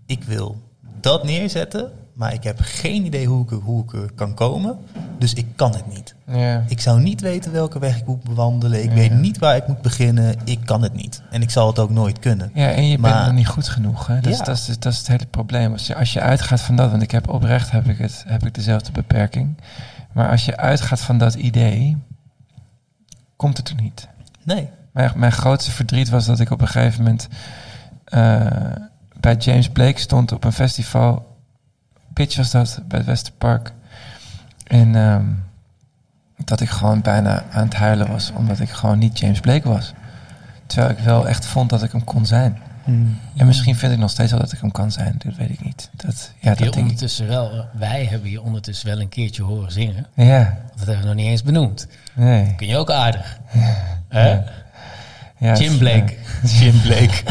Ik wil dat neerzetten, maar ik heb geen idee hoe ik, er- hoe ik er kan komen. Dus ik kan het niet. Ja. Ik zou niet weten welke weg ik moet bewandelen. Ik Ja. weet niet waar ik moet beginnen. Ik kan het niet. En ik zal het ook nooit kunnen. ja, en je Maar- bent nog niet goed genoeg. Hè? Dat, is, dat, is, dat is het hele probleem. Als je, als je uitgaat van dat, want ik heb oprecht heb ik, het, heb ik dezelfde beperking. Maar als je uitgaat van dat idee, komt het er niet. Nee. Mijn, mijn grootste verdriet was dat ik op een gegeven moment eh, bij James Blake stond op een festival. Pitch was dat, bij het Westerpark. En ehm, dat ik gewoon bijna aan het huilen was, omdat ik gewoon niet James Blake was. Terwijl ik wel echt vond dat ik hem kon zijn. En misschien vind ik nog steeds wel dat ik hem kan zijn. Dat weet ik niet. Dat, ja, dat denk ik. ondertussen wel, wij hebben je ondertussen wel een keertje horen zingen. Ja, Dat hebben we nog niet eens benoemd. nee. Kun je ook aardig. [laughs] Hè? Ja, [laughs] Jim Blake. [laughs] Jim Blake.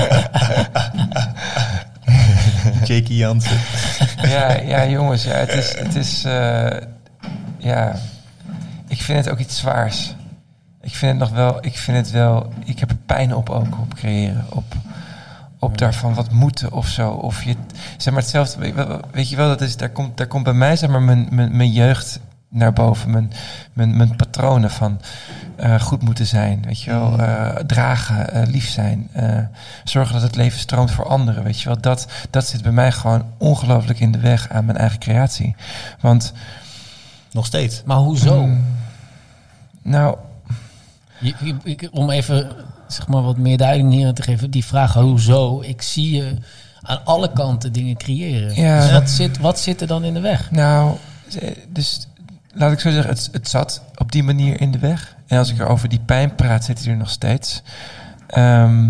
Jakey Jansen. Ja, ja, jongens, ja, het is, het is eh, ja, ik vind het ook iets zwaars. Ik vind het nog wel, ik vind het wel, ik heb er pijn op ook, op creëren, op, op daarvan wat moeten of zo. Of je, zeg maar hetzelfde, weet- je wel, dat is, daar komt, daar komt bij mij zeg maar mijn, mijn, mijn jeugd naar boven, mijn, mijn, mijn patronen van eh, goed moeten zijn, weet je wel, eh, dragen, eh, lief zijn, zorgen dat het leven stroomt voor anderen, weet je wel. Dat, dat zit bij mij gewoon ongelooflijk in de weg aan mijn eigen creatie. Want, Nog steeds. Maar hoezo? Mm. nou, Je- je- ik- om even zeg maar, wat meer duiding hier te geven. Die vraag hoezo. Ik zie je aan alle kanten dingen creëren. Ja. Dus wat zit, wat zit er dan in de weg? Nou, dus laat ik zo zeggen, het, het zat op die manier in de weg. En als ik er over die pijn praat, zit hij er nog steeds. Ehm,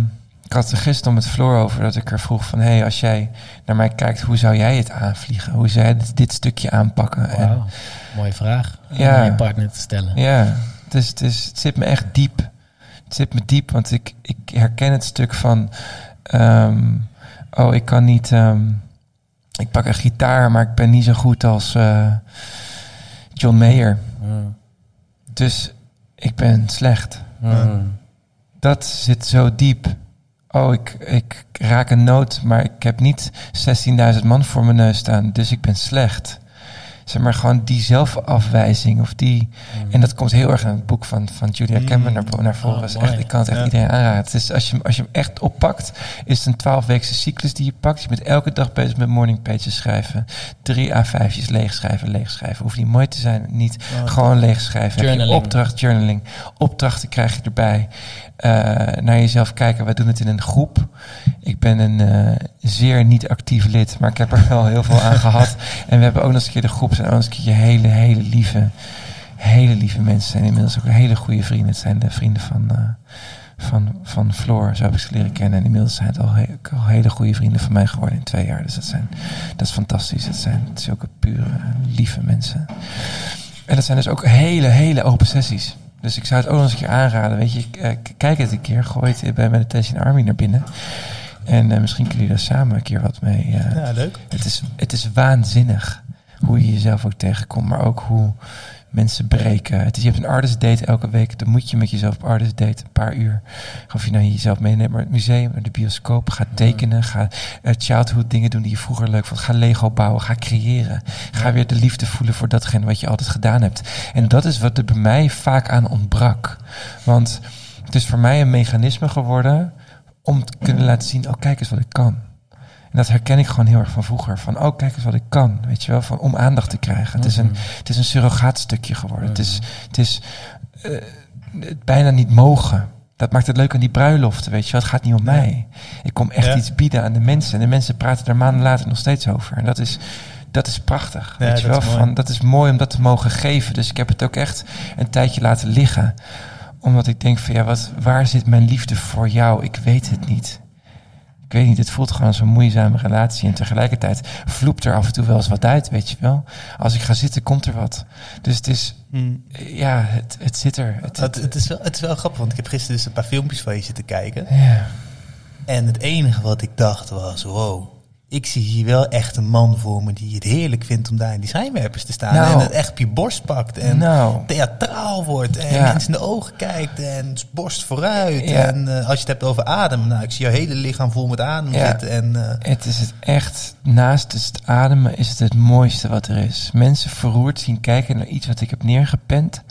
ik had er gisteren met Floor over dat ik er vroeg van... hé, hey, als jij naar mij kijkt, hoe zou jij het aanvliegen? Hoe zou jij dit, dit stukje aanpakken? En- Wauw, mooie vraag Ja. aan je partner te stellen. Ja, het, is, het, is, het zit me echt diep. Het zit me diep, want ik, ik herken het stuk van... ehm, oh, ik kan niet... ehm, ik pak een gitaar, maar ik ben niet zo goed als eh, John Mayer. Mm, Dus ik ben slecht. mm. Dat zit zo diep. Oh, ik, ik raak een noot, maar ik heb niet 16.000 man voor mijn neus staan, dus ik ben slecht. Zeg maar gewoon die zelfafwijzing of die... En dat komt heel erg in het boek van, van Julia Mm. Cameron naar, naar voren. Oh, is mooi. echt, ik kan het echt Ja. iedereen aanraden. Is, als, je, als je hem echt oppakt, is het een 12-weekse cyclus die je pakt. Je bent elke dag bezig met morning pages schrijven. Drie A5'tjes leegschrijven, leegschrijven. Hoeft niet mooi te zijn, niet. Oh, Gewoon leegschrijven. Heb je opdracht, journaling. Opdrachten krijg je erbij. Eh, naar jezelf kijken. Wij doen het in een groep. Ik ben een eh, zeer niet actief lid, maar ik heb er wel heel veel aan [laughs] gehad. En we hebben ook nog eens een keer de groep. zijn ook nog eens een keer hele, hele lieve, hele lieve mensen. zijn inmiddels ook hele goede vrienden. Het zijn de vrienden van, eh, van, van Floor. Zo heb ik ze leren kennen. En inmiddels zijn het al, he- ook al hele goede vrienden van mij geworden in twee jaar. Dus dat, zijn, dat is fantastisch. Het zijn zulke pure, lieve mensen. En dat zijn dus ook hele, hele open sessies. Dus ik zou het ook nog eens een keer aanraden. Weet je, eh, kijk het een keer. Gooi het bij Meditation Army naar binnen. En eh, misschien kunnen jullie daar samen een keer wat mee. eh, Ja, leuk. het, is, het is waanzinnig hoe je jezelf ook tegenkomt. Maar ook hoe mensen breken. Het is, je hebt een artist date elke week. Dan moet je met jezelf op artist date een paar uur. Of je nou jezelf meeneemt, maar het museum, naar de bioscoop. Ga tekenen. Ga eh, childhood dingen doen die je vroeger leuk vond. Ga Lego bouwen. Ga creëren. Ga weer de liefde voelen voor datgene wat je altijd gedaan hebt. En dat is wat er bij mij vaak aan ontbrak. Want het is voor mij een mechanisme geworden om te kunnen laten zien, oh kijk eens wat ik kan. En dat herken ik gewoon heel erg van vroeger. Van, oh kijk eens wat ik kan. Weet je wel, van, om aandacht te krijgen. Het, is een, het is een surrogaatstukje geworden. Het is, het is eh, het bijna niet mogen. Dat maakt het leuk aan die bruiloften, weet je wel. Het gaat niet om mij. Ik kom echt Ja. iets bieden aan de mensen. En de mensen praten er maanden later nog steeds over. En dat is, dat is prachtig. Ja, weet je dat wel, is mooi. van, dat is mooi om dat te mogen geven. Dus ik heb het ook echt een tijdje laten liggen. Omdat ik denk van, ja, wat, waar zit mijn liefde voor jou? Ik weet het niet. Ik weet niet, het voelt gewoon als een moeizame relatie. En tegelijkertijd vloept er af en toe wel eens wat uit, weet je wel. Als ik ga zitten, komt er wat. Dus het is, Mm. ja, het, het zit er. Het, Het, het, is wel, het is wel grappig, want ik heb gisteren dus een paar filmpjes van je zitten kijken. ja. En het enige wat ik dacht was, wow, ik zie hier wel echt een man voor me die het heerlijk vindt om daar in die schijnwerpers te staan. Nou. en het echt op je borst pakt en Nou. theatraal wordt en Ja. mensen in de ogen kijkt en borst vooruit. Ja. En eh, als je het hebt over adem, nou, ik zie jouw hele lichaam vol met adem Ja. zitten. En, eh, Het is het echt, naast het ademen is het het mooiste wat er is. Mensen verroerd zien kijken naar iets wat ik heb neergepend.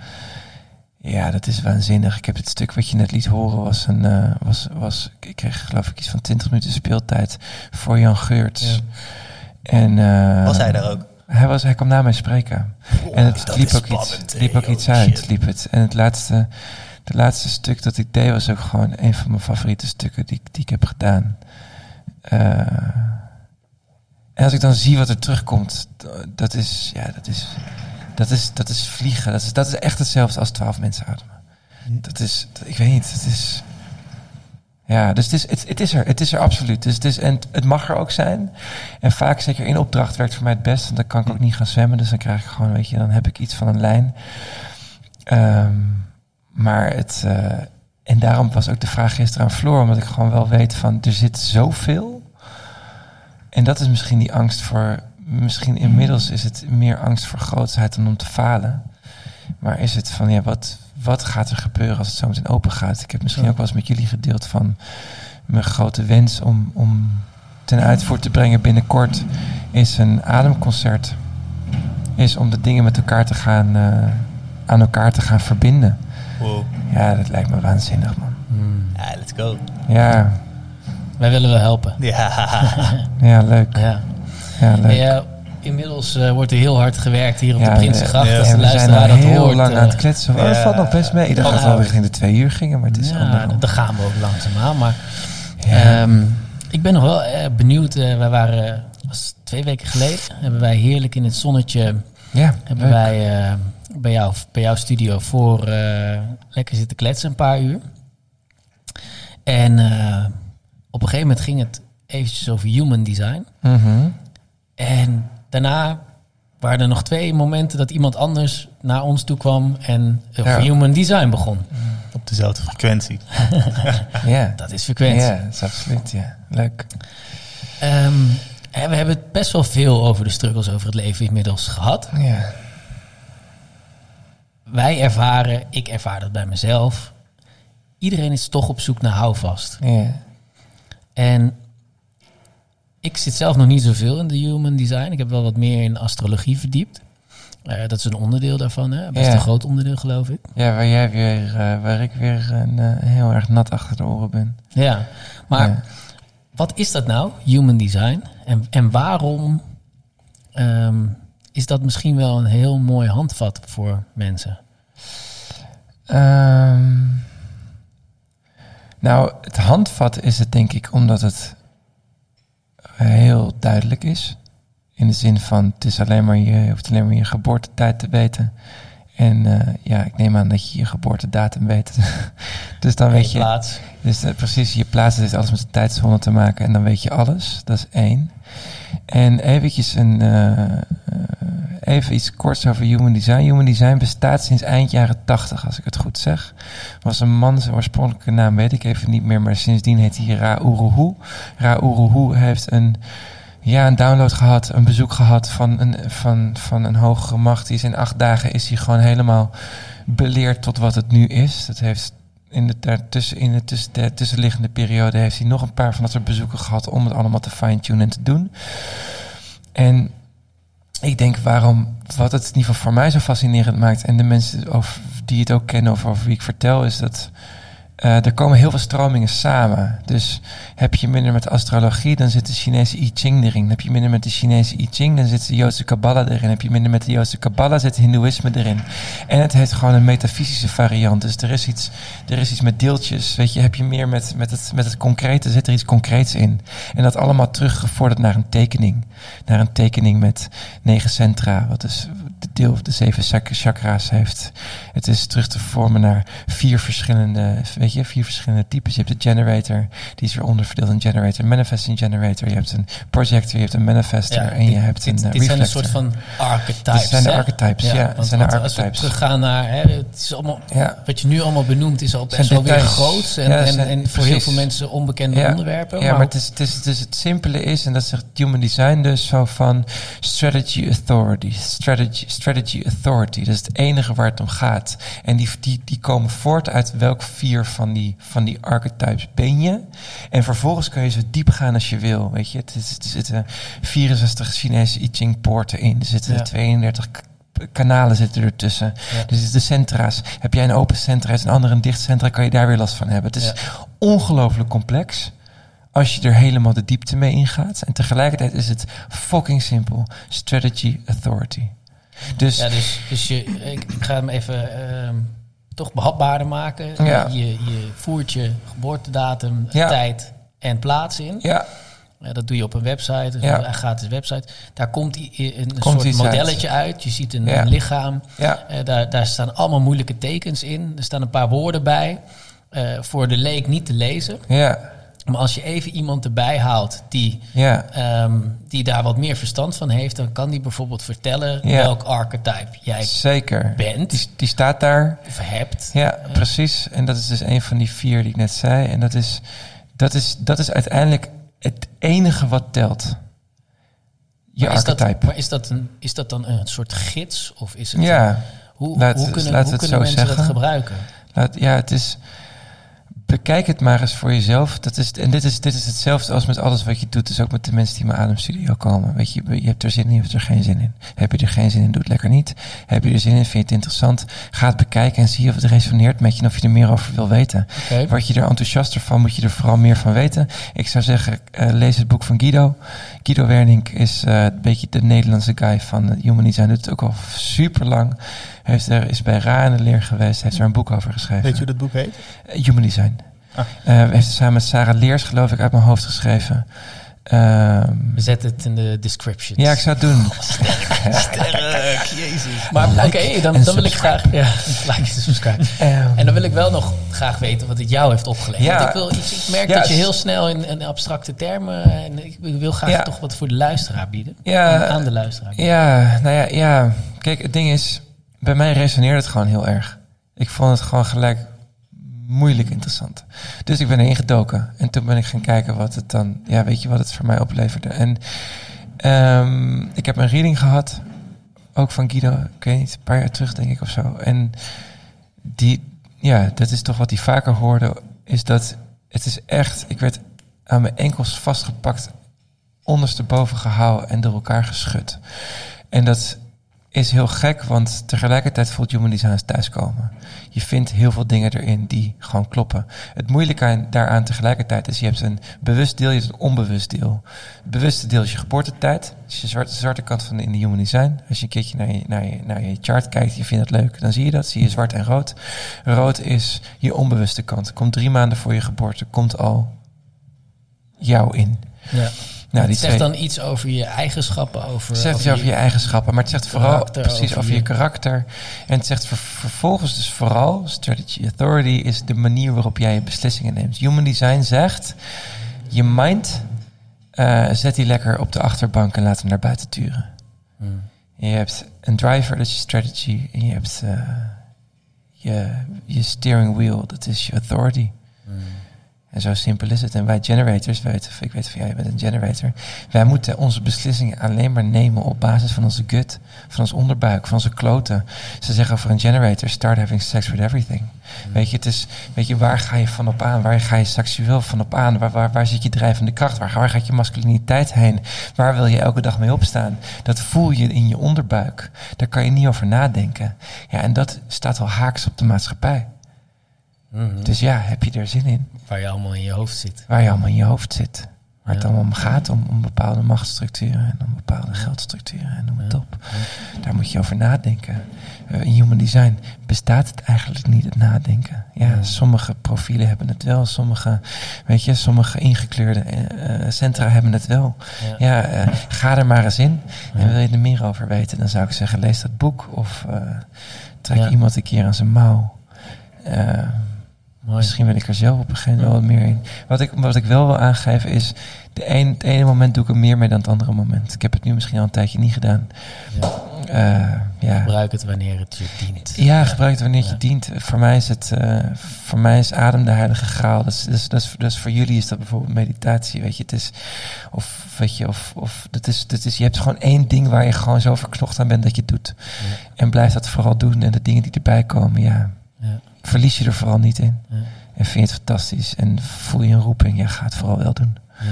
Ja, dat is waanzinnig. Ik heb het stuk wat je net liet horen, was een, eh, was, was, ik kreeg geloof ik iets van 20 minuten speeltijd voor Jan Geurts. Ja. En, eh, was hij daar ook? Hij, was, hij kwam na mij spreken. en het liep ook spannend, iets, liep ook iets uit. shit. Liep het. En het laatste, het laatste stuk dat ik deed was ook gewoon een van mijn favoriete stukken die, ik- die ik heb gedaan. Eh, en als ik dan zie wat er terugkomt, dat is, ja, dat is, dat is, dat is vliegen. Dat is, dat is echt hetzelfde als twaalf mensen ademen. Dat is, dat- ik weet niet, het is, Ja, dus het is, het, het is er. Het is er absoluut. Dus het, is, en het- mag er ook zijn. En vaak, zeker in opdracht, werkt voor mij het best. Want dan kan ik ook niet gaan zwemmen. Dus dan krijg ik gewoon, weet je, dan heb ik iets van een lijn. Ehm, maar het... eh, en daarom was ook de vraag gisteren aan Floor. Omdat ik gewoon wel weet van, er zit zoveel. En dat is misschien die angst voor... Misschien inmiddels is het meer angst voor grootsheid dan om te falen. Maar is het van, ja, wat, wat gaat er gebeuren als het zo meteen open gaat? Ik heb misschien Ja. ook wel eens met jullie gedeeld van mijn grote wens om, om ten uitvoer te brengen binnenkort is een ademconcert. Is om de dingen met elkaar te gaan, eh, aan elkaar te gaan verbinden. Wow. Ja, dat lijkt me waanzinnig, man. Hmm. Ja, let's go. Ja, Wij willen wel helpen. Ja. [laughs] ja leuk. Ja. Ja, leuk. Ja, inmiddels eh, wordt er heel hard gewerkt hier op Ja, de Prinsengracht. ja, Als en de we zijn luisteraar al dat heel hoort. lang eh, aan het kletsen. Oh, dat valt nog best mee. Ik dacht dat we richting de twee uur gingen, maar het is ja, daar gaan we ook langzaamaan. Maar Ja. ehm, ik ben nog wel eh, benieuwd. eh, wij waren was twee weken geleden. Hebben wij heerlijk in het zonnetje. ja, Hebben leuk. wij eh, bij, jou, bij jouw studio voor eh, lekker zitten kletsen een paar uur. En eh, op een gegeven moment ging het eventjes over human design. Mhm. En daarna waren er nog twee momenten dat iemand anders naar ons toe kwam en Ja. human design begon. Op dezelfde frequentie. [laughs] Ja. Dat is frequentie. Ja, dat is absoluut, ja. Leuk. Ehm, we hebben het best wel veel over de struggles over het leven inmiddels gehad. Ja. Wij ervaren, ik ervaar dat bij mezelf. Iedereen is toch op zoek naar houvast. Ja. En ik zit zelf nog niet zoveel in de human design. Ik heb wel wat meer in astrologie verdiept. Eh, dat is een onderdeel daarvan, hè? best Ja. een groot onderdeel geloof ik. Ja, waar jij weer, eh, waar ik weer een, eh, heel erg nat achter de oren ben. Ja, maar Ja. wat is dat nou, human design? En, en waarom ehm, is dat misschien wel een heel mooi handvat voor mensen? Ehm, nou, het handvat is het denk ik omdat het heel duidelijk is. In de zin van, het is alleen maar je, je hoeft alleen maar je geboortetijd te weten. En eh, ja, ik neem aan dat je je geboortedatum weet. [laughs] dus dan weet je, plaats. Dus eh, precies, je plaatst heeft alles met de tijdzone te maken en dan weet je alles. Dat is één. En eventjes een, eh, even iets korts over Human Design. Human Design bestaat sinds eind jaren 80, als ik het goed zeg. Was een man, zijn oorspronkelijke naam weet ik even niet meer, maar sindsdien heet hij Ra Uruhu. Ra heeft een, ja, een download gehad, een bezoek gehad van een, van, van een hogere macht. Die is in acht dagen is hij gewoon helemaal beleerd tot wat het nu is. Dat heeft in de, daartussen, in de, tussen, de tussenliggende periode heeft hij nog een paar van dat soort bezoeken gehad om het allemaal te fine-tunen en te doen. En ik denk waarom, wat het in ieder geval voor mij zo fascinerend maakt en de mensen over, die het ook kennen of over wie ik vertel, is dat eh, er komen heel veel stromingen samen. Dus heb je minder met astrologie, dan zit de Chinese I Ching erin. Heb je minder met de Chinese I Ching, dan zit de Joodse Kabbalah erin. Heb je minder met de Joodse Kabbalah, zit Hindoeïsme erin. En het heeft gewoon een metafysische variant. Dus er is iets, er is iets met deeltjes. Weet je, heb je meer met, met, het, met het concrete, zit er iets concreets in. En dat allemaal teruggevorderd naar een tekening. Naar een tekening met negen centra, wat dus de deel de zeven chak- chakra's heeft. Het is terug te vormen naar vier verschillende, weet je, vier verschillende types. Je hebt de generator, die is weer onderverdeeld in generator, manifesting generator. Je hebt een projector, je hebt een manifester en je dit- hebt dit, een uh, dit zijn een reflector. soort van archetypes. Dit zijn de archetypes, ja, want, zijn de Als we archetypes. teruggaan naar, hè, het is allemaal, Ja. wat je nu allemaal benoemt, is al best wel weer groot. En, Ja, en, zijn- en voor precies. heel veel mensen onbekende Ja. onderwerpen. Ja, maar het, is, het, is, het, is het simpele is, en dat zegt Human Design dus zo van strategy authority. Strategy, strategy authority. Dat is het enige waar het om gaat. En die, die, die komen voort uit welk vier van die, van die archetypes ben je. En vervolgens kun je zo diep gaan als je wil. Weet je, er zitten 64 Chinese I Ching poorten in. Er zitten Ja. 32 k- kanalen zitten ertussen. Ja. Dus de centra's. Heb jij een open centra, is een andere een dicht centra, kan je daar weer last van hebben. Het is Ja. ongelooflijk complex als je er helemaal de diepte mee ingaat. En tegelijkertijd is het fucking simpel. Strategy authority. Dus Ja, dus, dus je, ik, ik ga hem even ehm, toch behapbaarder maken. Ja. Je, je voert je geboortedatum, Ja. tijd en plaats in. ja, Ja, dat doe je op een website, dus Ja. een gratis website. Daar komt i- een Komt soort uit. modelletje uit. Je ziet een, Ja. lichaam. ja, Eh, daar, daar staan allemaal moeilijke tekens in. Er staan een paar woorden bij. eh, voor de leek niet te lezen. Ja, Maar als je even iemand erbij haalt die, ja, ehm, die daar wat meer verstand van heeft, dan kan die bijvoorbeeld vertellen Ja. welk archetype jij zeker. bent Die, die staat daar. of hebt. Ja, precies. En dat is dus een van die vier die ik net zei. En dat is, dat is, dat is uiteindelijk het enige wat telt. Je maar is dat, archetype. maar is dat, een, is dat dan een soort gids? Of is het ja, hoe, laat- hoe kunnen, laten hoe het kunnen zo mensen dat zeggen. gebruiken? laat, ja, het is. Bekijk het maar eens voor jezelf. Dat is, en dit is, dit is hetzelfde als met alles wat je doet. Dus ook met de mensen die in mijn ademstudio komen. Weet je, je hebt er zin in, je hebt er geen zin in. Heb je er geen zin in, doe het lekker niet. Heb je er zin in, vind je het interessant. Ga het bekijken en zie of het resoneert met je en of je er meer over wil weten. Oké. Word je er enthousiaster van, moet je er vooral meer van weten. Ik zou zeggen, eh, lees het boek van Guido. Guido Wernink is eh, een beetje de Nederlandse guy van het Human Design. Doet het ook al super lang. Heeft er, is bij Ra in de leer geweest. Heeft er een boek over geschreven. Weet je hoe dat boek heet? Eh, Human Design. Ah. Eh, heeft het samen met Sarah Leers, geloof ik, uit mijn hoofd geschreven. Ehm, We zetten het in de description. ja, ik zou het doen. [laughs] Sterk, jezus. [laughs] Maar Like oké, dan, dan wil ik graag. Ja, [laughs] like en subscribe. Ehm, En dan wil ik wel nog graag weten wat het jou heeft opgeleverd. Ja. Want ik, wil ik merk Ja, dat je heel snel in, in abstracte termen. En ik wil graag Ja. toch wat voor de luisteraar bieden. Ja, aan de luisteraar. bieden. Ja, nou ja, ja. Kijk, het ding is, bij mij resoneerde het gewoon heel erg. Ik vond het gewoon gelijk moeilijk interessant. Dus ik ben erin gedoken. En toen ben ik gaan kijken wat het dan, ja, weet je wat het voor mij opleverde. En ehm, ik heb een reading gehad, ook van Guido, ik weet niet, een paar jaar terug denk ik of zo. En die, ja, dat is toch wat hij vaker hoorde, is dat het is echt, ik werd aan mijn enkels vastgepakt, ondersteboven gehouden en door elkaar geschud. En dat is heel gek, want tegelijkertijd voelt Human Design thuiskomen. Je vindt heel veel dingen erin die gewoon kloppen. Het moeilijke aan- daaraan tegelijkertijd is, je hebt een bewust deel, je hebt een onbewust deel. Het bewuste deel is je geboortetijd. Dus je zwarte, zwarte kant van in de Human Design. Als je een keertje naar je, naar, je, naar je chart kijkt, je vindt het leuk, dan zie je dat. Zie je zwart en rood. Rood is je onbewuste kant. Komt drie maanden voor je geboorte, komt al jou in. Ja. Nou, het die zegt twee- dan iets over je eigenschappen. Over, het zegt iets over je eigenschappen, maar het zegt vooral precies over over je je- karakter. En het zegt ver- vervolgens dus vooral, strategy authority is de manier waarop jij je beslissingen neemt. Human design zegt, je mind eh, zet die lekker op de achterbank en laat hem naar buiten turen. Hmm. Je hebt een driver, dat is je strategy. En je hebt eh, je, je steering wheel, dat is je authority. En zo simpel is het. En wij generators, weten, ik weet van jij bent een generator. Wij moeten onze beslissingen alleen maar nemen op basis van onze gut, van ons onderbuik, van onze kloten. Ze zeggen over een generator, start having sex with everything. Weet je, het is, weet je, waar ga je van op aan? Waar ga je seksueel van op aan? Waar, waar, waar zit je drijvende kracht? Waar, waar gaat je masculiniteit heen? Waar wil je elke dag mee opstaan? Dat voel je in je onderbuik. Daar kan je niet over nadenken. Ja, en dat staat al haaks op de maatschappij. Mhm. Dus ja, heb je er zin in? Waar je allemaal in je hoofd zit. waar je allemaal in je hoofd zit. Waar het allemaal om gaat, om, om bepaalde machtsstructuren en om bepaalde geldstructuren en noem het Ja. op. Daar moet je over nadenken. Eh, in human design bestaat het eigenlijk niet, het nadenken. Ja, sommige profielen hebben het wel, sommige, weet je, sommige ingekleurde eh, eh, centra hebben het wel. Ja. Ga er maar eens in. En wil je er meer over weten, dan zou ik zeggen, lees dat boek of trek iemand een keer aan zijn mouw. Mooi. Misschien wil ik er zelf op een gegeven moment wel wat meer in. Wat ik, wat ik wel wil aangeven is, de een, het ene moment doe ik er meer mee dan het andere moment. Ik heb het nu misschien al een tijdje niet gedaan. Ja. Eh, ja. Gebruik het wanneer het je dient. Ja, gebruik het wanneer het Ja. je dient. Voor mij is het, eh, voor mij is adem de heilige graal. Dat is, dat is, dat is, dat is voor jullie is dat bijvoorbeeld meditatie, weet je. Het is, of weet je, of, of dat is, dat is, je hebt gewoon één ding waar je gewoon zo verknocht aan bent dat je het doet. Ja. En blijf dat vooral doen. En de dingen die erbij komen, ja, Ja. Verlies je er vooral niet in. Ja. En vind je het fantastisch en voel je een roeping, ja, ga het vooral wel doen. Ja.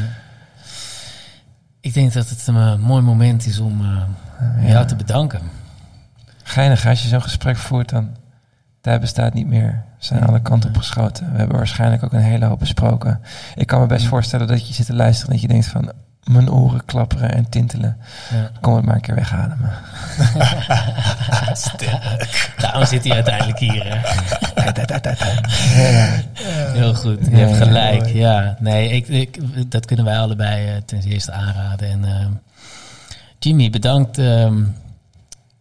Ik denk dat het een eh, mooi moment is om eh, Ja. jou te bedanken. Geinig, als je zo'n gesprek voert, dan tijd bestaat niet meer. We zijn alle kanten op geschoten. We hebben waarschijnlijk ook een hele hoop besproken. Ik kan me best voorstellen dat je zit te luisteren en dat je denkt van mijn oren klapperen en tintelen. Ja. Kom het maar een keer wegademen. [laughs] Daarom zit hij uiteindelijk hier. Hè? Ja. [laughs] Heel goed, je hebt gelijk. Ja, nee, ik, ik, dat kunnen wij allebei eh, ten eerste aanraden. En ehm, Jimmy, bedankt ehm,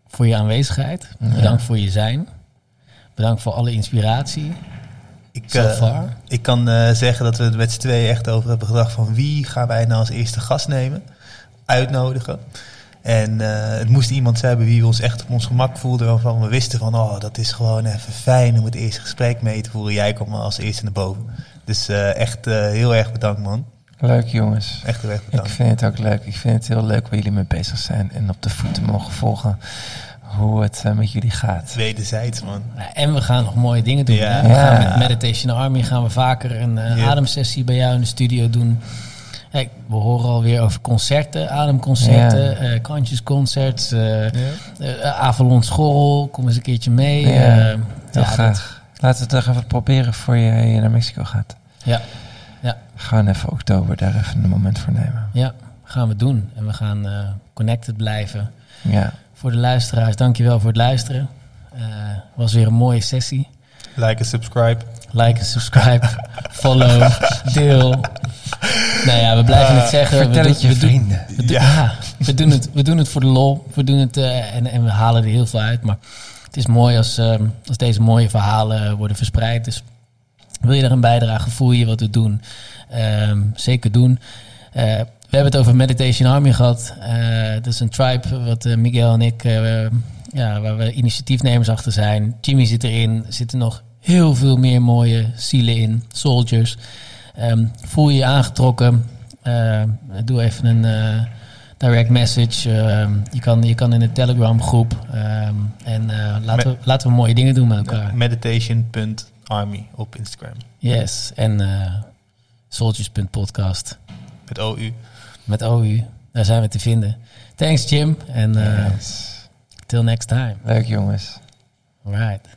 voor je aanwezigheid. Bedankt voor je zijn. Bedankt voor alle inspiratie. Ik, eh, ik kan eh, zeggen dat we er met z'n tweeën echt over hebben gedacht van wie gaan wij nou als eerste gast nemen, uitnodigen. En eh, het moest iemand zijn bij wie we ons echt op ons gemak voelden. Waarvan we wisten van, oh, dat is gewoon even fijn om het eerste gesprek mee te voeren. Jij kwam als eerste naar boven. Dus echt heel erg bedankt, man. Leuk jongens. Echt heel erg Ik bedankt. vind het ook leuk. Ik vind het heel leuk waar jullie mee bezig zijn. En op de voeten mogen volgen hoe het eh, met jullie gaat. Wederzijds, man. Ja, en we gaan nog mooie dingen doen. Ja. hè? We gaan met Meditation Army gaan we vaker een eh, ademsessie bij jou in de studio doen. Kijk, we horen alweer over concerten, ademconcerten, Ja. eh kantjesconcerts, eh eh, Avalon Schorrel, kom eens een keertje mee. Ja, Heel ja, graag. Laten we het toch even proberen voor je naar Mexico gaat. Ja, ja, Gewoon even oktober daar even een moment voor nemen. ja, gaan we doen. En we gaan eh, connected blijven. Ja, Voor de luisteraars, dankjewel voor het luisteren. Eh was weer een mooie sessie. Like en subscribe. Like en subscribe, [laughs] follow, deel. Nou ja, we blijven het zeggen. vertel we het je we doen- vrienden. we doen- ja, we, doen het, we doen het voor de lol. We doen het eh, en, en we halen er heel veel uit. Maar het is mooi als, ehm, als deze mooie verhalen worden verspreid. Dus wil je er een bijdrage, voel je wat we doen, ehm, zeker doen. Eh, we hebben het over Meditation Army gehad. Eh dat is een tribe wat eh, Miguel en ik, eh, ja, waar we initiatiefnemers achter zijn. Jimmy zit erin. Er zitten nog heel veel meer mooie zielen in, soldiers. Ehm, voel je je aangetrokken? Doe even een direct message. Ehm, je, kan, je kan in de Telegram groep. Ehm, en laten, we, laten we mooie dingen doen met elkaar. Meditation.army op Instagram. Yes. En soldiers.podcast Met OU. Met OU. Daar zijn we te vinden. Thanks Jim. En Yes. till next time. Leuk jongens. Alright.